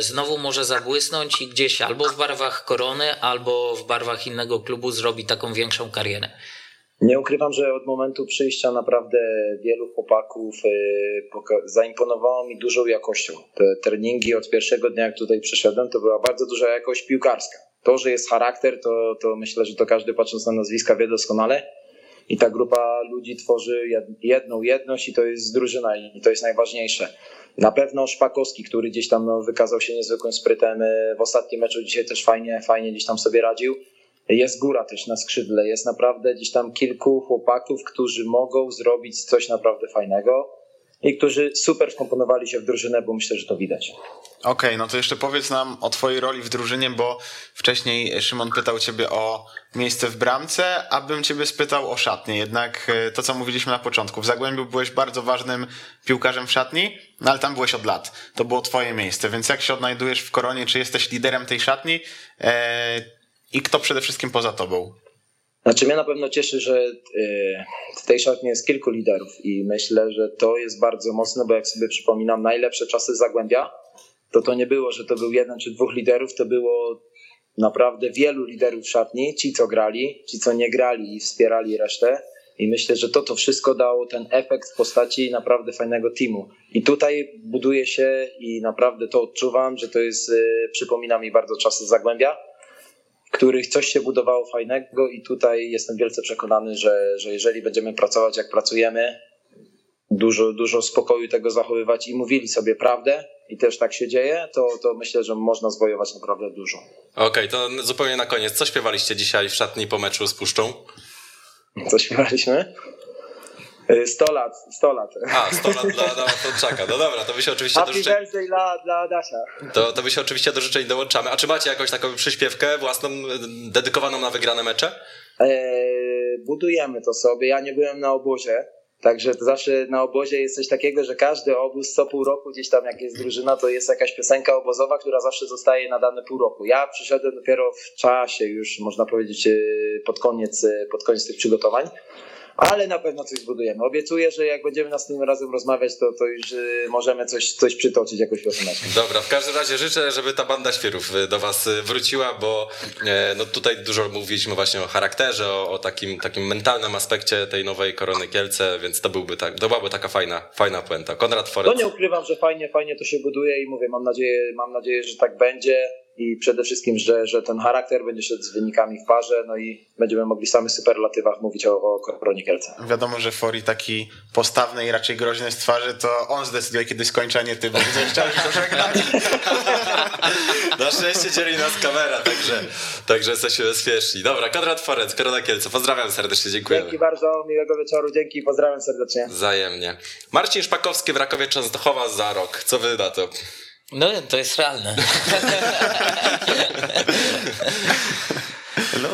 znowu może zabłysnąć i gdzieś albo w barwach Korony, albo w barwach innego klubu klubu zrobi taką większą karierę?
Nie ukrywam, że od momentu przyjścia naprawdę wielu chłopaków e, zaimponowało mi dużą jakością. Te treningi od pierwszego dnia, jak tutaj przyszedłem, to była bardzo duża jakość piłkarska. To, że jest charakter, to, to myślę, że to każdy patrząc na nazwiska wie doskonale. I ta grupa ludzi tworzy jedną jedność i to jest drużyna i to jest najważniejsze. Na pewno Szpakowski, który gdzieś tam no, wykazał się niezwykłym sprytem e, w ostatnim meczu, dzisiaj też fajnie, fajnie gdzieś tam sobie radził. Jest góra też na skrzydle, jest naprawdę gdzieś tam kilku chłopaków, którzy mogą zrobić coś naprawdę fajnego i którzy super wkomponowali się w drużynę, bo myślę, że to widać.
Okej, okay, no to jeszcze powiedz nam o twojej roli w drużynie, bo wcześniej Szymon pytał ciebie o miejsce w bramce, abym ciebie spytał o szatnię. Jednak e, to, co mówiliśmy na początku, w Zagłębiu byłeś bardzo ważnym piłkarzem w szatni, no ale tam byłeś od lat. To było twoje miejsce, więc jak się odnajdujesz w Koronie? Czy jesteś liderem tej szatni? Eee, i kto przede wszystkim poza tobą?
Znaczy mnie na pewno cieszy, że w tej szatni jest kilku liderów i myślę, że to jest bardzo mocne, bo jak sobie przypominam najlepsze czasy Zagłębia, to to nie było, że to był jeden czy dwóch liderów, to było naprawdę wielu liderów szatni, ci co grali, ci co nie grali i wspierali resztę. I myślę, że to to wszystko dało ten efekt w postaci naprawdę fajnego teamu. I tutaj buduje się i naprawdę to odczuwam, że to jest, y, przypomina mi bardzo czasy Zagłębia których coś się budowało fajnego i tutaj jestem wielce przekonany, że, że jeżeli będziemy pracować jak pracujemy, dużo, dużo spokoju tego zachowywać i mówili sobie prawdę i też tak się dzieje, to, to myślę, że można zwojować naprawdę dużo.
Okej, okay, to zupełnie na koniec. Co śpiewaliście dzisiaj w szatni po meczu z Puszczą?
Co śpiewaliśmy? 100 lat, 100 lat.
A, 100 lat dla Adama Frączaka. No dobra, to by się oczywiście
Happy do życzeń... dla, dla Adasia.
To, to by się oczywiście do życzeń dołączamy. A czy macie jakąś taką przyśpiewkę własną, dedykowaną na wygrane mecze?
Eee, budujemy to sobie. Ja nie byłem na obozie. Także to zawsze na obozie jest coś takiego, że każdy obóz co pół roku gdzieś tam jak jest drużyna, to jest jakaś piosenka obozowa, która zawsze zostaje na dane pół roku. Ja przyszedłem dopiero w czasie już, można powiedzieć, e, pod koniec, e, pod koniec tych przygotowań ale na pewno coś zbudujemy. Obiecuję, że jak będziemy następnym razem rozmawiać, to, to już y, możemy coś, coś przytoczyć, jakąś pioseneczkę.
Dobra, w każdym razie życzę, żeby ta banda świerów y, do was y, wróciła, bo no tutaj dużo mówiliśmy właśnie o charakterze, o, o, takim, takim mentalnym aspekcie tej nowej Korony Kielce, więc to byłby tak, to byłaby taka fajna, fajna puenta. Konrad Forec.
No nie ukrywam, że fajnie, fajnie to się buduje i mówię, mam nadzieję, mam nadzieję, że tak będzie i przede wszystkim, że, że ten charakter będzie szedł z wynikami w parze, no i będziemy mogli w samych superlatywach mówić o, o Koronie Kielce.
Wiadomo, że Fori taki postawny i raczej groźny z twarzy, to on zdecyduje, kiedy skończy, a nie ty, bo widzę, że chciałeś go żegnać.
Na szczęście dzieli nas kamera, także, także jesteśmy bezpieczni. Dobra, Konrad Forec, Korona Kielce, pozdrawiam serdecznie, dziękujemy.
Dzięki bardzo, miłego wieczoru, dzięki, pozdrawiam serdecznie.
Wzajemnie. Marcin Szpakowski w Rakowie Częstochowa za rok. Co wy na to?
No to jest realne.
No,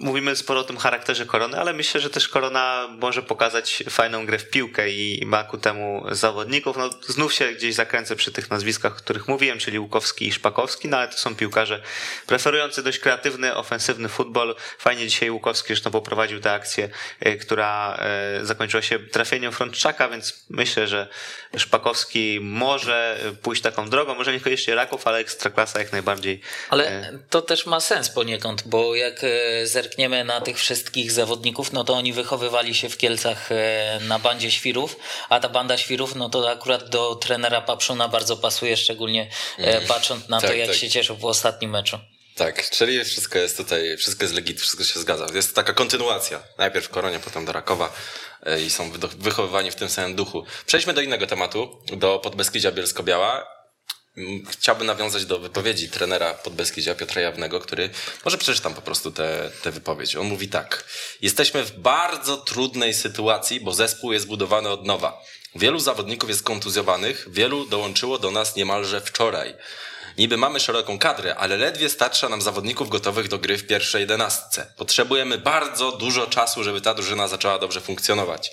mówimy sporo o tym charakterze Korony, ale myślę, że też Korona może pokazać fajną grę w piłkę i ma ku temu zawodników. No, znów się gdzieś zakręcę przy tych nazwiskach, o których mówiłem, czyli Łukowski i Szpakowski, no ale to są piłkarze preferujący dość kreatywny, ofensywny futbol. Fajnie dzisiaj Łukowski zresztą poprowadził tę akcję, e, która e, zakończyła się trafieniem Frontczaka, więc myślę, że Szpakowski może pójść taką drogą, może niekoniecznie Raków, ale Ekstraklasa jak najbardziej.
Ale
e,
to też ma sens poniekąd, bo jak zerkniemy na tych wszystkich zawodników, no to oni wychowywali się w Kielcach e, na bandzie świrów, a ta banda świrów, no to akurat do trenera Papszuna bardzo pasuje, szczególnie mm. patrząc na
tak,
to, jak
tak.
się cieszył w ostatnim meczu.
Tak, czyli wszystko jest tutaj, wszystko jest legit, wszystko się zgadza. Jest taka kontynuacja. Najpierw w Koronie, potem do Rakowa i są wychowywani w tym samym duchu. Przejdźmy do innego tematu, do Podbeskidzia Bielsko-Biała. Chciałbym nawiązać do wypowiedzi trenera Podbeskidzia Piotra Jawnego, który, może przeczytam po prostu tę te, te wypowiedź. On mówi tak. Jesteśmy w bardzo trudnej sytuacji, bo zespół jest budowany od nowa. Wielu zawodników jest kontuzjowanych, wielu dołączyło do nas niemalże wczoraj. Niby mamy szeroką kadrę, ale ledwie starcza nam zawodników gotowych do gry w pierwszej jedenastce. Potrzebujemy bardzo dużo czasu, żeby ta drużyna zaczęła dobrze funkcjonować.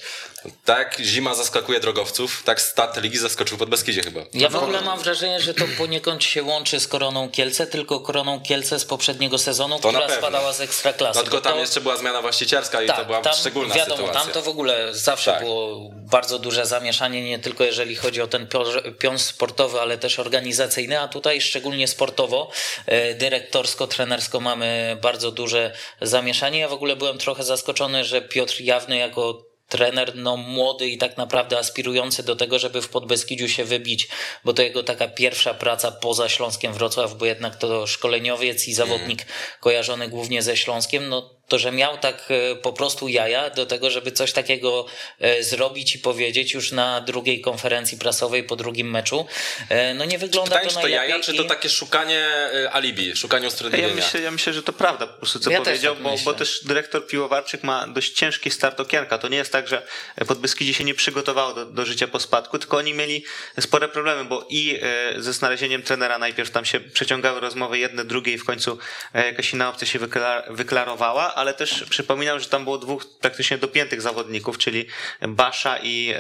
Tak zima zaskakuje drogowców, tak start ligi zaskoczył pod Beskidzie chyba.
Ja w ogóle mam wrażenie, że to poniekąd się łączy z Koroną Kielce, tylko Koroną Kielce z poprzedniego sezonu,
To
która spadała z Ekstraklasy.
No tylko tam
to-
jeszcze była zmiana właścicielska i to była
tam,
szczególna
wiadomo,
sytuacja.
Tam to w ogóle zawsze
Tak.
było bardzo duże zamieszanie, nie tylko jeżeli chodzi o ten pion, pion sportowy, ale też organizacyjny, a tutaj szczególnie sportowo, e, dyrektorsko-trenersko mamy bardzo duże zamieszanie. Ja w ogóle byłem trochę zaskoczony, że Piotr Jawny jako trener no, młody i tak naprawdę aspirujący do tego, żeby w Podbeskidziu się wybić, bo to jego taka pierwsza praca poza Śląskiem Wrocław, bo jednak to szkoleniowiec i zawodnik kojarzony głównie ze Śląskiem, no to, że miał tak e, po prostu jaja do tego, żeby coś takiego e, zrobić i powiedzieć już na drugiej konferencji prasowej po drugim meczu, e, no nie wygląda
Pytanie,
to
czy to
najlepiej.
jaja, czy to takie szukanie alibi, szukanie
Ja
usprawiedliwienia?
myślę, ja myślę, że to prawda po prostu, co
Ja też
powiedział,
tak
bo, bo też dyrektor Piłowarczyk ma dość ciężki start okienka. To nie jest tak, że Podbeskidzie się nie przygotowało do, do życia po spadku, tylko oni mieli spore problemy, bo i ze znalezieniem trenera najpierw tam się przeciągały rozmowy jedne, drugie i w końcu jakaś inna opcja się wykla- wyklarowała, ale też przypominam, że tam było dwóch praktycznie dopiętych zawodników, czyli Basza i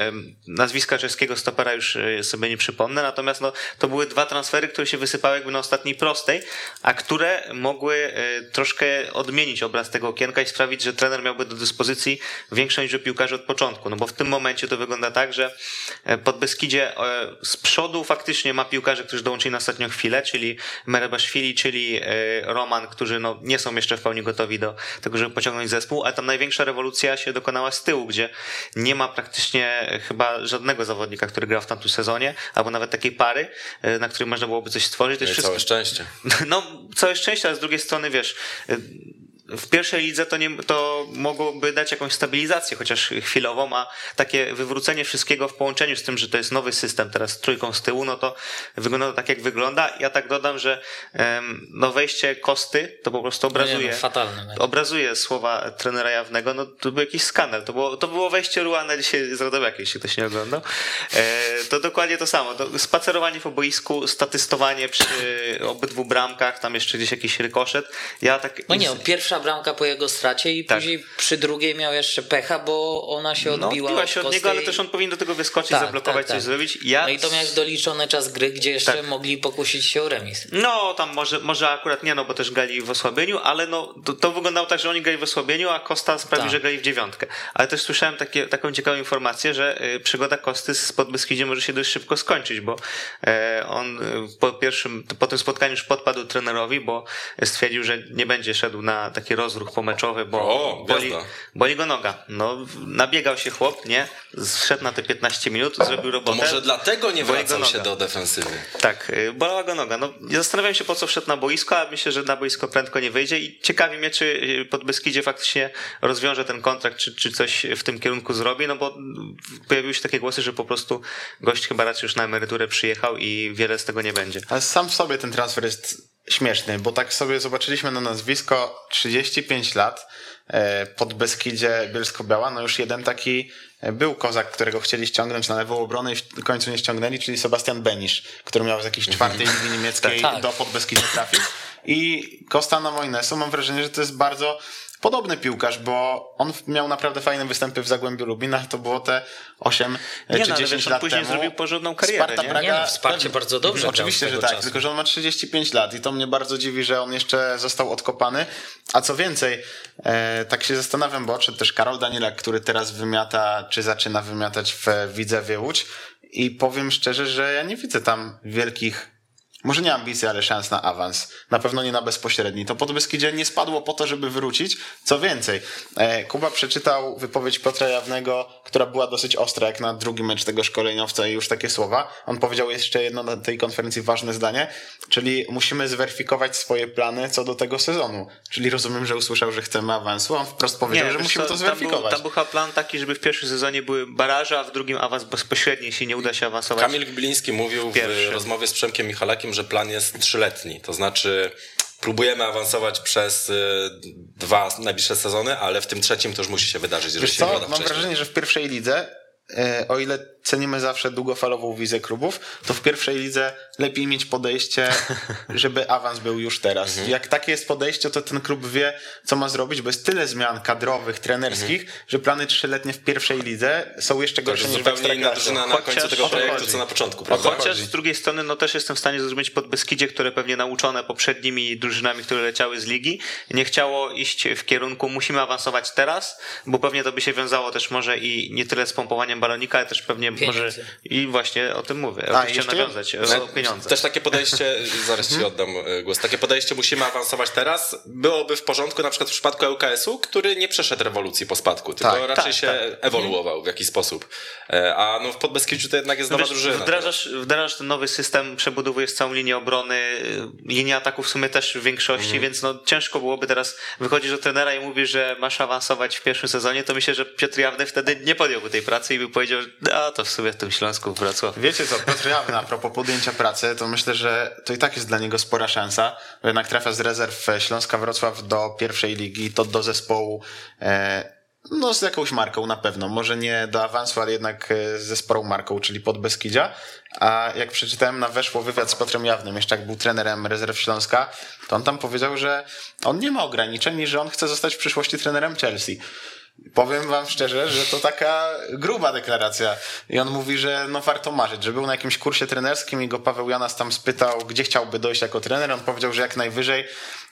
nazwiska czeskiego stopera już e, sobie nie przypomnę, natomiast no, to były dwa transfery, które się wysypały jakby na ostatniej prostej, a które mogły e, troszkę odmienić obraz tego okienka i sprawić, że trener miałby do dyspozycji większą liczbę piłkarzy od początku. No bo w tym momencie to wygląda tak, że e, pod Beskidzie z przodu faktycznie ma piłkarzy, którzy dołączyli na ostatnią chwilę, czyli Merebaszwili, czyli Roman, którzy no, nie są jeszcze w pełni gotowi do tego, żeby pociągnąć zespół, ale tam największa rewolucja się dokonała z tyłu, gdzie nie ma praktycznie chyba żadnego zawodnika, który grał w tamtym sezonie, albo nawet takiej pary, e, na której można byłoby coś stworzyć. To
No
jest
całe
wszystko,
szczęście.
no, całe szczęście, ale z drugiej strony, wiesz, w pierwszej lidze to, nie, to mogłoby dać jakąś stabilizację, chociaż chwilową, a takie wywrócenie wszystkiego w połączeniu z tym, że to jest nowy system teraz z trójką z tyłu, no to wygląda to tak, jak wygląda. Ja tak dodam, że no wejście Kosty to po prostu obrazuje,
Nie, no, fatalne będzie.
obrazuje słowa trenera Jawnego, no to był jakiś skandal. To było, to było wejście Ruana dzisiaj z Radomiakiem, jeśli ktoś nie oglądał. E, to dokładnie to samo. To spacerowanie po boisku, statystowanie przy obydwu bramkach, tam jeszcze gdzieś jakiś rykoszet. Ja tak...
No nie, pierwsza bramka po jego stracie i
Tak.
później przy drugiej miał jeszcze pecha, bo ona się
no,
odbiła
odbiła się od
Kosty
niego, ale też on powinien do tego wyskoczyć,
Tak,
zablokować,
tak,
coś
tak.
zrobić. Ja...
No i to miał doliczony czas gry, gdzie jeszcze
Tak.
mogli pokusić się o remis.
No, tam może, może akurat nie, no bo też grali w osłabieniu, ale no, to, to wyglądało tak, że oni grali w osłabieniu, a Costa sprawił,
Tak.
że grali w dziewiątkę. Ale też słyszałem takie, taką ciekawą informację, że y, przygoda Kosty z Podbeskidzie może się dość szybko skończyć, bo e, on y, po pierwszym, po tym spotkaniu już podpadł trenerowi, bo stwierdził, że nie będzie szedł na takiego taki rozruch pomeczowy, bo
O,
boli, boli go noga. No, nabiegał się chłop, nie? Zszedł na te 15 minut, zrobił
To
robotę.
może dlatego nie wracał się do defensywy.
Tak, y, bolała go noga. No, zastanawiam się, po co wszedł na boisko, a myślę, że na boisko prędko nie wyjdzie i ciekawi mnie, czy y, pod Beskidzie faktycznie rozwiąże ten kontrakt, czy, czy coś w tym kierunku zrobi, no bo pojawiły się takie głosy, że po prostu gość chyba raczej już na emeryturę przyjechał i wiele z tego nie będzie.
Ale sam w sobie ten transfer jest śmieszny, bo tak sobie zobaczyliśmy na nazwisko 35 lat e, pod Beskidzie Bielsko-Biała, no już jeden taki e, był kozak, którego chcieli ściągnąć na lewą obronę i w końcu nie ściągnęli, czyli Sebastian Benisz, który miał z jakiejś czwartej ligi niemieckiej
Tak.
do Podbeskidzia trafić. I Costa na Moinesu mam wrażenie, że to jest bardzo podobny piłkarz, bo on miał naprawdę fajne występy w Zagłębiu Lubina, to było te 8
Nie,
czy
no, ale
10
wiesz, on
lat
później
temu.
zrobił porządną karierę,
Sparta
nie?
Praga,
Nie, no, wsparcie bardzo dobrze grał
Oczywiście, że tak,
czasu.
tylko że on ma 35 lat i to mnie bardzo dziwi, że on jeszcze został odkopany. A co więcej, e, tak się zastanawiam, bo odszedł też Karol Danielak, który teraz wymiata, czy zaczyna wymiatać w Widzewie Łódź i powiem szczerze, że ja nie widzę tam wielkich może nie ambicji, ale szans na awans. Na pewno nie na bezpośredni. To Podbeskidzie nie spadło po to, żeby wrócić. Co więcej, e, Kuba przeczytał wypowiedź Piotra Jawnego, która była dosyć ostra, jak na drugi mecz tego szkoleniowca i już takie słowa. On powiedział jeszcze jedno na tej konferencji ważne zdanie, czyli musimy zweryfikować swoje plany co do tego sezonu. Czyli rozumiem, że usłyszał, że chcemy awansu. On wprost powiedział, że
wiesz
musimy to
tam był,
zweryfikować.
tam był chyba plan taki, żeby w pierwszym sezonie były baraże, a w drugim awans bezpośredni, jeśli nie uda się awansować.
Kamil Gbiliński mówił w
Pierwszy.
rozmowie z Przemkiem Michalakiem, że plan jest trzyletni. To znaczy próbujemy awansować przez y, dwa najbliższe sezony, ale w tym trzecim to już musi się wydarzyć, że
Wiesz
się
co, mam
wcześniej.
wrażenie, że w pierwszej lidze, e, o ile cenimy zawsze długofalową wizję klubów, to w pierwszej lidze lepiej mieć podejście, żeby awans był już teraz.
Mhm.
Jak takie jest podejście, to ten klub wie, co ma zrobić, bo jest tyle zmian kadrowych, trenerskich, że plany trzyletnie w pierwszej lidze są jeszcze
Mhm. To
gorsze niż w
zupełnie inna drużyna na końcu
Chociaż
tego
o to
projektu, co na początku, prawda?
Chociaż z drugiej strony, no też jestem w stanie zrozumieć pod Beskidzie, które pewnie nauczone poprzednimi drużynami, które leciały z ligi, nie chciało iść w kierunku musimy awansować teraz, bo pewnie to by się wiązało też może i nie tyle z pompowaniem balonika, ale też pewnie
Pieniędzy.
może i właśnie o tym mówię.
A,
O tym chciałem nawiązać, o pieniądze.
Też takie podejście, zaraz
Mhm.
ci oddam e, głos, takie podejście musimy awansować teraz, byłoby w porządku na przykład w przypadku ŁKS-u, który nie przeszedł rewolucji po spadku, tylko
Tak,
raczej
tak,
się
tak.
ewoluował w jakiś sposób. E, A no w Podbeskidziu to jednak jest
No
nowa
wiesz,
drużyna.
wdrażasz, wdrażasz ten nowy system, przebudowujesz całą linię obrony, y, linię ataku w sumie też w większości,
Mhm.
więc no ciężko byłoby teraz wychodzisz do trenera i mówisz, że masz awansować w pierwszym sezonie, to myślę, że Piotr Jawny wtedy nie podjąłby tej pracy i by powiedział, a to w sobie w tym Śląsku w Wrocławiu.
Wiecie co, Piotr Jawny, a propos podjęcia pracy, to myślę, że to i tak jest dla niego spora szansa, bo jednak trafia z rezerw Śląska Wrocław do pierwszej ligi, to do zespołu e, no z jakąś marką na pewno, może nie do awansu, ale jednak e, ze sporą marką, czyli pod Beskidzia, a jak przeczytałem na weszło wywiad z Piotrem Jawnym, jeszcze jak był trenerem rezerw Śląska, to on tam powiedział, że on nie ma ograniczeń i że on chce zostać w przyszłości trenerem Chelsea. Powiem wam szczerze, że to taka gruba deklaracja. I on mówi, że no warto marzyć, że był na jakimś kursie trenerskim i go Paweł Janas tam spytał, gdzie chciałby dojść jako trener. On powiedział, że jak najwyżej,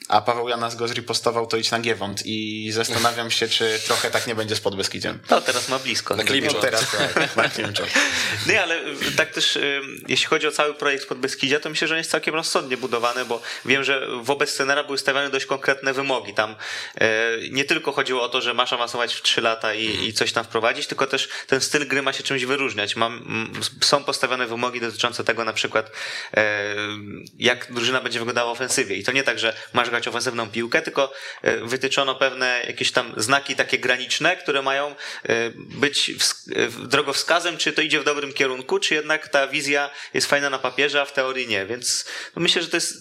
a Paweł Janas go zripostował, to idź na Giewont. I zastanawiam się, czy trochę tak nie będzie z Podbeskidziem.
No teraz ma blisko.
Na Klimczo.
No teraz tak, na
nie, ale y, tak też y, jeśli chodzi o cały projekt Podbeskidzia, to myślę, że on jest całkiem rozsądnie budowany, bo wiem, że wobec trenera były stawiane dość konkretne wymogi. Tam y, nie tylko chodziło o to, że masz awansować w 3 lata i, i coś tam wprowadzić, tylko też ten styl gry ma się czymś wyróżniać. Mam, są postawione wymogi dotyczące tego na przykład e, jak drużyna będzie wyglądała w ofensywie. I to nie tak, że masz grać ofensywną piłkę, tylko e, wytyczono pewne jakieś tam znaki takie graniczne, które mają e, być e, drogowskazem, czy to idzie w dobrym kierunku, czy jednak ta wizja jest fajna na papierze, a w teorii nie. Więc no myślę, że to jest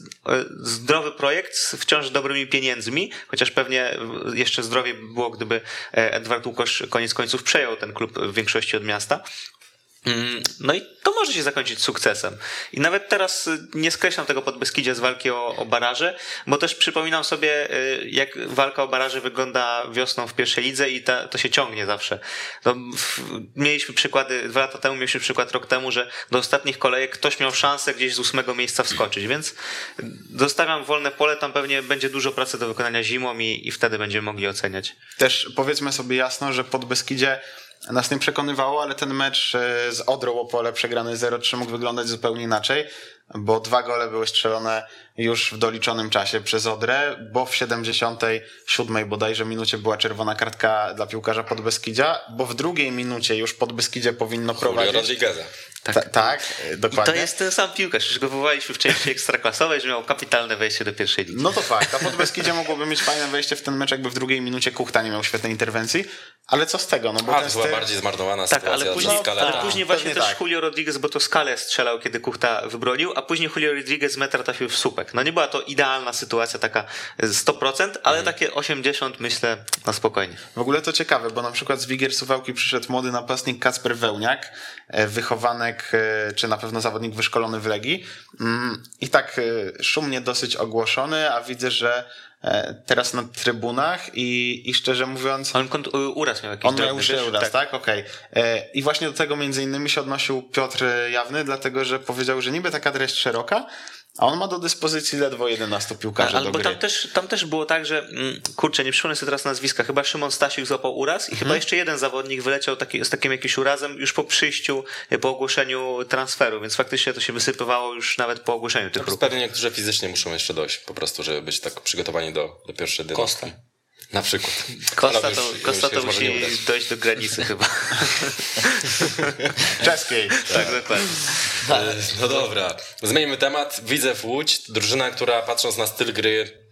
zdrowy projekt z wciąż dobrymi pieniędzmi, chociaż pewnie jeszcze zdrowie by było, gdyby Edward Łukosz koniec końców przejął ten klub w większości od miasta. Mm, No i to może się zakończyć sukcesem. I nawet teraz y, nie skreślam tego Podbeskidzia z walki o, o baraże, bo też przypominam sobie, y, jak walka o baraże wygląda wiosną w pierwszej lidze i ta, to się ciągnie zawsze. No, w, mieliśmy przykłady, dwa lata temu mieliśmy przykład rok temu, że do ostatnich kolejek ktoś miał szansę gdzieś z ósmego miejsca wskoczyć, więc zostawiam wolne pole, tam pewnie będzie dużo pracy do wykonania zimą i, i wtedy będziemy mogli oceniać.
Też powiedzmy sobie jasno, że Podbeskidzie nas nie przekonywało, ale ten mecz e, z Odrą Opole przegrany 0-3 mógł wyglądać zupełnie inaczej, bo dwa gole były strzelone już w doliczonym czasie przez Odrę, bo w 77 bodajże minucie była czerwona kartka dla piłkarza Podbeskidzia, bo w drugiej minucie już Podbeskidzie powinno
Julio
prowadzić.
Rodrigueza.
Tak, tak, e,
I
dokładnie.
to jest ten sam piłkarz, już go wywołaliśmy w części ekstraklasowej, że miał kapitalne wejście do pierwszej ligi.
No to fakt, a Podbeskidzie mogłoby mieć fajne wejście w ten mecz, jakby w drugiej minucie Kuchta nie miał świetnej interwencji, ale co z tego, no bo
A, to była
styl...
bardziej zmarnowana
Tak,
sytuacja
ale później,
Scalera.
ale później właśnie
Pewnie
też
tak.
Julio Rodriguez, bo to Skalę strzelał, kiedy Kuchta wybronił, a później Julio Rodriguez z metra trafił w słupek. No nie była to idealna sytuacja, taka 100%, ale takie 80 myślę na spokojnie.
W ogóle to ciekawe, bo na przykład z Wigier Suwałki przyszedł młody napastnik Kacper Wełniak, e, wychowanek, e, czy na pewno zawodnik wyszkolony w Legii Mm, i tak e, szumnie dosyć ogłoszony, a widzę, że teraz na trybunach i, i szczerze mówiąc...
On kont- uraz miał jakiś
On miał już uraz, tak? Okej. E, I właśnie do tego między innymi się odnosił Piotr Jawny, dlatego że powiedział, że niby taka treść szeroka, a on ma do dyspozycji ledwo 11 piłkarzy
Ale
do
bo
gry.
tam też, tam też było tak, że mm, kurczę, nie przypomnę sobie teraz nazwiska, chyba Szymon Stasiuk złapał uraz i chyba jeszcze jeden zawodnik wyleciał taki, z takim jakimś urazem już po przyjściu, e, po ogłoszeniu transferu, więc faktycznie to się wysypywało już nawet po ogłoszeniu tych ruchów.
Pewnie niektórzy fizycznie muszą jeszcze dojść po prostu, żeby być tak przygotowani do, do pierwszej dynastki.
Kosta.
Na przykład.
Kosta to,
już-
Kosta
już
to musi dojść do granicy chyba.
Czeskiej.
tak, dokładnie.
E, No dobra, zmieńmy temat. Widzę w Łódź, drużyna, która patrząc na styl gry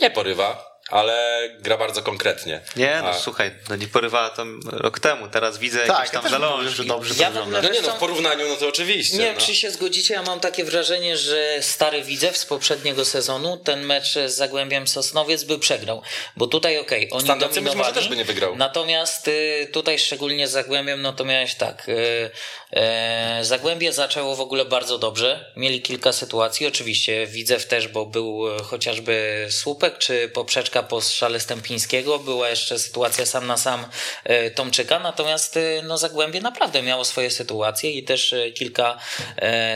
nie porywa, ale gra bardzo konkretnie.
Nie, no
A-
słuchaj, no nie porywała to rok temu, teraz widzę
Tak,
jakieś
ja
tam
powiedział,
zalążki.
że dobrze to
Ja w ogóle
No nie no, w porównaniu no to oczywiście.
Nie wiem,
no.
czy się zgodzicie, ja mam takie wrażenie, że stary widzew z poprzedniego sezonu ten mecz z Zagłębiem Sosnowiec by przegrał. Bo tutaj okej, oni
Standard
dominowali.
może też by nie wygrał.
Natomiast y, tutaj szczególnie z Zagłębiem, no to miałeś tak. Y, e, Zagłębie zaczęło w ogóle bardzo dobrze. Mieli kilka sytuacji. Oczywiście widzew też, bo był chociażby słupek, czy poprzeczka po strzale Stępińskiego. Była jeszcze sytuacja sam na sam e, Tomczyka. Natomiast e, no, Zagłębie naprawdę miało swoje sytuacje i też e, kilka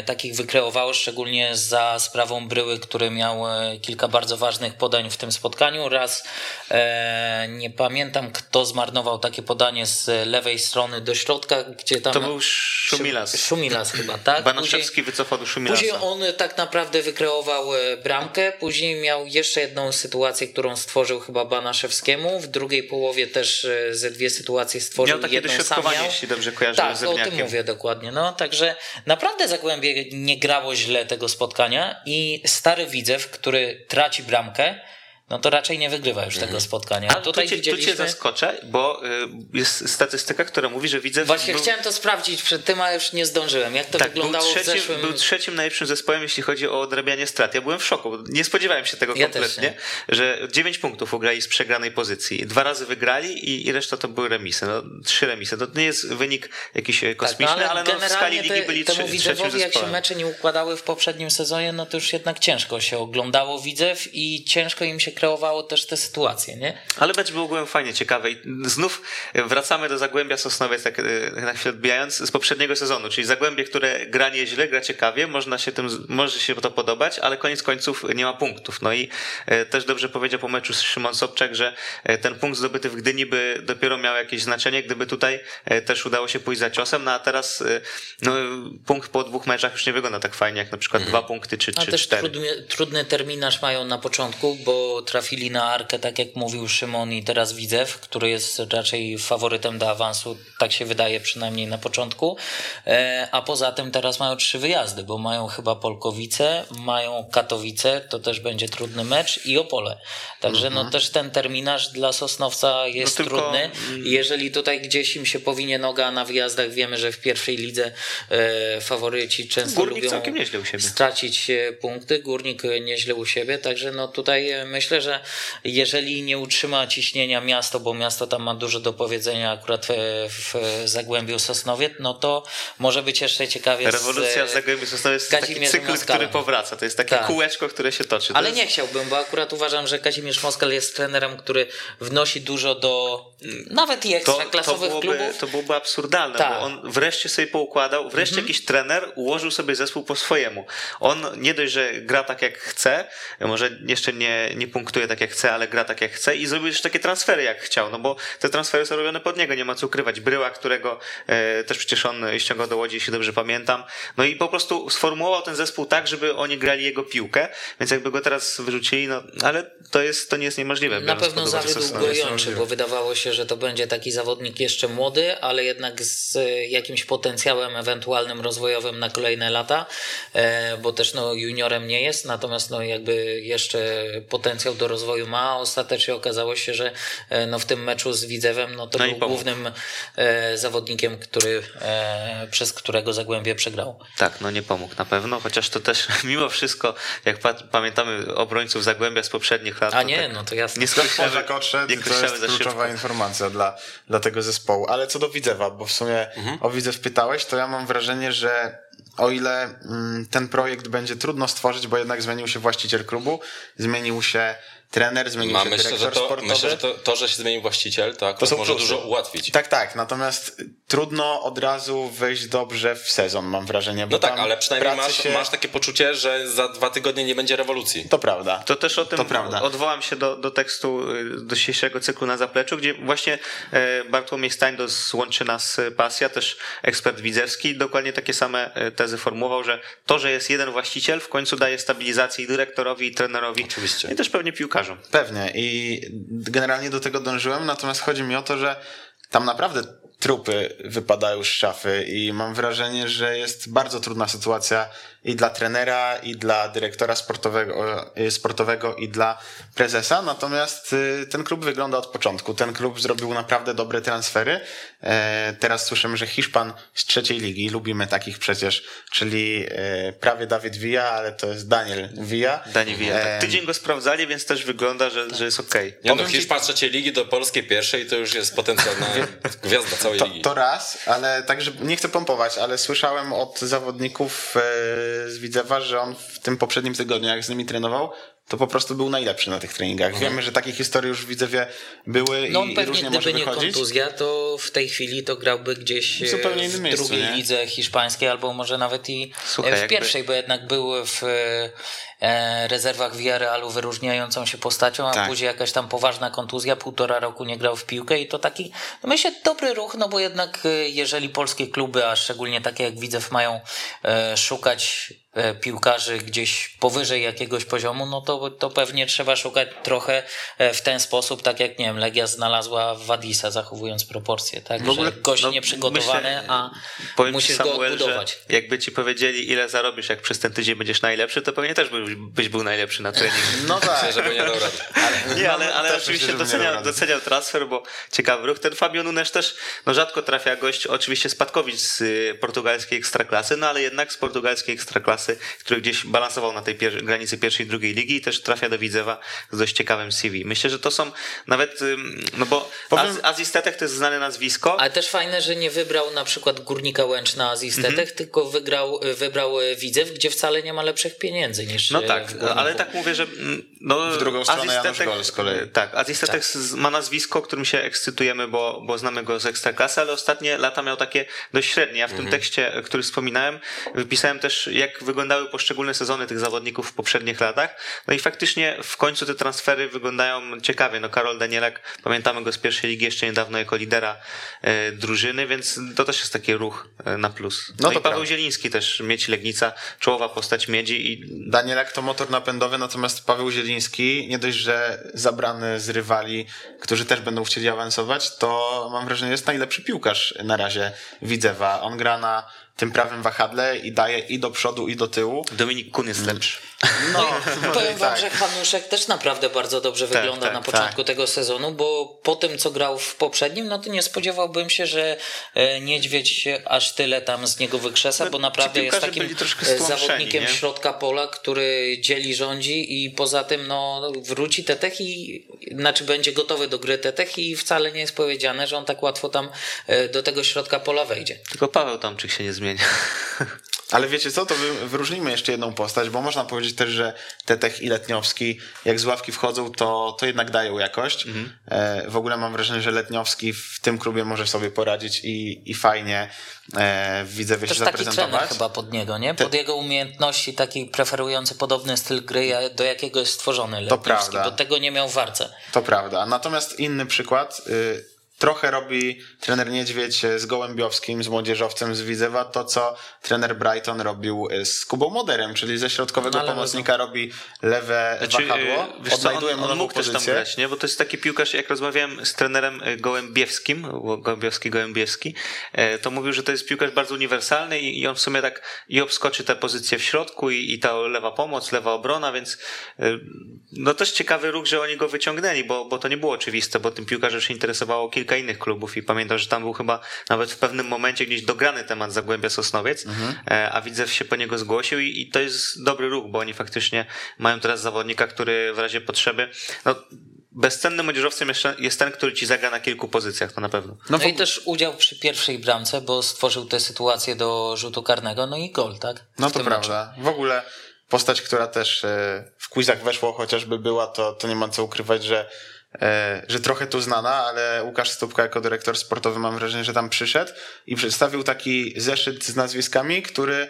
takich wykreowało, szczególnie za sprawą Bryły, który miał kilka bardzo ważnych podań w tym spotkaniu. Raz nie pamiętam, kto zmarnował takie podanie z lewej strony do środka, gdzie tam.
To był Szumilas.
Szumilas chyba, tak?
Banaszewski wycofał do Szumilasa.
Później on tak naprawdę wykreował bramkę, później miał jeszcze jedną sytuację, którą stworzył chyba Banaszewskiemu, w drugiej połowie też e, ze dwie sytuacje stworzył,
Miał takie
jedną sam
dośrodkowanie,
miał.
jeśli dobrze kojarzę,
Tak,
z
o tym mówię dokładnie, no także naprawdę Zagłębie nie grało źle tego spotkania i stary widzew, który traci bramkę, no to raczej nie wygrywa już tego spotkania.
Ale
Tutaj
tu, cię, tu cię
widzieliśmy...
zaskoczę, bo y, jest statystyka, która mówi, że widzę...
Właśnie chciałem to sprawdzić przed tym, ale już nie zdążyłem. Jak to
tak,
wyglądało
był
w
trzecim,
zeszłym...
był trzecim najlepszym zespołem, jeśli chodzi o odrabianie strat. Ja byłem w szoku. Nie spodziewałem się tego
Ja
kompletnie, że 9 punktów ugrali z przegranej pozycji. Dwa razy wygrali i, i reszta to były remisy. No, trzy remisy. To nie jest wynik jakiś e, kosmiczny,
Tak,
ale, no, w skali ligi byli trzy, trzecim
widzewowi, jak się
zespołem.
mecze nie układały w poprzednim sezonie, no to już jednak ciężko się oglądało widzew i ciężko im się kreowało też te sytuacje, nie?
Ale mecz był ogółem fajnie ciekawy i znów wracamy do Zagłębia Sosnowiec, tak e, na chwilę odbijając, z poprzedniego sezonu, czyli Zagłębie, które gra nieźle, gra ciekawie, można się tym, może się to podobać, ale koniec końców nie ma punktów. No i e, też dobrze powiedział po meczu Szymon Sobczak, że e, ten punkt zdobyty w Gdyni by dopiero miał jakieś znaczenie, gdyby tutaj też udało się pójść za ciosem, no a teraz no, punkt po dwóch meczach już nie wygląda tak fajnie, jak na przykład dwa punkty czy,
A
czy
też
cztery.
trudny, trudny terminarz mają na początku, bo trafili na Arkę, tak jak mówił Szymon i teraz Widzew, który jest raczej faworytem do awansu, tak się wydaje przynajmniej na początku. E, A poza tym teraz mają trzy wyjazdy, bo mają chyba Polkowice, mają Katowice, to też będzie trudny mecz i Opole. Także no też ten terminarz dla Sosnowca jest
No tylko-
trudny. Jeżeli tutaj gdzieś im się powinie noga na wyjazdach, wiemy, że w pierwszej lidze e, faworyci często
Górnik
lubią
całkiem nieźle u siebie.
stracić e, punkty. Górnik nieźle u siebie, także no tutaj e, myślę, że jeżeli nie utrzyma ciśnienia miasto, bo miasto tam ma dużo do powiedzenia akurat w, w Zagłębiu Sosnowiec, no to może być jeszcze ciekawie.
Rewolucja w
z,
Zagłębiu Sosnowiec to taki cykl,
Moskalem.
który powraca. To jest takie
Tak.
kółeczko, które się toczy. To
ale
jest...
nie chciałbym, bo akurat uważam, że Kazimierz Moskal jest trenerem, który wnosi dużo do nawet i
to, to,
ekstraklasowych
byłoby,
klubów.
to byłoby absurdalne,
Tak. Mhm.
bo on wreszcie sobie poukładał, wreszcie jakiś trener ułożył sobie zespół po swojemu. On nie dość, że gra tak jak chce, może jeszcze nie, nie punktuje tak jak chce, ale gra tak jak chce i zrobił już takie transfery jak chciał, no bo te transfery są robione pod niego, nie ma co ukrywać. Bryła, którego e, też przecież on ściągał do Łodzi, jeśli dobrze pamiętam. No i po prostu sformułował ten zespół tak, żeby oni grali jego piłkę, więc jakby go teraz wyrzucili, no ale to jest, to nie jest niemożliwe.
Na pewno zawiódł
sytuację.
gojący, bo wydawało się, że to będzie taki zawodnik jeszcze młody, ale jednak z e, jakimś potencjałem ewentualnym rozwojowym na kolejne lata, e, bo też no juniorem nie jest, natomiast no jakby jeszcze potencjał do rozwoju ma, a ostatecznie okazało się, że e, no w tym meczu z Widzewem no to
No
był
pomógł.
głównym e, zawodnikiem, który, e, przez którego Zagłębie przegrało.
Tak, no nie pomógł na pewno, chociaż to też mimo wszystko, jak pa- pamiętamy obrońców Zagłębia z poprzednich lat.
A nie,
tak
no to jasne.
Nie skreślamy,
Bożek odszedł,
nie
to jest
za
kluczowa
szybko.
informacja dla, dla tego zespołu. Ale co do Widzewa, bo w sumie o Widzew pytałeś, to ja mam wrażenie, że o ile mm, ten projekt będzie trudno stworzyć, bo jednak zmienił się właściciel klubu, zmienił się trener, zmienił
Ma,
się
myślę,
dyrektor
że to,
sportowy.
myślę, że to, to, że się zmienił właściciel, tak, to,
są
może
plusy.
dużo ułatwić.
Tak, tak. Natomiast trudno od razu wejść dobrze w sezon, mam wrażenie. Bo
No tak, ale przynajmniej masz,
się...
masz takie poczucie, że za dwa tygodnie nie będzie rewolucji.
To prawda.
To też o tym
To prawda.
odwołam się do, do tekstu y, do dzisiejszego cyklu na zapleczu, gdzie właśnie e, Bartłomiej Stańdos łączy nas y, pasja, też ekspert widzewski, dokładnie takie same e, tezy formułował, że to, że jest jeden właściciel w końcu daje stabilizację i dyrektorowi, i trenerowi,
Oczywiście.
i też pewnie
Pewnie i generalnie do tego dążyłem, natomiast chodzi mi o to, że tam naprawdę trupy wypadają z szafy i mam wrażenie, że jest bardzo trudna sytuacja i dla trenera, i dla dyrektora sportowego, y, sportowego i dla prezesa, natomiast y, ten klub wygląda od początku. Ten klub zrobił naprawdę dobre transfery. E, Teraz słyszymy, że Hiszpan z trzeciej ligi, lubimy takich przecież, czyli e, prawie Dawid Villa, ale to jest Daniel Villa.
Dani Wija.
E,
Tak. Tydzień go sprawdzali, więc też wygląda, że, że jest okej.
Nie no, Hiszpan trzeciej ligi do polskiej pierwszej to już jest potencjalna gwiazda całej
To,
ligi.
to raz, ale także nie chcę pompować, ale słyszałem od zawodników e, z Widzewa, że on w tym poprzednim tygodniu, jak z nimi trenował, to po prostu był najlepszy na tych treningach. Wiemy, że takie historie już w Widzewie były
No
i, i
pewnie
różnie może
gdyby nie
wychodzić.
kontuzja, to w tej chwili to grałby gdzieś
W zupełnie
e,
innym
w
miejscu,
drugiej
nie?
lidze hiszpańskiej, albo może nawet i
Słuchaj,
e, w
jakby-
pierwszej, bo jednak był w e, rezerwach Villarrealu wyróżniającą się postacią, a
Tak.
później jakaś tam poważna kontuzja, półtora roku nie grał w piłkę i to taki, no myślę, dobry ruch, no bo jednak e, jeżeli polskie kluby, a szczególnie takie jak Widzew mają e, szukać e, piłkarzy gdzieś powyżej jakiegoś poziomu, no to, to pewnie trzeba szukać trochę e, w ten sposób, tak jak nie wiem, Legia znalazła Wadisa, zachowując proporcje, tak?
W ogóle,
że gość
no,
nieprzygotowany,
myślę,
a
Powiem
musisz
ci,
go
Samuel,
odbudować.
że jakby ci powiedzieli, ile zarobisz, jak przez ten tydzień będziesz najlepszy, to pewnie też byś, byś był najlepszy na treningu.
No tak.
Żeby nie dał rady.
Nie, ale, ale
Też
oczywiście
myślę, rady.
doceniał transfer, bo ciekawy ruch. Ten Fabio Nunes też no rzadko trafia gość, oczywiście spadkowicz z portugalskiej ekstraklasy, no ale jednak z portugalskiej ekstraklasy, który gdzieś balansował na tej pier- granicy pierwszej i drugiej ligi i też trafia do Widzewa z dość ciekawym CV. Myślę, że to są nawet, no bo
Powiem-
Az, Azistetek to jest znane nazwisko,
Ale też fajne, że nie wybrał na przykład Górnika Łęcz na Azistetech,
Mhm.
tylko wygrał, wybrał e, Widzew, gdzie wcale nie ma lepszych pieniędzy niż
No
e,
tak, ale tak mówię, że mm, no,
W drugą stronę Janusz
Azistetek-
Gol z kolei.
Tak, Azistetek z- ma nazwisko, którym się ekscytujemy, bo, bo znamy go z Ekstraklasy, ale ostatnie lata miał takie dość średnie. Ja w tym tekście, który wspominałem, wypisałem też, jak wyglądały poszczególne sezony tych zawodników w poprzednich latach. No i faktycznie w końcu te transfery wyglądają ciekawie. No Karol Danielak, pamiętamy go z pierwszej ligi jeszcze niedawno jako lidera e, drużyny, więc to też jest taki ruch e, na plus. No,
No
i
to
Paweł. Zieliński też, Mieć Legnica, czołowa postać Miedzi i
Danielak to motor napędowy, natomiast Paweł Zieliński, nie dość, że zabrany z rywali, którzy też będą chcieli awansować, to mam wrażenie, jest najlepszy piłkarz na razie Widzewa. On gra na tym prawym wahadle i daje i do przodu, i do tyłu.
Dominik Kun jest lepszy.
No,
Powiem wam,
tak.
że Hanuszek też naprawdę bardzo dobrze wygląda
tak,
na początku tego sezonu, bo po tym, co grał w poprzednim, no to nie spodziewałbym się, że e, Niedźwiedź aż tyle tam z niego wykrzesa,
No,
bo naprawdę jest takim e, zawodnikiem
nie?
środka pola, który dzieli, rządzi i poza tym no, wróci Tetech i znaczy będzie gotowy do gry Tetech i wcale nie jest powiedziane, że on tak łatwo tam e, do tego środka pola wejdzie.
Tylko Paweł Tomczyk się nie zmienia.
Ale wiecie co, to wy, wyróżnijmy jeszcze jedną postać, bo można powiedzieć też, że Tetech i Letniowski, jak z ławki wchodzą, to, to jednak dają jakość.
Mhm.
E, w ogóle mam wrażenie, że Letniowski w tym klubie może sobie poradzić i, i fajnie e, w Widzewie
Też
się
taki
zaprezentować.
chyba pod niego, nie? Pod jego umiejętności, taki preferujący podobny styl gry, do jakiego jest stworzony Letniowski,
prawda.
bo tego nie miał w Warce.
To prawda. Natomiast inny przykład. Y, trochę robi trener Niedźwiedź z Gołębiowskim, z młodzieżowcem z Widzewa, to co trener Brighton robił y, z Kubą Moderem, czyli ze środkowego
No,
pomocnika robi lewe
Znaczy,
wahadło,
y, wiesz co,
odnajduje
on,
mu
on
nową
mógł też tam
pozycję.
grać, nie? Bo to jest taki piłkarz, jak rozmawiałem z trenerem y, Gołębiewskim, Gołębiowski, Gołębiewski, to mówił, że to jest piłkarz bardzo uniwersalny i, i on w sumie tak i obskoczy tę pozycję w środku i, i ta lewa pomoc, lewa obrona, więc no też ciekawy ruch, że oni go wyciągnęli, bo, bo to nie było oczywiste, bo tym piłkarzem się interesowało kilka innych klubów i pamiętam, że tam był chyba nawet w pewnym momencie gdzieś dograny temat Zagłębia Sosnowiec, e, a Widzew się po niego zgłosił i, i to jest dobry ruch, bo oni faktycznie mają teraz zawodnika, który w razie potrzeby, no bezcennym młodzieżowcem jest ten, który ci zagra na kilku pozycjach, to na pewno.
No, i też udział przy pierwszej bramce, bo stworzył tę sytuację do rzutu karnego, no i gol, tak?
No to prawda. W ogóle postać, która też e, w quizach weszło, chociażby była, to, to nie ma co ukrywać, że, że trochę tu znana, ale Łukasz Stupka jako dyrektor sportowy mam wrażenie, że tam przyszedł i przedstawił taki zeszyt z nazwiskami, który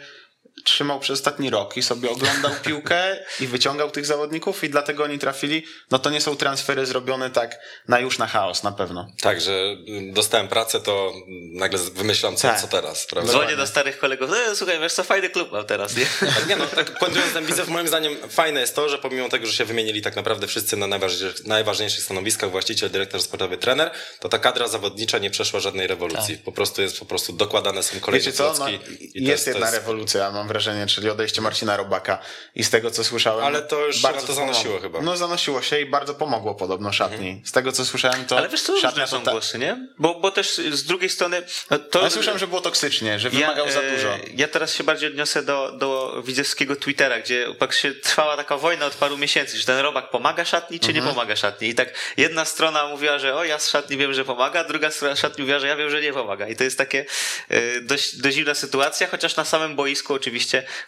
trzymał przez ostatni rok i sobie oglądał piłkę i wyciągał tych zawodników i dlatego oni trafili. No to nie są transfery zrobione tak na już na chaos na pewno.
Tak, że dostałem pracę, to nagle wymyślam, co,
Tak.
co teraz, prawda?
Dzwonię do starych kolegów, no słuchaj, wiesz co, fajny klub mam teraz, nie?
Tak, nie no, tak ten Widzew, moim zdaniem fajne jest to, że pomimo tego, że się wymienili tak naprawdę wszyscy na najważniejszych, najważniejszych stanowiskach, właściciel, dyrektor sportowy, trener, to ta kadra zawodnicza nie przeszła żadnej rewolucji. Po prostu jest po prostu dokładane są kolejne
Wiecie co? No, jest
to
jedna
to
rewolucja, mam wrażenie, czyli odejście Marcina Robaka. I z tego, co słyszałem...
Ale to już
bardzo
to zanosiło chyba.
No zanosiło się i bardzo pomogło podobno szatni. Z tego, co słyszałem, to
Ale wiesz co, różne są
to...
głosy, nie? Bo, bo też z drugiej strony... no To,
Ja słyszałem, że było toksycznie, że wymagał za
e,
dużo.
Ja teraz się bardziej odniosę do, do widzewskiego Twittera, gdzie tak się trwała taka wojna od paru miesięcy, czy ten robak pomaga szatni, czy
Mhm.
nie pomaga szatni. I tak jedna strona mówiła, że o, ja z szatni wiem, że pomaga, druga strona szatni mówiła, że ja wiem, że nie pomaga. I to jest takie e, dość, dość dziwna sytuacja, chociaż na samym boisku oczywiście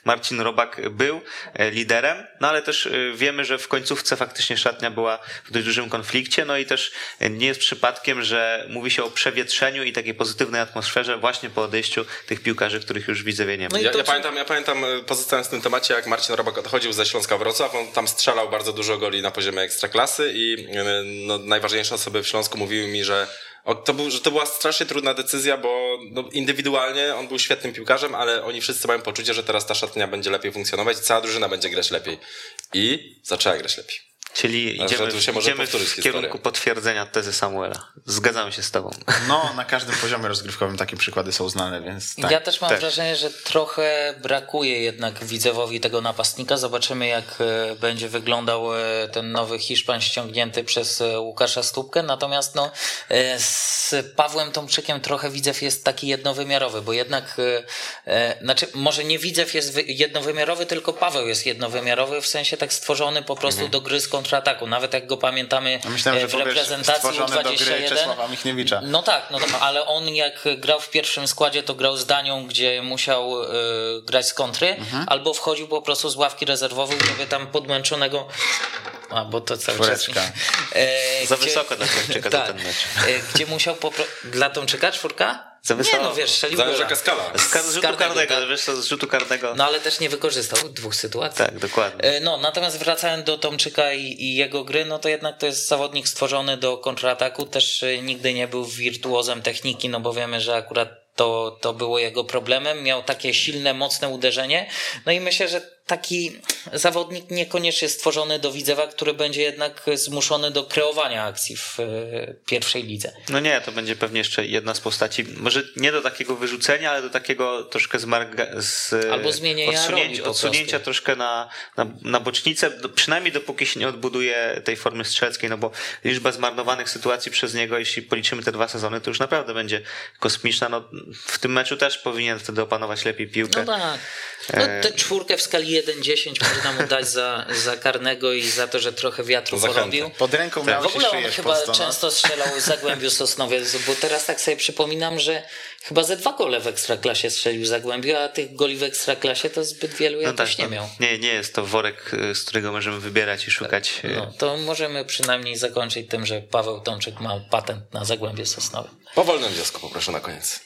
Marcin Robak był e, liderem, no ale też e, wiemy, że w końcówce faktycznie szatnia była w dość dużym konflikcie, no i też e, nie jest przypadkiem, że mówi się o przewietrzeniu i takiej pozytywnej atmosferze właśnie po odejściu tych piłkarzy, których już widzę nie ma.
No
Ja,
to,
ja, pamiętam, ja pamiętam, pozostając w tym temacie, jak Marcin Robak odchodził ze Śląska Wrocław, on tam strzelał bardzo dużo goli na poziomie ekstraklasy i no, najważniejsze osoby w Śląsku mówiły mi, że to, był, że to była strasznie trudna decyzja, bo no, indywidualnie on był świetnym piłkarzem, ale oni wszyscy mają poczucie, że teraz ta szatnia będzie lepiej funkcjonować, cała drużyna będzie grać lepiej. I zaczęła grać lepiej.
Czyli idziemy,
tu się może
idziemy w kierunku potwierdzenia tezy Samuela. Zgadzam się z tobą.
No, na każdym poziomie rozgrywkowym takie przykłady są znane, więc tak.
ja też mam wrażenie, że trochę brakuje jednak Widzewowi tego napastnika. Zobaczymy, jak e, będzie wyglądał e, ten nowy Hiszpan ściągnięty przez e, Łukasza Stupkę. Natomiast no, z Pawłem Tomczykiem trochę Widzew jest taki jednowymiarowy, bo jednak, znaczy może nie Widzew jest wy- jednowymiarowy, tylko Paweł jest jednowymiarowy, w sensie tak stworzony po prostu do gry z kontrataku. Nawet jak go pamiętamy
myślałem,
w reprezentacji
stworzony do gry
U21.
Czesława Michniewicza.
No tak, no tak, ale on jak grał w pierwszym składzie, to grał z Danią, gdzie musiał y, grać z kontry,
Mhm.
albo wchodził po prostu z ławki rezerwowej, żeby tam podmęczonego. A, bo to cały
Czwóreczka.
czas. E,
Za
gdzie-
wysoko dla Tomczyka
tak,
ten mecz.
e, Gdzie musiał. Dla Tomczyka czwórka?
Za wysoko.
Nie no, wiesz, strzelił
Zależy jaka skala.
Z, kar- z rzutu
karnego,
karnego,
tak.
wiesz z rzutu karnego.
No ale też nie wykorzystał dwóch sytuacji.
Tak, dokładnie.
E, No, natomiast wracając do Tomczyka i, i jego gry, no to jednak to jest zawodnik stworzony do kontrataku. Też e, nigdy nie był wirtuozem techniki, no bo wiemy, że akurat to, to było jego problemem. Miał takie silne, mocne uderzenie. No i myślę, że taki zawodnik niekoniecznie stworzony do Widzewa, który będzie jednak zmuszony do kreowania akcji w e, pierwszej lidze.
No nie, to będzie pewnie jeszcze jedna z postaci, może nie do takiego wyrzucenia, ale do takiego troszkę zmarga, z,
Albo zmienienia
odsunięcia, odsunięcia troszkę na, na, na bocznicę, do, przynajmniej dopóki się nie odbuduje tej formy strzeleckiej, no bo liczba zmarnowanych sytuacji przez niego, jeśli policzymy te dwa sezony, to już naprawdę będzie kosmiczna. No, w tym meczu też powinien wtedy opanować lepiej piłkę.
No tak. No, tę czwórkę w skali 1-10 można mu dać za, za karnego i za to, że trochę wiatru
Zachętę.
porobił.
Pod ręką
W
miał się
ogóle on chyba
stoną.
często strzelał z Zagłębiu Sosnowiec, bo teraz tak sobie przypominam, że chyba ze dwa gole w Ekstraklasie strzelił Zagłębiu, a tych goli w Ekstraklasie to zbyt wielu jakoś nie
no,
miał.
Nie, nie jest to worek, y, z którego możemy wybierać i szukać. y,
No, to możemy przynajmniej zakończyć tym, że Paweł Tomczyk ma patent na Zagłębie Sosnowe.
Po wolnym wniosku poproszę na koniec.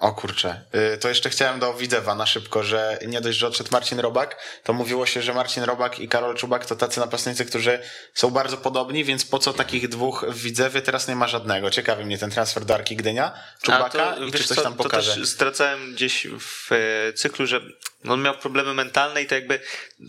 O kurczę, Y, to jeszcze chciałem do Widzewa na szybko, że nie dość, że odszedł Marcin Robak, to mówiło się, że Marcin Robak i Karol Czubak to tacy napastnicy, którzy są bardzo podobni, więc po co takich dwóch w Widzewie teraz nie ma żadnego. Ciekawi mnie ten transfer do Arki Gdynia, Czubaka i
wiesz
czy coś
co,
tam pokaże.
To też stracałem gdzieś w e, cyklu, że on miał problemy mentalne i to jakby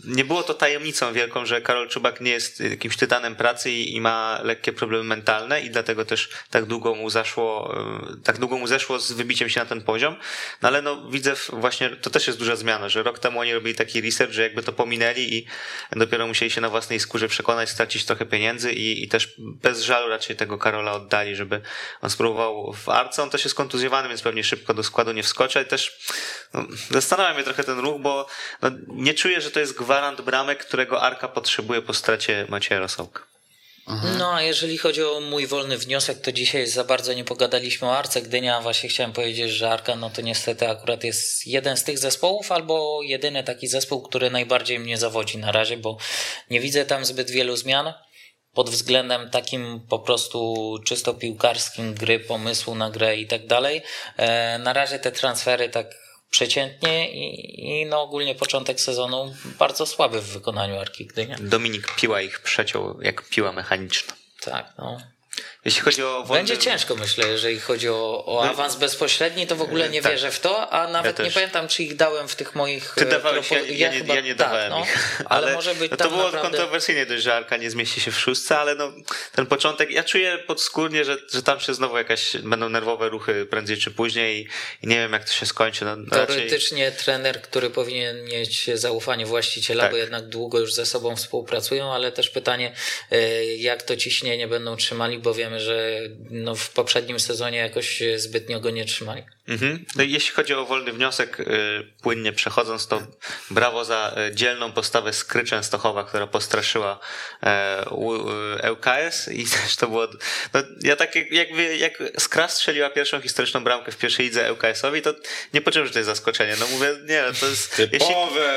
nie było to tajemnicą wielką, że Karol Czubak nie jest jakimś tytanem pracy i, i ma lekkie problemy mentalne i dlatego też tak długo mu zaszło, e, tak długo mu zeszło z wybiciem się na ten poziom. No ale no widzę właśnie, to też jest duża zmiana, że rok temu oni robili taki research, że jakby to pominęli i dopiero musieli się na własnej skórze przekonać, stracić trochę pieniędzy i, i też bez żalu raczej tego Karola oddali, żeby on spróbował w Arce. On też jest kontuzjowany, więc pewnie szybko do składu nie wskoczy, ale też no, zastanawia mnie trochę ten ruch, bo no, nie czuję, że to jest gwarant bramek, którego Arka potrzebuje po stracie Macieja Rosołka.
No a jeżeli chodzi o mój wolny wniosek, to dzisiaj za bardzo nie pogadaliśmy o Arce Gdynia. Właśnie chciałem powiedzieć, że Arka no to niestety akurat jest jeden z tych zespołów albo jedyny taki zespół, który najbardziej mnie zawodzi na razie, bo nie widzę tam zbyt wielu zmian pod względem takim po prostu czysto piłkarskim gry, pomysłu na grę i tak dalej. E, Na razie te transfery tak przeciętnie i, i no ogólnie początek sezonu bardzo słaby w wykonaniu Arki Gdynia.
Dominik Piła ich przeciął jak piła mechaniczna.
Tak, no.
Jeśli chodzi o wolny...
Będzie ciężko, myślę, jeżeli chodzi o, o
No,
awans bezpośredni, to w ogóle nie
tak.
wierzę w to, a nawet
Ja
nie pamiętam, czy ich dałem w tych moich.
Ty
e,
dawałeś, ja, ja, nie,
chyba-
ja nie
tak,
dawałem
no,
ich.
Ale, może być
no to było
naprawdę...
kontrowersyjnie dość, że Arka nie zmieści się w szóstce, ale no, ten początek, ja czuję podskórnie, że, że tam się znowu jakaś będą nerwowe ruchy prędzej czy później i, nie wiem jak to się skończy. No, raczej,
Teoretycznie trener, który powinien mieć zaufanie właściciela,
Tak.
bo jednak długo już ze sobą współpracują, ale też pytanie, e, jak to ciśnienie będą trzymali, bo wiemy, że no w poprzednim sezonie jakoś zbytnio go nie trzymali.
Mhm. No jeśli chodzi o wolny wniosek, y, płynnie przechodząc, to brawo za y, dzielną postawę Skry Częstochowa, która postraszyła e, y, ŁKS i też to było, no, ja tak jak, jakby, jak Skra strzeliła pierwszą historyczną bramkę w pierwszej lidze ŁKS-owi, to nie poczułem, że to jest zaskoczenie. No mówię, nie, to jest... jeśli,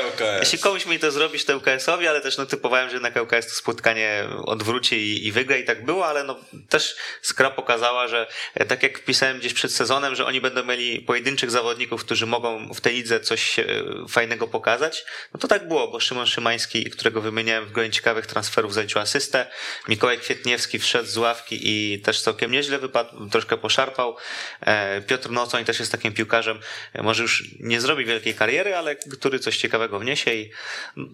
LKS.
jeśli komuś mi to zrobić, to ŁKS-owi, ale też no, typowałem, że jednak ŁKS to spotkanie odwróci i, i wygra i tak było, ale no, też Skra pokazała, że e, tak jak pisałem gdzieś przed sezonem, że oni będą mieli pojedynczych zawodników, którzy mogą w tej lidze coś e, fajnego pokazać, no to tak było, bo Szymon Szymański, którego wymieniałem w gronie ciekawych transferów, zaliczył asystę, Mikołaj Kwietniewski wszedł z ławki i też całkiem nieźle wypadł, troszkę poszarpał, E, Piotr Nocoń też jest takim piłkarzem, e, może już nie zrobi wielkiej kariery, ale który coś ciekawego wniesie i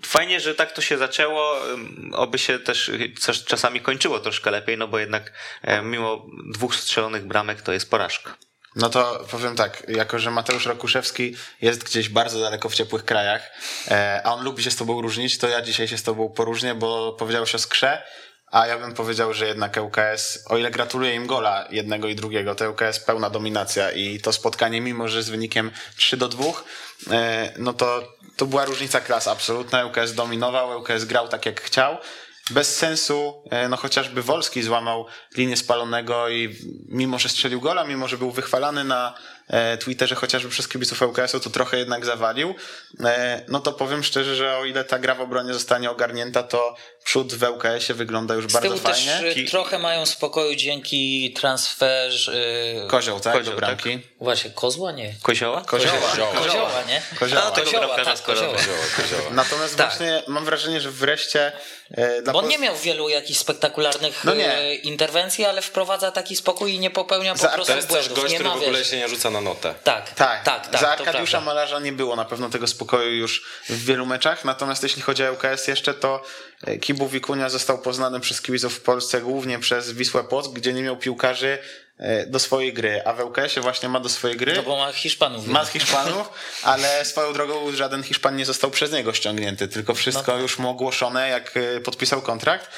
fajnie, że tak to się zaczęło, oby się też czasami kończyło troszkę lepiej, no bo jednak mimo dwóch strzelonych bramek to jest porażka.
No to powiem tak, jako że Mateusz Rokuszewski jest gdzieś bardzo daleko w ciepłych krajach, e, a on lubi się z tobą różnić, to ja dzisiaj się z tobą poróżnię, bo powiedziałeś o skrze, a ja bym powiedział, że jednak ŁKS, o ile gratuluję im gola jednego i drugiego, to ŁKS pełna dominacja i to spotkanie, mimo że z wynikiem 3 do 2, e, no to, to była różnica klas absolutna. ŁKS dominował, ŁKS grał tak jak chciał. Bez sensu, e, no chociażby Wolski złamał linię spalonego i mimo, że strzelił gola, mimo, że był wychwalany na Twitterze chociażby przez kibiców ŁKS-u, to trochę jednak zawalił. E, No to powiem szczerze, że o ile ta gra w obronie zostanie ogarnięta, to przód w ŁKS-ie wygląda już
Z
bardzo
tyłu też
fajnie.
y, trochę mają spokoju dzięki transferze.
Kozioł, tak?
Kozioł,
do bramki.
Właśnie, kozła nie.
Kozioła?
Kozioła.
Kozioła, nie?
Kozioła.
A,
tego
kozioła,
bramkarza
tak,
Korowy.
kozioła.
Natomiast
Tak.
właśnie mam wrażenie, że wreszcie e,
Bo on nie miał wielu jakichś spektakularnych
No
e, interwencji, ale wprowadza taki spokój i nie popełnia po
Za-
prostu
To jest też
błędów.
gość,
nie
który w ogóle się nie rzuca na notę.
Tak,
Tak,
tak, tak.
za Arkadiusza. Malarza nie było na pewno tego spokoju już w wielu meczach, natomiast jeśli chodzi o ŁKS jeszcze, to e, Kibu Wikunia został poznany przez kibiców w Polsce głównie przez Wisłę Płock, gdzie nie miał piłkarzy e, do swojej gry, a w ŁKS-ie właśnie ma do swojej gry.
No bo ma Hiszpanów.
Ma Hiszpanów, ale swoją drogą żaden Hiszpan nie został przez niego ściągnięty, tylko wszystko już mu ogłoszone, jak e, podpisał kontrakt.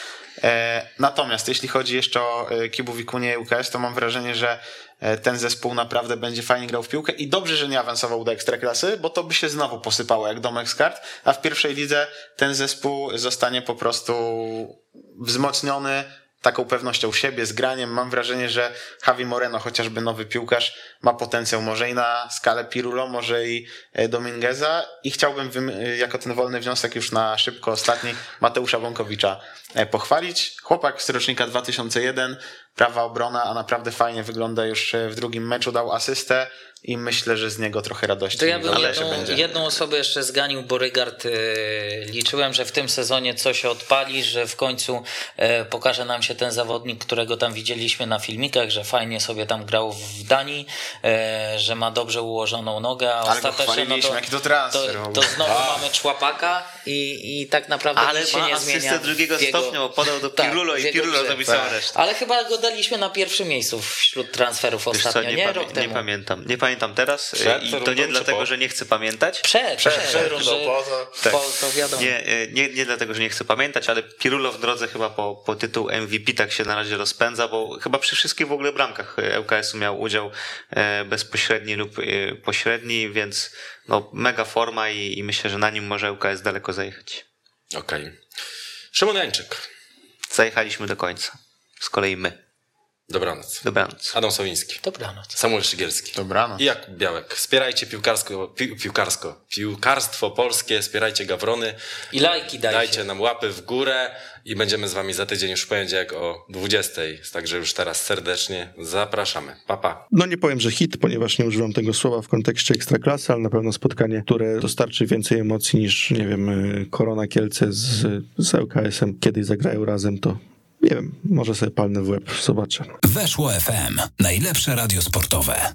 Natomiast jeśli chodzi jeszcze o Kibu Wikunię i UKS, to mam wrażenie, że ten zespół naprawdę będzie fajnie grał w piłkę i dobrze, że nie awansował do ekstraklasy, bo to by się znowu posypało jak domek z kart, a w pierwszej lidze ten zespół zostanie po prostu wzmocniony taką pewnością siebie, z graniem. Mam wrażenie, że Javi Moreno, chociażby nowy piłkarz, ma potencjał może i na skalę Pirulo, może i e, Domingueza i chciałbym wym- jako ten wolny wniosek już na szybko ostatni Mateusza Wąkowicza e, pochwalić. Chłopak z rocznika 2001, prawa obrona, a naprawdę fajnie wygląda już e, w drugim meczu, dał asystę i myślę, że z niego trochę radości
To ja bym
ale
jedną,
będzie.
jedną osobę jeszcze zganił, bo Rygard e, liczyłem, że w tym sezonie coś odpali, że w końcu e, pokaże nam się ten zawodnik, którego tam widzieliśmy na filmikach, że fajnie sobie tam grał w Danii, e, że ma dobrze ułożoną nogę, a
Ale
ostatecznie no to,
jaki to transfer.
to, to znowu mamy człapaka i, i tak naprawdę
Ale
nic się
ma
nie zmienia.
drugiego
w jego-
stopnia, bo podał do
Tak,
Pirulo
w
i Pirulo zrobił całą
Tak.
resztę.
Ale chyba go daliśmy na pierwszym miejscu wśród transferów
Wiesz co,
ostatnio, nie,
nie,
Rok
nie
temu.
pamiętam. Nie pamiętam teraz
Przed
i
rundą
to nie dlatego,
po?
że nie chcę pamiętać.
Przed, przed,
przed rundą,
że,
poza.
Tak.
po, to wiadomo.
Nie, e, nie, nie dlatego, że nie chcę pamiętać, ale Pirulo w drodze chyba po, po tytuł MVP tak się na razie rozpędza, bo chyba przy wszystkich w ogóle bramkach e, ŁKS-u miał udział bezpośredni lub pośredni, więc no, mega forma i, i myślę, że na nim może ŁKS daleko zajechać.
Okej. Szymon Jańczyk.
Zajechaliśmy do końca. Z kolei my.
Dobranoc.
Dobranoc.
Adam Sowiński.
Dobranoc.
Samuel Szygielski.
Dobranoc.
I Jakub Białek. Wspierajcie piłkarsko, pi, piłkarsko, piłkarstwo polskie, wspierajcie gawrony.
I lajki dajcie.
Dajcie nam łapy w górę i będziemy z wami za tydzień już w poniedziałek o 20. Także już teraz serdecznie zapraszamy. Pa, pa.
No nie powiem, że hit, ponieważ nie używam tego słowa w kontekście ekstraklasy, ale na pewno spotkanie, które dostarczy więcej emocji niż, nie wiem, y, Korona Kielce z, z ŁKS-em. Kiedyś zagrają razem, to nie wiem, może sobie palnę w łeb, zobaczę.
Weszło FM. Najlepsze radio sportowe.